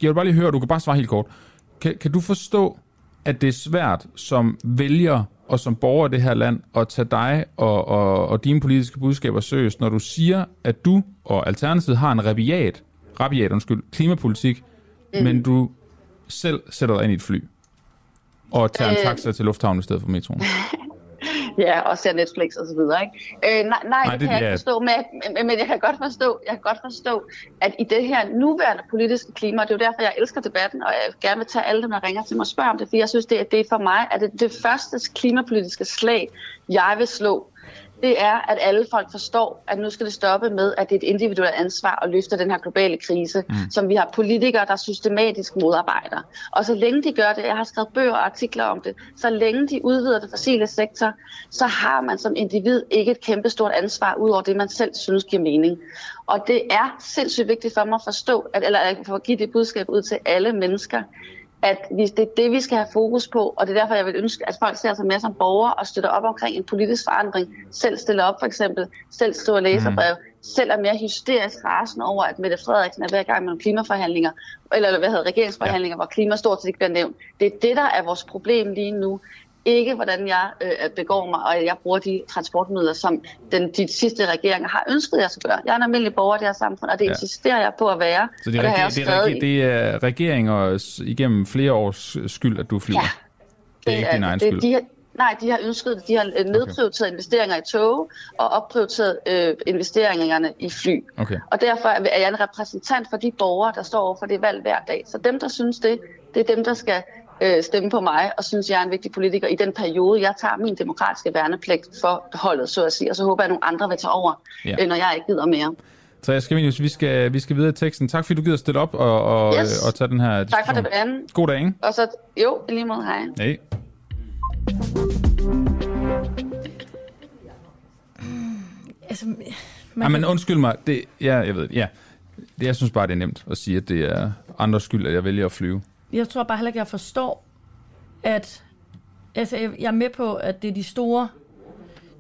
jeg vil bare lige høre, du kan bare svare helt kort. Kan, kan du forstå, at det er svært som vælger og som borger i det her land at tage dig og, og, og dine politiske budskaber seriøst, når du siger, at du og Alternativet har en rabiat, rabiat undskyld, klimapolitik, mm. Men du selv sætter dig ind i et fly og tager en Øh. taxa til lufthavnen i stedet for metroen. Ja, og ser Netflix og så videre, ikke? Øh, nej, nej, Nej, det, det kan jeg er- ikke forstå, men, men, men jeg kan godt forstå, jeg kan godt forstå, at i det her nuværende politiske klima, og det er jo derfor, jeg elsker debatten, og jeg gerne vil tage alle dem, der ringer til mig og spørge om det, fordi jeg synes, det er, det er for mig, at det, det første klimapolitiske slag, jeg vil slå, det er, at alle folk forstår, at nu skal det stoppe med, at det er et individuelt ansvar at løfte den her globale krise, Mm. som vi har politikere, der systematisk modarbejder. Og så længe de gør det, jeg har skrevet bøger og artikler om det, så længe de udvider det fossile sektor, så har man som individ ikke et kæmpestort ansvar, ud over det, man selv synes giver mening. Og det er sindssygt vigtigt for mig at forstå, at, eller at give det budskab ud til alle mennesker, at vi, det er det, vi skal have fokus på, og det er derfor, jeg vil ønske, at folk ser sig mere som borgere og støtter op omkring en politisk forandring. Selv stiller op for eksempel, selv skriver læserbrev, mm. selv er mere hysterisk rasende over, at Mette Frederiksen er ved i gang med klimaforhandlinger, eller hvad hedder regeringsforhandlinger, ja. hvor klima stort set ikke bliver nævnt. Det er det, der er vores problem lige nu. Ikke hvordan jeg øh, begår mig, og jeg bruger de transportmidler, som den, de sidste regeringer har ønsket, jeg skal gøre. Jeg er en almindelig borger i det her samfund, og det Ja. insisterer jeg på at være. Så det og er, regi- også det, er, i- det er regeringer igennem flere års skyld, at du flyver? Ja. Det er ikke din egen det, skyld? De nej, de har ønsket det. De har øh, nedprioriteret investeringer i tog og opprioriteret øh, investeringerne i fly. Okay. Og derfor er jeg en repræsentant for de borgere, der står over for det valg hver dag. Så dem, der synes det, det er dem, der skal øh, stemme på mig og synes, jeg er en vigtig politiker i den periode, jeg tager min demokratiske værnepligt for holdet, så at sige. Og så håber jeg, at nogle andre vil tage over, Ja. øh, når jeg ikke gider mere. Så jeg skal, vi skal, vi skal videre i teksten. Tak fordi du gider stille op og, og, Yes. og tage den her Tak for diskussion. debatten. God dag, ikke? Og så, jo, lige måde, hej. Hej. Altså, Man man ja, men kan- undskyld mig. Det, ja, jeg ved det. Ja. Det, jeg synes bare, det er nemt at sige, at det er andres skyld, at jeg vælger at flyve. Jeg tror bare heller ikke, jeg forstår, at altså, jeg er med på, at det er de store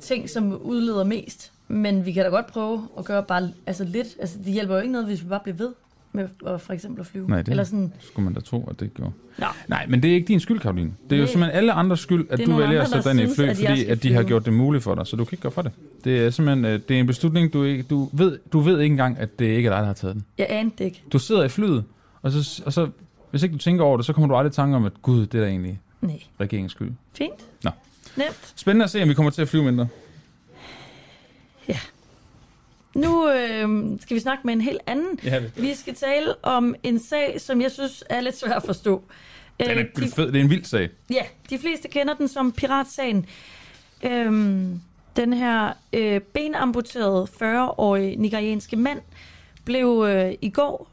ting, som udleder mest. Men vi kan da godt prøve at gøre bare altså lidt. Altså, det hjælper jo ikke noget, hvis vi bare bliver ved med at, for eksempel at flyve. Nej, det Eller sådan, skulle man da tro, at det gjorde. Nå. Nej, men det er ikke din skyld, Karoline. Det er jo Nej. simpelthen alle andres skyld, at du vælger at sætte dig i fly, at fordi at de har gjort det muligt for dig. Så du kan ikke gøre for det. Det er simpelthen øh, det er en beslutning, du ikke... Du ved, du ved ikke engang, at det ikke er dig, der har taget den. jeg anede det ikke. Du sidder i flyet, og så, og så hvis ikke du tænker over det, så kommer du aldrig i tanke om, at gud, det er da egentlig Nej. regeringens skyld. Fint. Nå. Nemt. Spændende at se, om vi kommer til at flyve mindre. Nu øh, skal vi snakke med en helt anden. Ja, vi- vi skal tale om en sag, som jeg synes er lidt svær at forstå. Den Øh, er de, fed. Det er en vild sag. ja, de fleste kender den som piratsagen. Øhm, den her øh, benamputerede 40-årige nigerianske mand blev øh, i går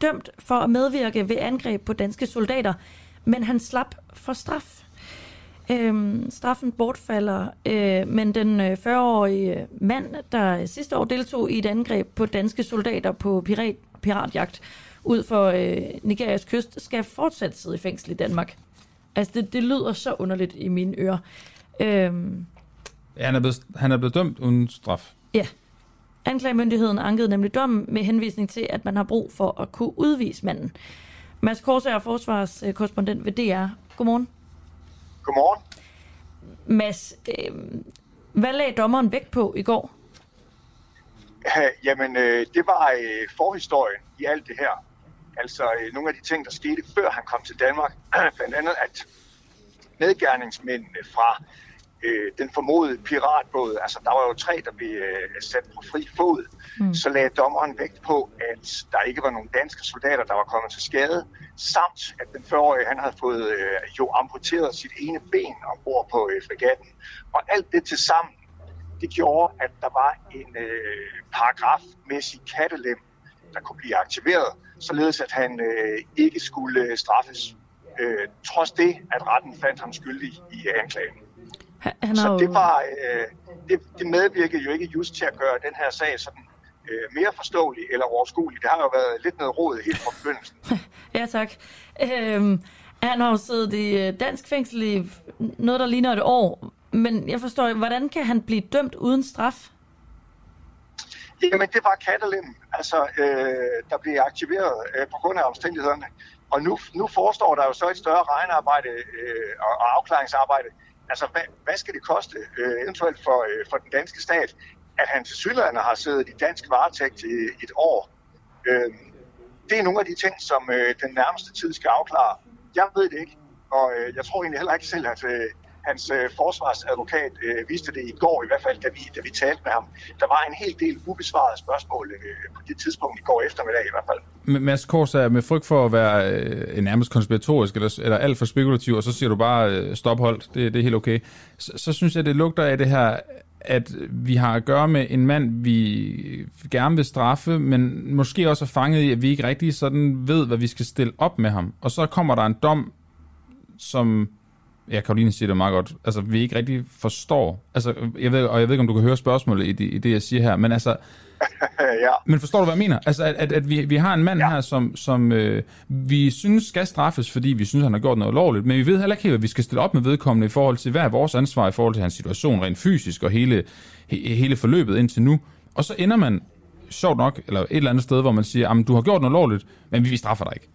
dømt for at medvirke ved angreb på danske soldater, men han slap for straf. Øhm, straffen bortfalder, øh, men den øh, 40-årige mand, der sidste år deltog i et angreb på danske soldater på pirat, piratjagt ud for øh, Nigerias kyst, skal fortsat sidde i fængsel i Danmark. Altså, det, det lyder så underligt i mine ører. Øhm, Ja, han er blevet, han er blevet dømt uden straf. Ja. Anklagemyndigheden ankede nemlig dommen med henvisning til, at man har brug for at kunne udvise manden. Mads Korsager, forsvarskorrespondent ved DR. Godmorgen. Godmorgen. Mads, øh, hvad lagde dommeren vægt på i går? Ja, jamen, øh, det var øh, forhistorien i alt det her. Altså øh, nogle af de ting, der skete før han kom til Danmark. Blandt andet, at medgerningsmændene fra øh, den formodede piratbåd, altså der var jo tre, der blev øh, sat på fri fod, mm. så lagde dommeren vægt på, at der ikke var nogen danske soldater, der var kommet til skade, samt at den 40-årige, han havde fået øh, jo amputeret sit ene ben ombord på øh, fregatten. Og alt det til sammen, det gjorde, at der var en øh, paragrafmæssig kattelem, der kunne blive aktiveret, således at han øh, ikke skulle øh, straffes. Øh, trods det, at retten fandt ham skyldig i anklagen. Han, Så har det, jo, var, øh, det, det medvirkede jo ikke just til at gøre den her sag sådan øh, mere forståelig eller overskuelig. Det har jo været lidt noget råd helt fra begyndelsen. ja, tak. Øhm, han har jo siddet i øh, dansk fængsel i noget, der ligner et år. Men jeg forstår ikke, hvordan kan han blive dømt uden straf? Jamen, det var kattelem, altså, øh, der blev aktiveret øh, på grund af omstændighederne. Og nu, nu forestår der jo så et større regnearbejde øh, og, og afklaringsarbejde. Altså, hvad, hvad skal det koste øh, eventuelt for, øh, for den danske stat, at han til Sydlandet har siddet i dansk varetægt i et år? Øh, det er nogle af de ting, som øh, den nærmeste tid skal afklare. Jeg ved det ikke, og øh, jeg tror egentlig heller ikke selv, at øh, hans øh, forsvarsadvokat øh, viste det i går, i hvert fald, da vi, da vi talte med ham. Der var en hel del ubesvarede spørgsmål øh, på det tidspunkt i går eftermiddag i hvert fald. Men Mads Kors er med frygt for at være øh, nærmest konspiratorisk eller, eller alt for spekulativ, og så siger du bare øh, stop hold, det, det er helt okay. Så, så synes jeg, det lugter af det her, at vi har at gøre med en mand, vi øh, gerne vil straffe, men måske også er fanget i, at vi ikke rigtig sådan ved, hvad vi skal stille op med ham. Og så kommer der en dom, som Ja, Karoline siger det meget godt. Altså, vi ikke rigtig forstår. Altså, jeg ved, og jeg ved ikke, om du kan høre spørgsmålet i det, i det jeg siger her, men altså... ja. Men forstår du, hvad jeg mener? Altså, at, at, at vi, vi har en mand ja. her, som, som øh, vi synes skal straffes, fordi vi synes, han har gjort noget lovligt, men vi ved heller ikke helt, hvad vi skal stille op med vedkommende i forhold til, hvad er vores ansvar i forhold til hans situation rent fysisk og hele, he, hele forløbet indtil nu. Og så ender man, sjovt nok, eller et eller andet sted, hvor man siger, at du har gjort noget lovligt, men vi straffer dig ikke.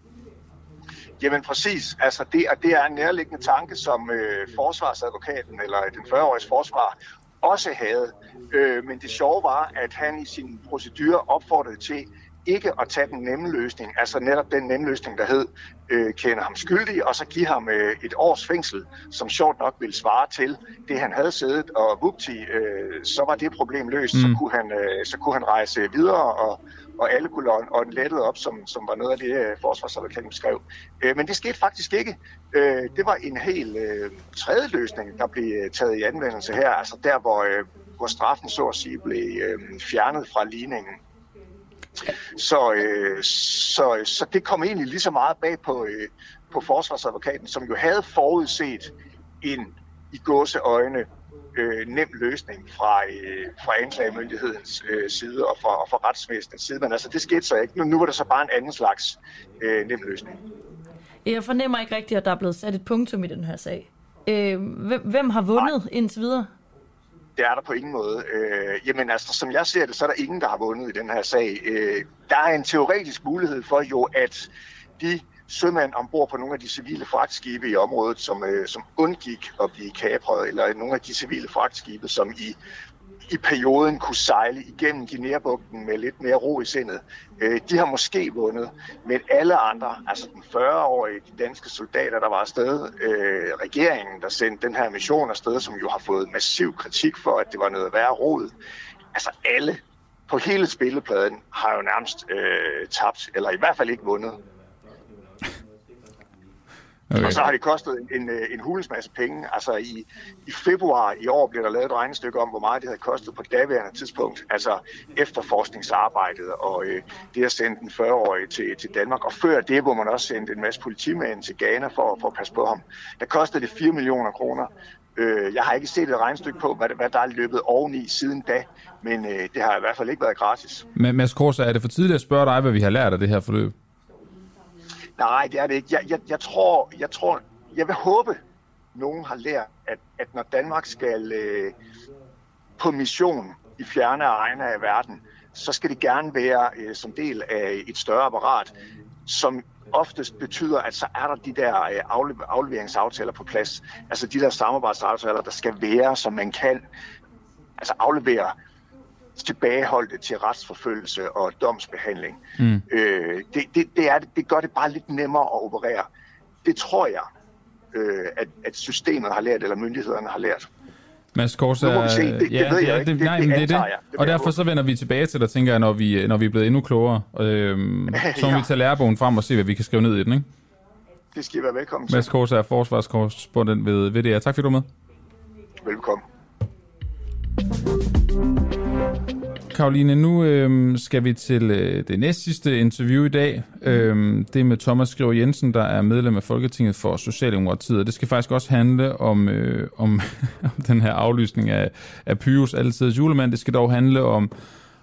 Jamen præcis. Altså det, det er en nærliggende tanke, som øh, forsvarsadvokaten eller den 40-årige forsvar også havde. Øh, men det sjove var, at han i sin procedure opfordrede til ikke at tage den nemme løsning, altså netop den nemme løsning, der hed, øh, kende ham skyldig, og så give ham øh, et års fængsel, som sjovt nok ville svare til det, han havde siddet, og vupti, øh, så var det problem løst, mm. så, kunne han, øh, så kunne han rejse videre, og, og alle kunne og den lettede op, som, som var noget af det, øh, forsvarsadvokaten skrev. Øh, men det skete faktisk ikke. Øh, det var en helt øh, tredje løsning, der blev øh, taget i anvendelse her, altså der, hvor, øh, hvor straffen så at sige blev øh, fjernet fra ligningen. Så, øh, så, så det kom egentlig lige så meget bag på, øh, på forsvarsadvokaten, som jo havde forudset en i gåseøjne øh, nem løsning fra, øh, fra anklagemyndighedens øh, side og fra, og fra retsvæsenets side. Men altså, det skete så ikke. Nu, nu var det så bare en anden slags øh, nem løsning. Jeg fornemmer ikke rigtigt, at der er blevet sat et punktum i den her sag. Øh, hvem, hvem har vundet Nej. indtil videre? Det er der på ingen måde. Øh, jamen altså, som jeg ser det, så er der ingen, der har vundet i den her sag. Øh, der er en teoretisk mulighed for jo, at de sømænd ombord på nogle af de civile fragtskibe i området, som, øh, som undgik at blive kapret, eller nogle af de civile fragtskibe, som i i perioden kunne sejle igennem Guinea-bugten med lidt mere ro i sindet. Øh, de har måske vundet, men alle andre, altså den 40-årige, de danske soldater, der var afsted, øh, regeringen, der sendte den her mission afsted, som jo har fået massiv kritik for, at det var noget værre rod. Altså alle på hele spillepladen har jo nærmest øh, tabt, eller i hvert fald ikke vundet. Okay. Og så har det kostet en, en, en hulens masse penge. Altså i, i februar i år blev der lavet et regnestykke om, hvor meget det havde kostet på daværende tidspunkt. Altså efterforskningsarbejdet og øh, det at sende den 40-årige til, til Danmark. Og før det, hvor man også sendte en masse politimænd til Ghana for, for at passe på ham. Der kostede det 4 millioner kroner. Øh, jeg har ikke set et regnestykke på, hvad, hvad der er løbet oveni siden da, men øh, det har i hvert fald ikke været gratis. Men Mads Korsa, er det for tidligt at spørge dig, hvad vi har lært af det her forløb? Nej, det er det ikke. Jeg, jeg, jeg, tror, jeg tror, jeg vil håbe, nogen har lært, at, at når Danmark skal øh, på mission i fjerne egne af verden, så skal det gerne være øh, som del af et større apparat, som oftest betyder, at så er der de der øh, afleveringsaftaler på plads. Altså de der samarbejdsaftaler, der skal være, som man kan altså aflevere tilbageholdte til retsforfølgelse og domsbehandling. Mm. Øh, det, det, det, er, det gør det bare lidt nemmere at operere. Det tror jeg, øh, at, at systemet har lært, eller myndighederne har lært. Mads Korsa, det, det, ja, det ved jeg ikke. Det, nej, det, det, det, det. det og derfor så vender vi tilbage til dig, tænker jeg, når vi, når vi er blevet endnu klogere. Øhm, så må ja. vi tage lærebogen frem og se, hvad vi kan skrive ned i den, ikke? Det skal I være velkommen til. Mads Korsa er forsvarskorrespondent ved VDR. Tak fordi du er med. Velkommen. Karoline, nu øh, skal vi til øh, det næst sidste interview i dag. Øh, det er med Thomas Skriver Jensen, der er medlem af Folketinget for Socialdemokratiet. Og det skal faktisk også handle om, øh, om, om den her aflysning af, af Pyrus altid julemand. Det skal dog handle om,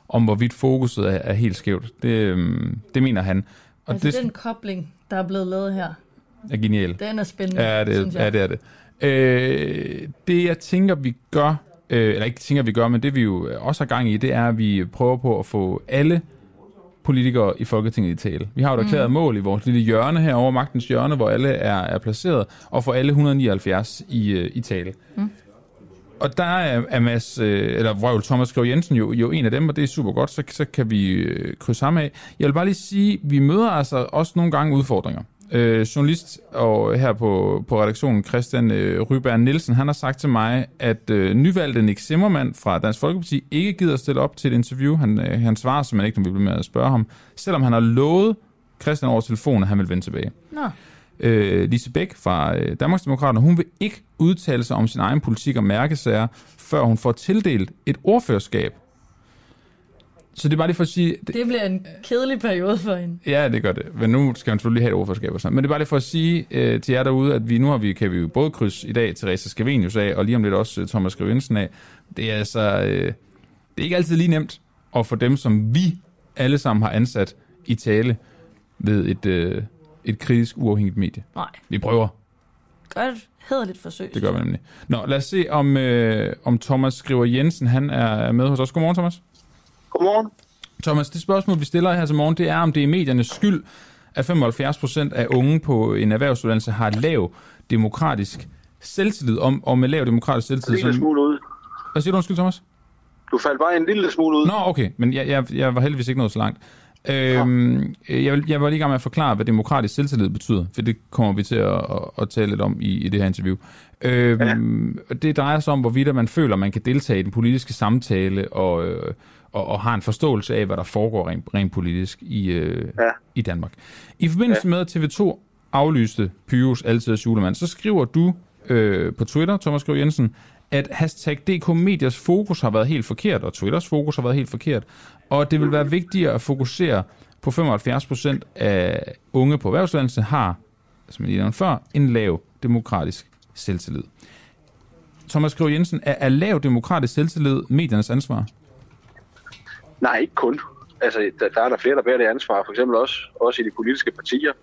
om hvorvidt fokuset er, er helt skævt. Det, øh, det mener han. Og altså det, den kobling, der er blevet lavet her, er genial. Den er spændende, ja, det, synes jeg. Ja, det er det. Øh, det jeg tænker, vi gør øh, eller ikke tænker, vi gør, men det vi jo også har gang i, det er, at vi prøver på at få alle politikere i Folketinget i tale. Vi har jo et erklæret mm. mål i vores lille hjørne her over magtens hjørne, hvor alle er, er placeret, og få alle 179 i, øh, i tale. Mm. Og der er, er Mads, øh, eller Vrøvl Thomas Skriv Jensen jo, jo en af dem, og det er super godt, så, så kan vi øh, krydse ham af. Jeg vil bare lige sige, vi møder altså også nogle gange udfordringer øh, journalist og her på, på redaktionen, Christian øh, Ryberg Nielsen, han har sagt til mig, at øh, nyvalgte Nick Zimmermann fra Dansk Folkeparti ikke gider stille op til et interview. Han, øh, han svarer simpelthen ikke, når vi bliver med at spørge ham, selvom han har lovet Christian over telefonen, at han vil vende tilbage. Nå. Øh, Lise Bæk fra øh, Danmarksdemokraterne, hun vil ikke udtale sig om sin egen politik og mærkesager, før hun får tildelt et ordførerskab så det er bare lige for at sige... Det, det bliver en kedelig periode for hende. Ja, det gør det. Men nu skal han selvfølgelig have et ordførerskab og sådan. Men det er bare lige for at sige øh, til jer derude, at vi nu har vi, kan vi jo både krydse i dag Teresa Scavenius af, og lige om lidt også uh, Thomas Skrivensen af. Det er altså... Øh, det er ikke altid lige nemt at få dem, som vi alle sammen har ansat i tale ved et, øh, et kritisk uafhængigt medie. Nej. Vi prøver. Et hederligt forsøg. Det gør vi nemlig. Nå, lad os se, om, øh, om Thomas Skriver Jensen, han er med hos os. Godmorgen, Thomas. Godmorgen. Thomas, det spørgsmål, vi stiller her til morgen, det er, om det er mediernes skyld, at 75 procent af unge på en erhvervsuddannelse har lav demokratisk selvtillid, om, og med lav demokratisk selvtillid. En lille smule ud. Hvad siger du, undskyld, Thomas? Du faldt bare en lille smule ud. Nå, okay, men jeg, jeg, jeg var heldigvis ikke nået så langt. Øhm, jeg, jeg var lige i gang med at forklare, hvad demokratisk selvtillid betyder, for det kommer vi til at, at, at tale lidt om i, i det her interview. Øhm, ja. Det drejer sig om, hvorvidt man føler, man kan deltage i den politiske samtale og, øh, og, og har en forståelse af, hvad der foregår rent, rent politisk i, øh, ja. i Danmark. I forbindelse ja. med, at TV2 aflyste Pyrus Altid julemand, så skriver du øh, på Twitter, Thomas Skriv Jensen, at hashtag DK Medias fokus har været helt forkert, og Twitters fokus har været helt forkert, og det vil være vigtigere at fokusere på 75 procent af unge på erhvervsuddannelse har, som jeg lige før, en lav demokratisk selvtillid. Thomas Skriv Jensen, er, er lav demokratisk selvtillid mediernes ansvar? Nej, ikke kun. Altså, der, der er der flere, der bærer det ansvar. For eksempel også, også i de politiske partier.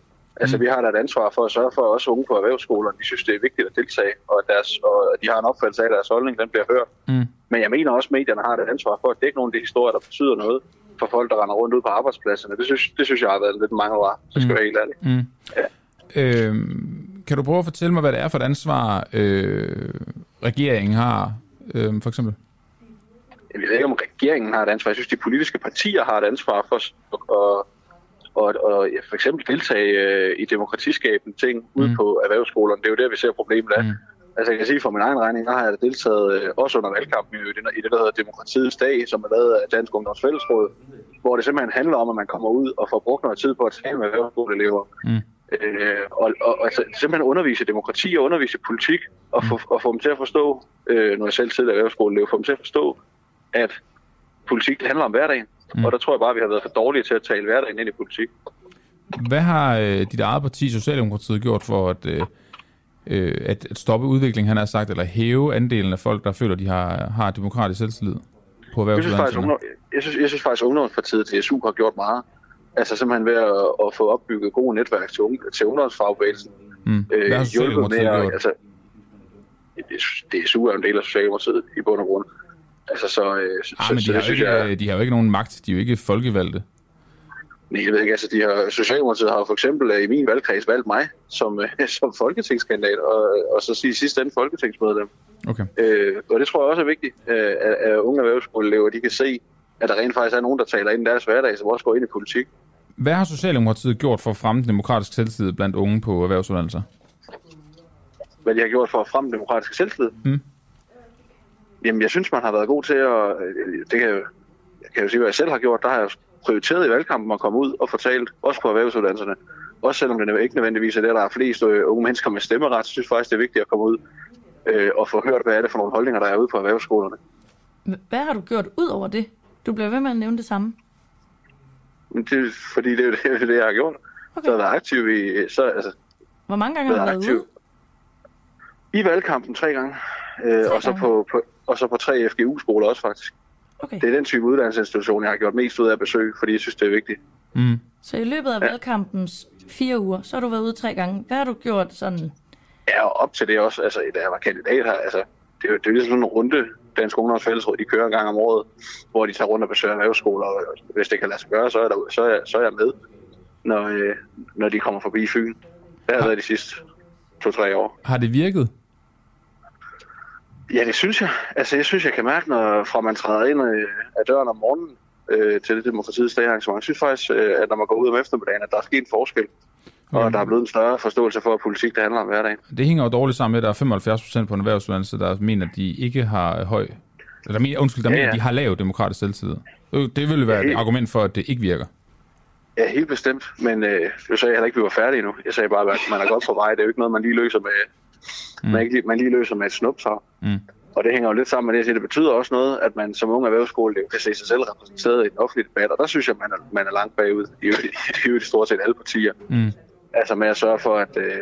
Altså, mm. vi har da et ansvar for at sørge for, at også unge på erhvervsskolerne, de synes, det er vigtigt at deltage, og, deres, og de har en opfattelse af, at deres holdning den bliver hørt. Mm. Men jeg mener også, at medierne har et ansvar for at dække nogle af de historier, der betyder noget for folk, der render rundt ud på arbejdspladserne. Det synes, det synes jeg har været lidt mange år, så skal mm. være helt ærlig. Mm. Ja. Øhm, kan du prøve at fortælle mig, hvad det er for et ansvar, øh, regeringen har, øh, for eksempel? Jeg ved ikke, om regeringen har et ansvar. Jeg synes, de politiske partier har et ansvar for at, og, og for eksempel deltage øh, i demokratiskabende ting mm. ude på erhvervsskolerne. Det er jo der, vi ser problemet af. Mm. Altså jeg kan sige, for min egen regning, der har jeg deltaget øh, også under valgkampen i det, i det, der hedder Demokratiets Dag, som er lavet af Dansk Ungdoms Fællesråd, hvor det simpelthen handler om, at man kommer ud og får brugt noget tid på at tale med erhvervsskoleelever. Mm. Øh, og, og altså, simpelthen undervise demokrati og undervise politik, og få, og få dem til at forstå, øh, når jeg selv sidder i erhvervsskolen, få dem til at forstå, at politik det handler om hverdagen. Mm. Og der tror jeg bare, at vi har været for dårlige til at tale hverdagen ind i politik. Hvad har øh, dit eget parti, Socialdemokratiet, gjort for at, øh, øh, at, at stoppe udviklingen, han har sagt, eller hæve andelen af folk, der føler, de har, har demokratisk selvtillid på Jeg erhvervsuddannelserne? ungdom, jeg, synes, jeg synes faktisk, at Ungdomspartiet til SU har gjort meget. Altså simpelthen ved at, at få opbygget gode netværk til, unge, til ungdomsfagbevægelsen. Mm. Hvad har Socialdemokratiet med at- gjort? Altså, det- DSU er en del af Socialdemokratiet i bund og grund. Altså, så, øh, så, Ah, men de så har, synes ikke, jeg... de har jo ikke nogen magt. De er jo ikke folkevalgte. Nej, jeg ved ikke, altså de har, Socialdemokratiet har for eksempel øh, i min valgkreds valgt mig som, øh, som folketingskandidat, og, og så sige sidst ende folketingsmedlem. Okay. Øh, og det tror jeg også er vigtigt, øh, at, at unge erhvervsskoleelever, de kan se, at der rent faktisk er nogen, der taler ind i deres hverdag, som også går ind i politik. Hvad har Socialdemokratiet gjort for at fremme demokratisk selvtillid blandt unge på erhvervsuddannelser? Hvad de har gjort for at fremme demokratisk selvtillid. Mm. Jamen, jeg synes, man har været god til at... øh, Det kan jeg, jeg kan jo sige, hvad jeg selv har gjort. Der har jeg prioriteret i valgkampen at komme ud og fortalt, også på erhvervsuddannelserne. Også selvom det ikke nødvendigvis er det, der er flest øh, unge mennesker med stemmeret, så synes jeg faktisk, det er vigtigt at komme ud øh, og få hørt, hvad er det for nogle holdninger, der er ude på erhvervsskolerne. Hvad har du gjort ud over det? Du bliver ved med at nævne det samme. Det, er fordi det er jo det, det, jeg har gjort. Okay. Så er jeg været aktiv i, så, altså, Hvor mange gange har du været aktiv ude? i valgkampen tre gange. Øh, og, så gange? på, på, og så på tre FGU-skoler også faktisk. Okay. Det er den type uddannelsesinstitution, jeg har gjort mest ud af at besøge, fordi jeg synes, det er vigtigt. Mm. Så i løbet af valgkampens fire uger, så har du været ude tre gange. Hvad har du gjort sådan? Ja, og op til det også, altså da jeg var kandidat her, altså det er, jo- det er ligesom sådan en runde, Dansk Ungdoms Fællesråd, de kører en gang om året, hvor de tager rundt og besøger erhvervsskoler, og hvis det kan lade sig gøre, så er, der, så er, jeg, så er jeg med, når, øh, når de kommer forbi Fyn. Det har jeg været de sidste to-tre år. Har det virket? Ja, det synes jeg. Altså, jeg synes, jeg kan mærke, når fra man træder ind øh, af døren om morgenen øh, til det demokratiets dag arrangement. Jeg synes faktisk, øh, at når man går ud om eftermiddagen, at der er sket en forskel. Og der er blevet en større forståelse for, at politik det handler om hverdagen. Det hænger jo dårligt sammen med, at der er 75 procent på en erhvervsuddannelse, der mener, at de ikke har høj... Eller mener, undskyld, der Ja, mener, ja. at de har lav demokratisk selvtillid. Øh, Det vil jo være Ja, et helt- argument for, at det ikke virker. Ja, helt bestemt. Men øh, jeg sagde heller ikke, at vi var færdige nu. Jeg sagde bare, at man er godt på vej. Det er jo ikke noget, man lige løser med, mm. man, ikke, lige- man lige løser med et snuptag. Mm. Og det hænger jo lidt sammen med det, jeg siger. Det betyder også noget, at man som ung erhvervsskole kan se sig selv repræsenteret i den offentlige debat. Og der synes jeg, man er, man er langt bagud. I er jo i stort set alle partier. Mm. Altså med at sørge for, at, øh,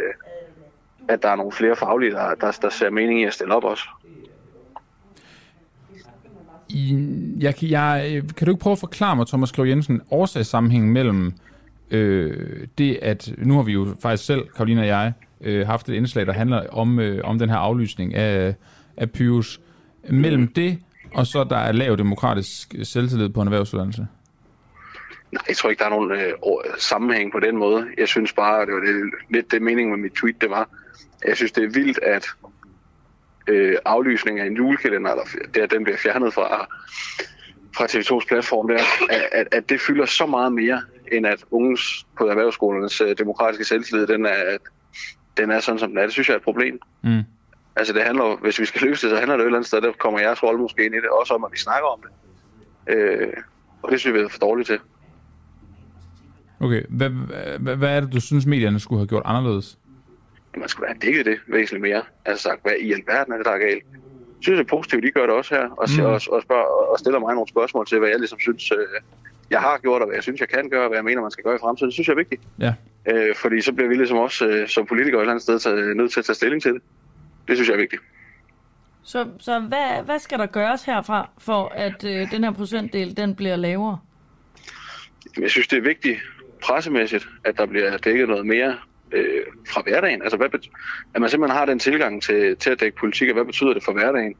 at der er nogle flere faglige, der, der, der ser mening i at stille op også. I, jeg, kan- jeg, kan du ikke prøve at forklare mig, Thomas Skriv Jensen, årsagssammenhængen mellem øh, det, at nu har vi jo faktisk selv, Karoline og jeg, øh, haft et indslag, der handler om, øh, om den her aflysning af, af Pyrus. Mellem det, og så der er lav demokratisk selvtillid på en erhvervsuddannelse. Nej, jeg tror ikke, der er nogen øh, sammenhæng på den måde. Jeg synes bare, det var det, lidt det meningen med mit tweet, det var. Jeg synes, det er vildt, at øh, aflysningen af en julekalender, eller det, at den bliver fjernet fra, fra TV2's platform der, at, at, at det fylder så meget mere, end at unges på erhvervsskolernes øh, demokratiske selvtillid, den er, den er sådan, som den er. Det synes jeg er et problem. Mm. Altså det handler hvis vi skal løse det, så handler det et eller andet sted, der kommer jeres rolle måske ind i det, også om, at vi snakker om det. Øh, og det synes jeg, vi er for dårligt til. Okay, hvad, hvad, hvad er det, du synes, medierne skulle have gjort anderledes? man skulle have dækket det væsentligt mere. Altså sagt, hvad i alverden er det, der er galt? Jeg synes, det er positivt, de gør det også her, og, mm. og, og, spørger, og stiller mig nogle spørgsmål til, hvad jeg ligesom synes, øh, jeg har gjort, og hvad jeg synes, jeg kan gøre, og hvad jeg mener, man skal gøre i fremtiden. Det synes jeg er vigtigt. Ja. Øh, fordi så bliver vi ligesom også øh, som politikere et eller andet sted taget, nødt til at tage stilling til det. Det synes jeg er vigtigt. Så, så hvad, hvad skal der gøres herfra, for at øh, den her procentdel den bliver lavere? Jeg synes, det er vigtigt pressemæssigt, at der bliver dækket noget mere øh, fra hverdagen. Altså, hvad bet- at man simpelthen har den tilgang til, til at dække politik, og hvad betyder det for hverdagen?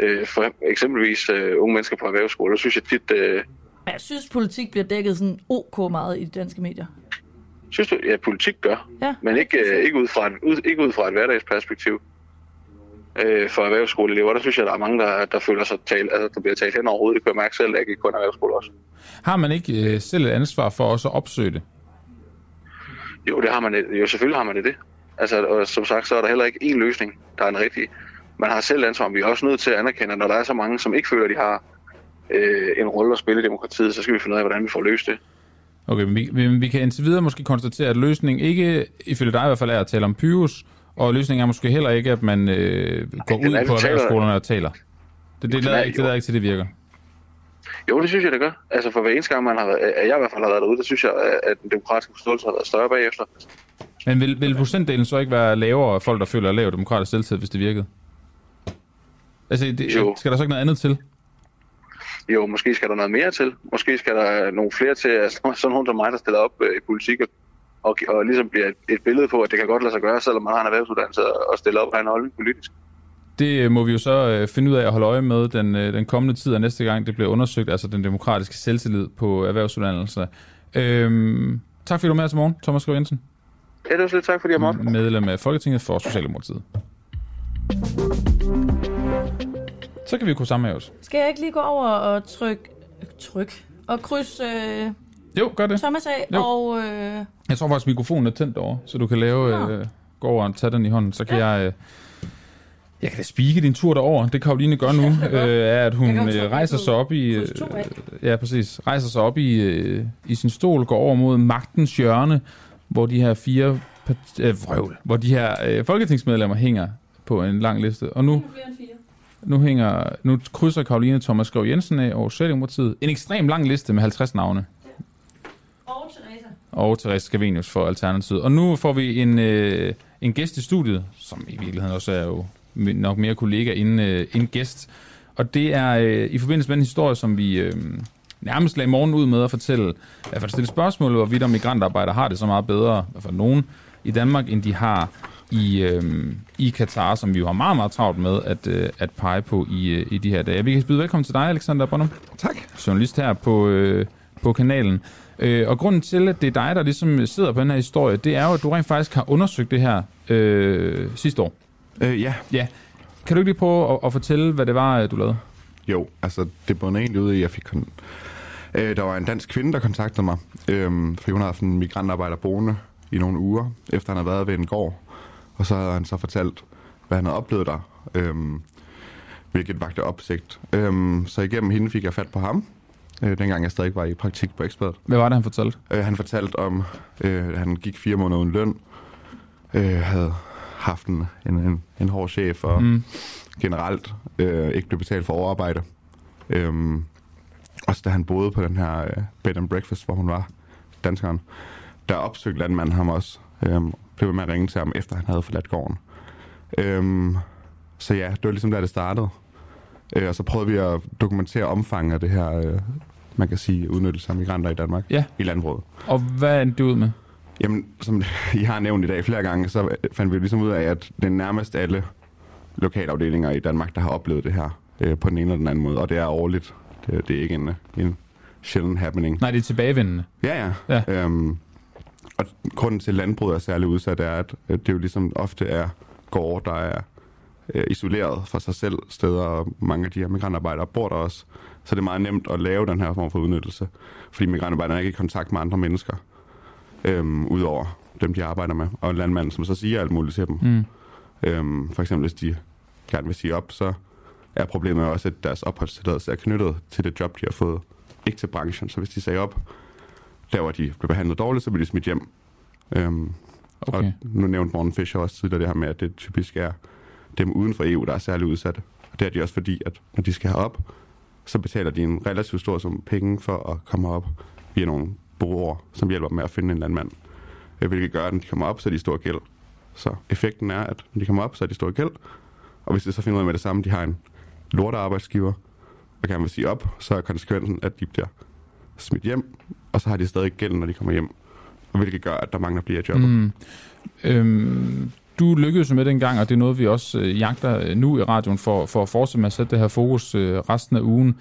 Øh, for eksempelvis øh, unge mennesker på erhvervsskoler, synes jeg tit, øh, Men Jeg synes, politik bliver dækket sådan ok meget i de danske medier. synes du, ja, politik gør, Ja. men ikke, øh, ikke, ud fra et, ud, ikke ud fra et hverdagsperspektiv. Øh, for erhvervsskoleelever, der synes jeg, der er mange, der, der føler sig talt, altså, der bliver talt hen over hovedet. Det kan jeg mærke selv, at jeg på en erhvervsskole også. Har man ikke øh, selv et ansvar for også at opsøge det? Jo, det har man, jo, selvfølgelig har man det. Altså, og som sagt, så er der heller ikke én løsning, der er den rigtige. Man har selv ansvar, men vi er også nødt til at anerkende, at når der er så mange, som ikke føler, at de har øh, en rolle at spille i demokratiet, så skal vi finde ud af, hvordan vi får løst det. Okay, men vi, vi, vi kan indtil videre måske konstatere, at løsningen ikke, ifølge dig i hvert fald, er at tale om Pyrus, og løsningen er måske heller ikke, at man øh, går den ud er, på erhvervsskolerne og taler. Det, det, lader er- ikke, det lader ikke til, det virker. Jo, det synes jeg, det gør. Altså for hver eneste gang, man har været, jeg i hvert fald har været derude, der synes jeg, at den demokratiske forståelse har været større bagefter. Men vil, vil procentdelen så ikke være lavere af folk, der føler lav demokratisk selvtid, hvis det virkede? Altså, det, Jo. skal der så ikke noget andet til? Jo, måske skal der noget mere til. Måske skal der nogle flere til, altså, sådan nogen som mig, der stiller op øh, i politik, og, og ligesom bliver et, et billede på, at det kan godt lade sig gøre, selvom man har en erhvervsuddannelse, og stille op og have en holdning politisk. Det øh, må vi jo så øh, finde ud af at holde øje med den, øh, den kommende tid, og næste gang det bliver undersøgt, altså den demokratiske selvtillid på erhvervsuddannelser. Øhm, tak fordi du var med i morgen, Thomas Skov Jensen. Ja, det var så lidt tak, fordi jeg måtte. Medlem af Folketinget for Socialdemokratiet. Så kan vi kunne sammen med os. Skal jeg ikke lige gå over og trykke... Tryk? Og krydse øh, Jo, gør det. Thomas af, Jo. og... Øh, Jeg tror faktisk, mikrofonen er tændt over, så du kan lave, øh, gå over og tage den i hånden. Så kan ja. jeg... Øh, jeg kan da spike din tur derover. Det Karoline gør nu, øh, er, at hun øh, rejser sig op i... Øh, kryds ja, præcis. Rejser sig op i, øh, i sin stol, går over mod magtens hjørne, hvor de her fire øh, vrøvl, hvor de her øh, folketingsmedlemmer hænger på en lang liste. Og nu, nu, hænger, nu krydser Karoline Thomas Skov Jensen af over Socialdemokratiet. En ekstrem lang liste med 50 navne og Teresa. og Therese Scavenius for Alternativet. Og nu får vi en, øh, en gæst i studiet, som i virkeligheden også er jo nok mere kollega end, øh, end gæst. Og det er øh, i forbindelse med en historie, som vi øh, nærmest lagde morgen ud med at fortælle, i hvert fald stille spørgsmål, hvorvidt om migrantarbejdere har det så meget bedre, i hvert fald nogen i Danmark, end de har i, øh, i Katar, som vi jo har meget, meget travlt med at, øh, at pege på i, øh, i de her dage. Vi kan byde velkommen til dig, Alexander Bonham. Tak. Journalist her på, øh, på kanalen. Øh, og grunden til, at det er dig, der ligesom sidder på den her historie, det er jo, at du rent faktisk har undersøgt det her øh, sidste år. Øh, ja. Ja. Kan du ikke lige prøve at, at fortælle, hvad det var, øh, du lavede? Jo, altså det bunder egentlig ud i, at jeg fik... Kon- øh, der var en dansk kvinde, der kontaktede mig, øh, fordi hun havde haft en migrantarbejder boende i nogle uger, efter han havde været ved en gård. Og så havde han så fortalt, hvad han havde oplevet der, øh, hvilket vagte opsigt. Øh, så igennem hende fik jeg fat på ham, øh, dengang jeg stadig var i praktik på Ekspert. Hvad var det, han fortalte? Øh, han fortalte om, øh, at han gik fire måneder uden løn, øh, havde haft en, en, en, en hård chef, og mm. generelt øh, ikke blev betalt for overarbejde. Øhm, også da han boede på den her øh, bed and breakfast, hvor hun var, danskeren, der opsøgte landmanden ham også. Øhm, blev ved med at ringe til ham, efter han havde forladt gården. Øhm, så ja, det var ligesom der, det startede. Øh, og så prøvede vi at dokumentere omfanget af det her, øh, man kan sige, udnyttelse af migranter i Danmark Ja. i landbruget. Og hvad endte det ud med? Jamen, som I har nævnt i dag flere gange, så fandt vi ligesom ud af, at det er nærmest alle lokalafdelinger i Danmark, der har oplevet det her øh, på den ene eller den anden måde. Og det er årligt. Det, det er ikke en, en sjælden happening. Nej, det er tilbagevendende. Ja, ja. Ja. Øhm, og grunden til, at landbruget er særlig udsat, er, at det jo ligesom ofte er gårde, der er øh, isoleret fra sig selv steder, og mange af de her migrantarbejdere bor der også. Så det er meget nemt at lave den her form for udnyttelse, fordi migrantarbejderne er ikke i kontakt med andre mennesker, øhm, udover dem, de arbejder med. Og landmanden, som så siger alt muligt til dem. Mm. Øhm, for eksempel, hvis de gerne vil sige op, så er problemet også, at deres opholdstilladelse er knyttet til det job, de har fået. Ikke til branchen. Så hvis de sagde op, der hvor de blev behandlet dårligt, så bliver de smidt hjem. Øhm, Okay. Og nu nævnte Morten Fischer også tidligere det her med, at det typisk er dem uden for EU, der er særlig udsatte. Og det er de også fordi, at når de skal herop, så betaler de en relativt stor sum penge for at komme op via nogle bureauer, som hjælper dem med at finde en landmand. Øh, Hvilket gør, at når de kommer op, så er de stor gæld. Så effekten er, at når de kommer op, så er de stor gæld. Og hvis de så finder ud af med det samme, de har en lortearbejdsgiver, og gerne vil sige op, så er konsekvensen, at de bliver smidt hjem, og så har de stadig gæld, når de kommer hjem. Og hvilket gør, at der mangler bliver jobbet. Mm. Øhm, du lykkedes med den gang, og det er noget, vi også øh, jagter øh, nu i radioen, for, for at fortsætte med at sætte det her fokus øh, resten af ugen,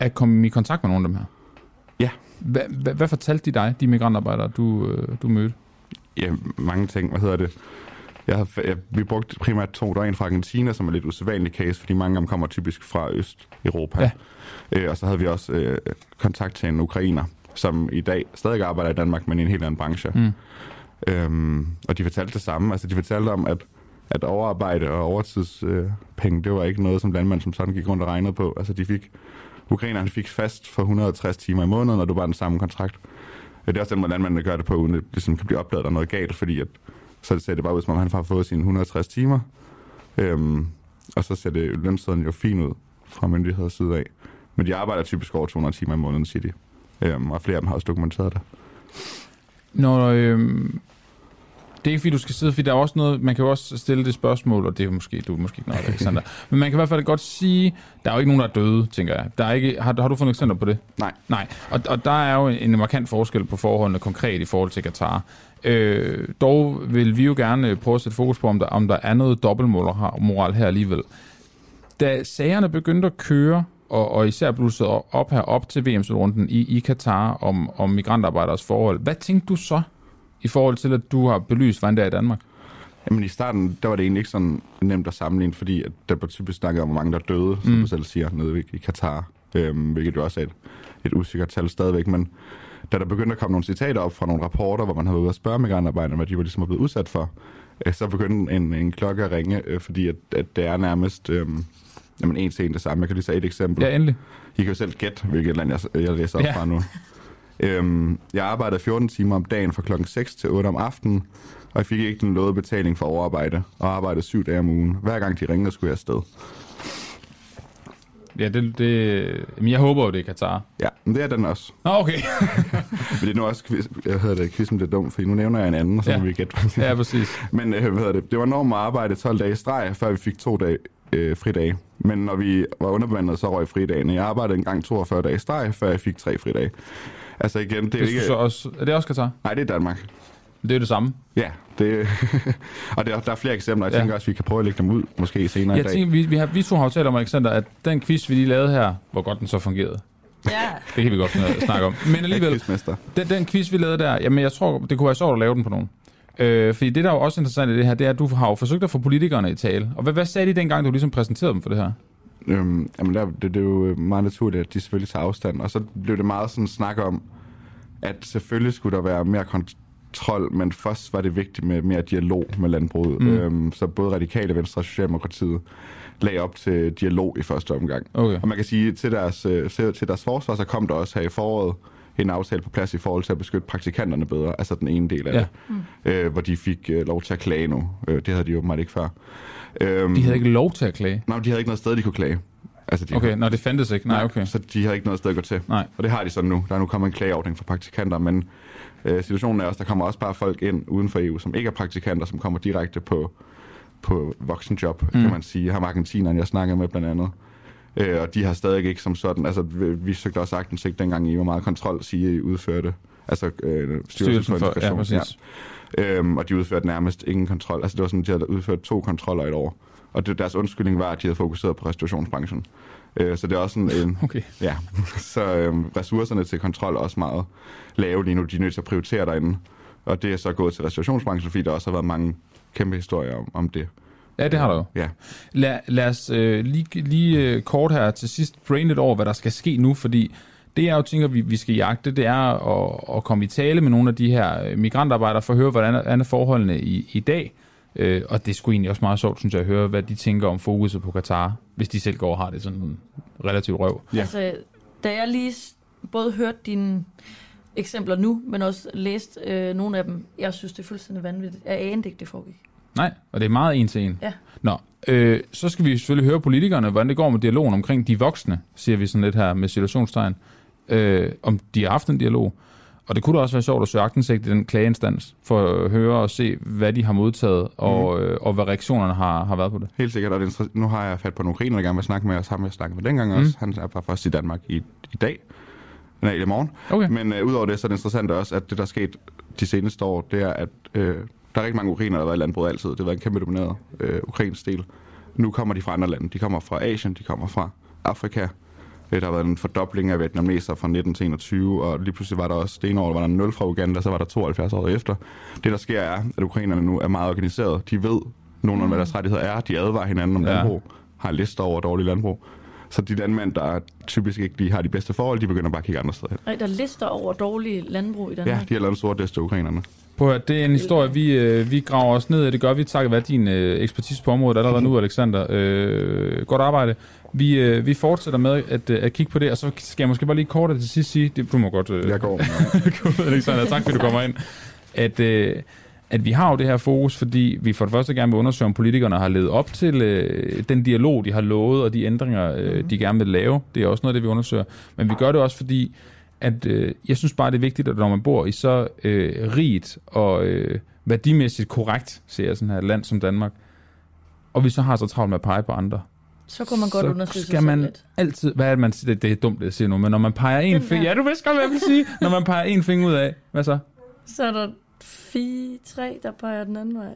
at komme i kontakt med nogle af dem her. Ja. Hvad, hvad, hvad fortalte de dig, de migrantarbejdere, du, øh, du mødte? Ja, mange ting. Hvad hedder det? Jeg havde, jeg, vi brugte primært to. Der var en fra Argentina, som er lidt usædvanlig case, fordi mange af dem kommer typisk fra Øst-Europa. Ja. Øh, og så havde vi også øh, kontakt til en ukrainer, som i dag stadig arbejder i Danmark, men i en helt anden branche. Mm. Øhm, og de fortalte det samme. Altså, de fortalte om, at, at overarbejde og overtidspenge, øh, det var ikke noget, som landmand som sådan gik rundt og regnede på. Altså, de fik, ukrainerne fik fast for 160 timer i måneden, og det var den samme kontrakt. Men det er også den måde, landmændene gør det på, uden at det ligesom kan blive opdaget, der er noget galt, fordi at, så ser det bare ud, som om han har fået sine 160 timer. Øhm, og så ser det lønsedlen jo fint ud fra myndigheders side af. Men de arbejder typisk over 200 timer i måneden, siger de. Øhm, og flere af dem har også dokumenteret det. Når, øhm, det er ikke fordi, du skal sidde, fordi der er også noget, man kan jo også stille det spørgsmål, og det er måske, du er måske ikke noget, Alexander. Men man kan i hvert fald godt sige, der er jo ikke nogen, der er døde, tænker jeg. Der er ikke, har, har du fundet eksempler på det? Nej. Nej, og, og der er jo en, en markant forskel på forholdene konkret i forhold til Katar. Øh, dog vil vi jo gerne prøve at sætte fokus på, om der, om der er noget dobbeltmoral her alligevel. Da sagerne begyndte at køre, og, og især blusset op her op til VM-runden i, i Katar om, om migrantarbejderes forhold, hvad tænkte du så i forhold til, at du har belyst, hvordan det er i Danmark? Jamen i starten, der var det egentlig ikke sådan nemt at sammenligne, fordi at der var typisk snakket om, hvor mange der døde, som Mm. du selv siger, nede i Katar, øhm, hvilket jo også er et, et usikkert tal stadigvæk, men da der begyndte at komme nogle citater op fra nogle rapporter, hvor man havde været ude at spørge migrantarbejderne, hvad de var ligesom blevet udsat for, øh, så begyndte en, en klokke at ringe, øh, fordi at, at det er nærmest øhm, jamen, en til en det samme. Jeg kan lige sige et eksempel. Ja, endelig. I kan jo selv gætte, hvilket land jeg, jeg læser op Ja. fra nu. Øhm, jeg arbejdede 14 timer om dagen fra klokken 6 til 8 om aftenen, og jeg fik ikke den lovede betaling for overarbejde, og arbejdede syv dage om ugen. Hver gang de ringede, skulle jeg afsted. Ja, det, det, men jeg håber jo, det er Katar. Ja, men det er den også. Nå, okay. Men det er nu også quiz, jeg hedder det quizzen, det er dumt, for nu nævner jeg en anden, og så Ja. må vi gætte. Ja, præcis. Men øh, hvad hedder det? det var normt at arbejde 12 dage i streg, før vi fik to dage øh, fridage. Men når vi var underbemandet, så røg fridagene. Jeg arbejdede engang 42 dage i streg, før jeg fik tre fridage. Altså igen, det er Det ikke... så også, er det også Katar? Nej, det er Danmark. Det er jo det samme. Ja, det, og der, der er flere eksempler. Jeg Ja. tænker også, at vi kan prøve at lægge dem ud, måske senere i Jeg dag. tænker, vi, vi, har, vi to har talt om, Alexander, at den quiz, vi lige lavede her, hvor godt den så fungerede. Ja. Det kan vi godt snakke om. Men alligevel, den, den quiz, vi lavede der, jamen jeg tror, det kunne være sjovt at lave den på nogen. Øh, fordi det, der er jo også interessant i det her, det er, at du har jo forsøgt at få politikerne i tale. Og hvad, hvad sagde de dengang, du ligesom præsenterede dem for det her? Øhm, jamen der, det, det er jo meget naturligt, at de selvfølgelig tager afstand. Og så blev det meget sådan snak om, at selvfølgelig skulle der være mere kontrol, men først var det vigtigt med mere dialog med landbruget. Mm. Øhm, så både Radikale Venstre og Socialdemokratiet lagde op til dialog i første omgang. Okay. Og man kan sige, til deres, øh, til til deres forsvar, så kom der også her i foråret en aftale på plads i forhold til at beskytte praktikanterne bedre, altså den ene del af Ja. det, øh, hvor de fik øh, lov til at klage nu. Øh, det havde de jo ikke før. Øhm, De havde ikke lov til at klage. Nej, de havde ikke noget sted, de kunne klage. Altså, de Okay, når det fandtes ikke. Nej, okay. Så de har ikke noget sted at gå til. Nej. Og det har de så nu. Der er nu kommet en klageordning for praktikanter, men øh, situationen er også, der kommer også bare folk ind uden for EU, som ikke er praktikanter, som kommer direkte på, på voksenjob, mm. Mm. kan man sige. Ham argentineren, jeg snakker med blandt andet. Øh, og de har stadig ikke som sådan, altså vi, vi søgte også agtindsigt dengang i, hvor meget kontrol sige I udførte. Altså øh, Styrelsen for- ja, Integration, præcis. Ja. Øhm, og de udførte nærmest ingen kontrol. Altså det var sådan, de havde udført to kontroller i et år. Og det, deres undskyldning var, at de havde fokuseret på restaurationsbranchen. Øh, så det er også sådan en... Okay. Ja, så øhm, ressourcerne til kontrol er også meget lave lige nu. De er nødt til at prioritere derinde. Og det er så gået til restaurationsbranchen, fordi der også har været mange kæmpe historier om, om det. Ja, det har der jo. Ja. Lad, lad os øh, lige, lige øh, kort her til sidst brain lidt over, hvad der skal ske nu, fordi det jeg jo tænker, vi, vi skal jagte, det er at, at komme i tale med nogle af de her øh, migrantarbejdere for at høre, hvordan er, forholdene i, i dag. Øh, og det skulle egentlig også meget sjovt, synes jeg, at høre, hvad de tænker om fokuset på Katar, hvis de selv går og har det sådan relativt røv. Ja. Altså, da jeg lige både hørte dine eksempler nu, men også læst øh, nogle af dem, jeg synes, det er fuldstændig vanvittigt. Jeg anede ikke, det foregik. Nej, og det er meget en til en. Ja. Nå, øh, så skal vi selvfølgelig høre politikerne, hvordan det går med dialogen omkring de voksne, siger vi sådan lidt her med situationstegn, øh, om de har haft en dialog. Og det kunne da også være sjovt at søge agtindsigt i den klageinstans, for at høre og se, hvad de har modtaget, og, Mhm. øh, og hvad reaktionerne har, har været på det. Helt sikkert, og det er, nu har jeg fat på nogle ukrainer, der gerne vil snakke med os. Ham jeg snakkede med dengang Mm. også. Han er bare først i Danmark i, i dag. Nej, i morgen. Okay. Men øh, udover det, så er det interessant også, at det, der er sket de seneste år, det er, at øh, der er rigtig mange ukrainer, der har været i landbruget altid. Det har været en kæmpe domineret øh, ukrainsk del. Nu kommer de fra andre lande. De kommer fra Asien, de kommer fra Afrika. Øh, Der har været en fordobling af vietnameser fra 19 til 21, og lige pludselig var der også, det ene år var der 0 fra Uganda, så var der 72 år efter. Det, der sker, er, at ukrainerne nu er meget organiseret. De ved nogenlunde, hvad deres rettigheder er. De advarer hinanden om Ja. landbrug, har lister over dårlig landbrug. Så de landmænd, der typisk ikke lige har de bedste forhold, de begynder bare at kigge andre steder hen. Nej, der er lister over dårlige landbrug i Danmark. Ja, de har lavet en stor liste af ukrainerne. Prøv at det er en historie, vi, øh, vi graver os ned i. Det gør vi takket være din øh, ekspertise på området allerede nu, Alexander. Øh, godt arbejde. Vi, øh, vi fortsætter med at, øh, at kigge på det, og så skal jeg måske bare lige kort til sidst sige, det, du må godt øh, Jeg går. Alexander. Tak fordi du kommer ind. At, øh, at vi har jo det her fokus, fordi vi for det første gerne vil undersøge, om politikerne har levet op til øh, den dialog, de har lovet, og de ændringer, øh, de gerne vil lave. Det er også noget af det, vi undersøger. Men vi gør det også, fordi at øh, jeg synes bare, det er vigtigt, at når man bor i så øh, rigt og øh, værdimæssigt korrekt, ser jeg sådan her land som Danmark, og vi så har så travlt med at pege på andre, Så kunne man godt så undersøge sig skal selv man lidt. altid... Hvad er det, man siger? Det, det er dumt, jeg siger nu, men når man peger en finger... Ja, du vidste godt, hvad jeg vil sige. Når man peger en finger ud af, hvad så? Så er der fire, tre, der peger den anden vej.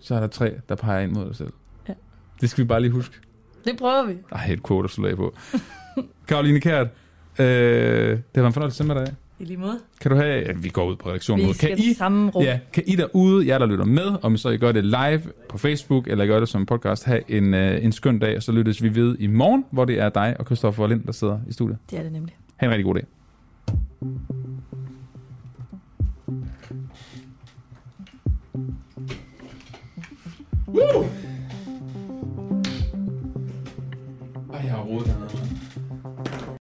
Så er der tre, der peger ind mod dig selv. Ja. Det skal vi bare lige huske. Det prøver vi. Ej, et quote at slutte af på. Karoline Kært, øh, det har været en fornøjelse med dig. I lige måde. Kan du have... Ja, vi går ud på redaktionen Vi skal Kan i I, samme rum. ja, kan I derude, jer der lytter med, om så I gør det live på Facebook, eller I gør det som podcast, have en, øh, en skøn dag, og så lyttes vi ved i morgen, hvor det er dig og Christoffer Lind, der sidder i studiet. Det er det nemlig. Ha' en rigtig god dag. Woo! Ej, jeg har rodet dernede.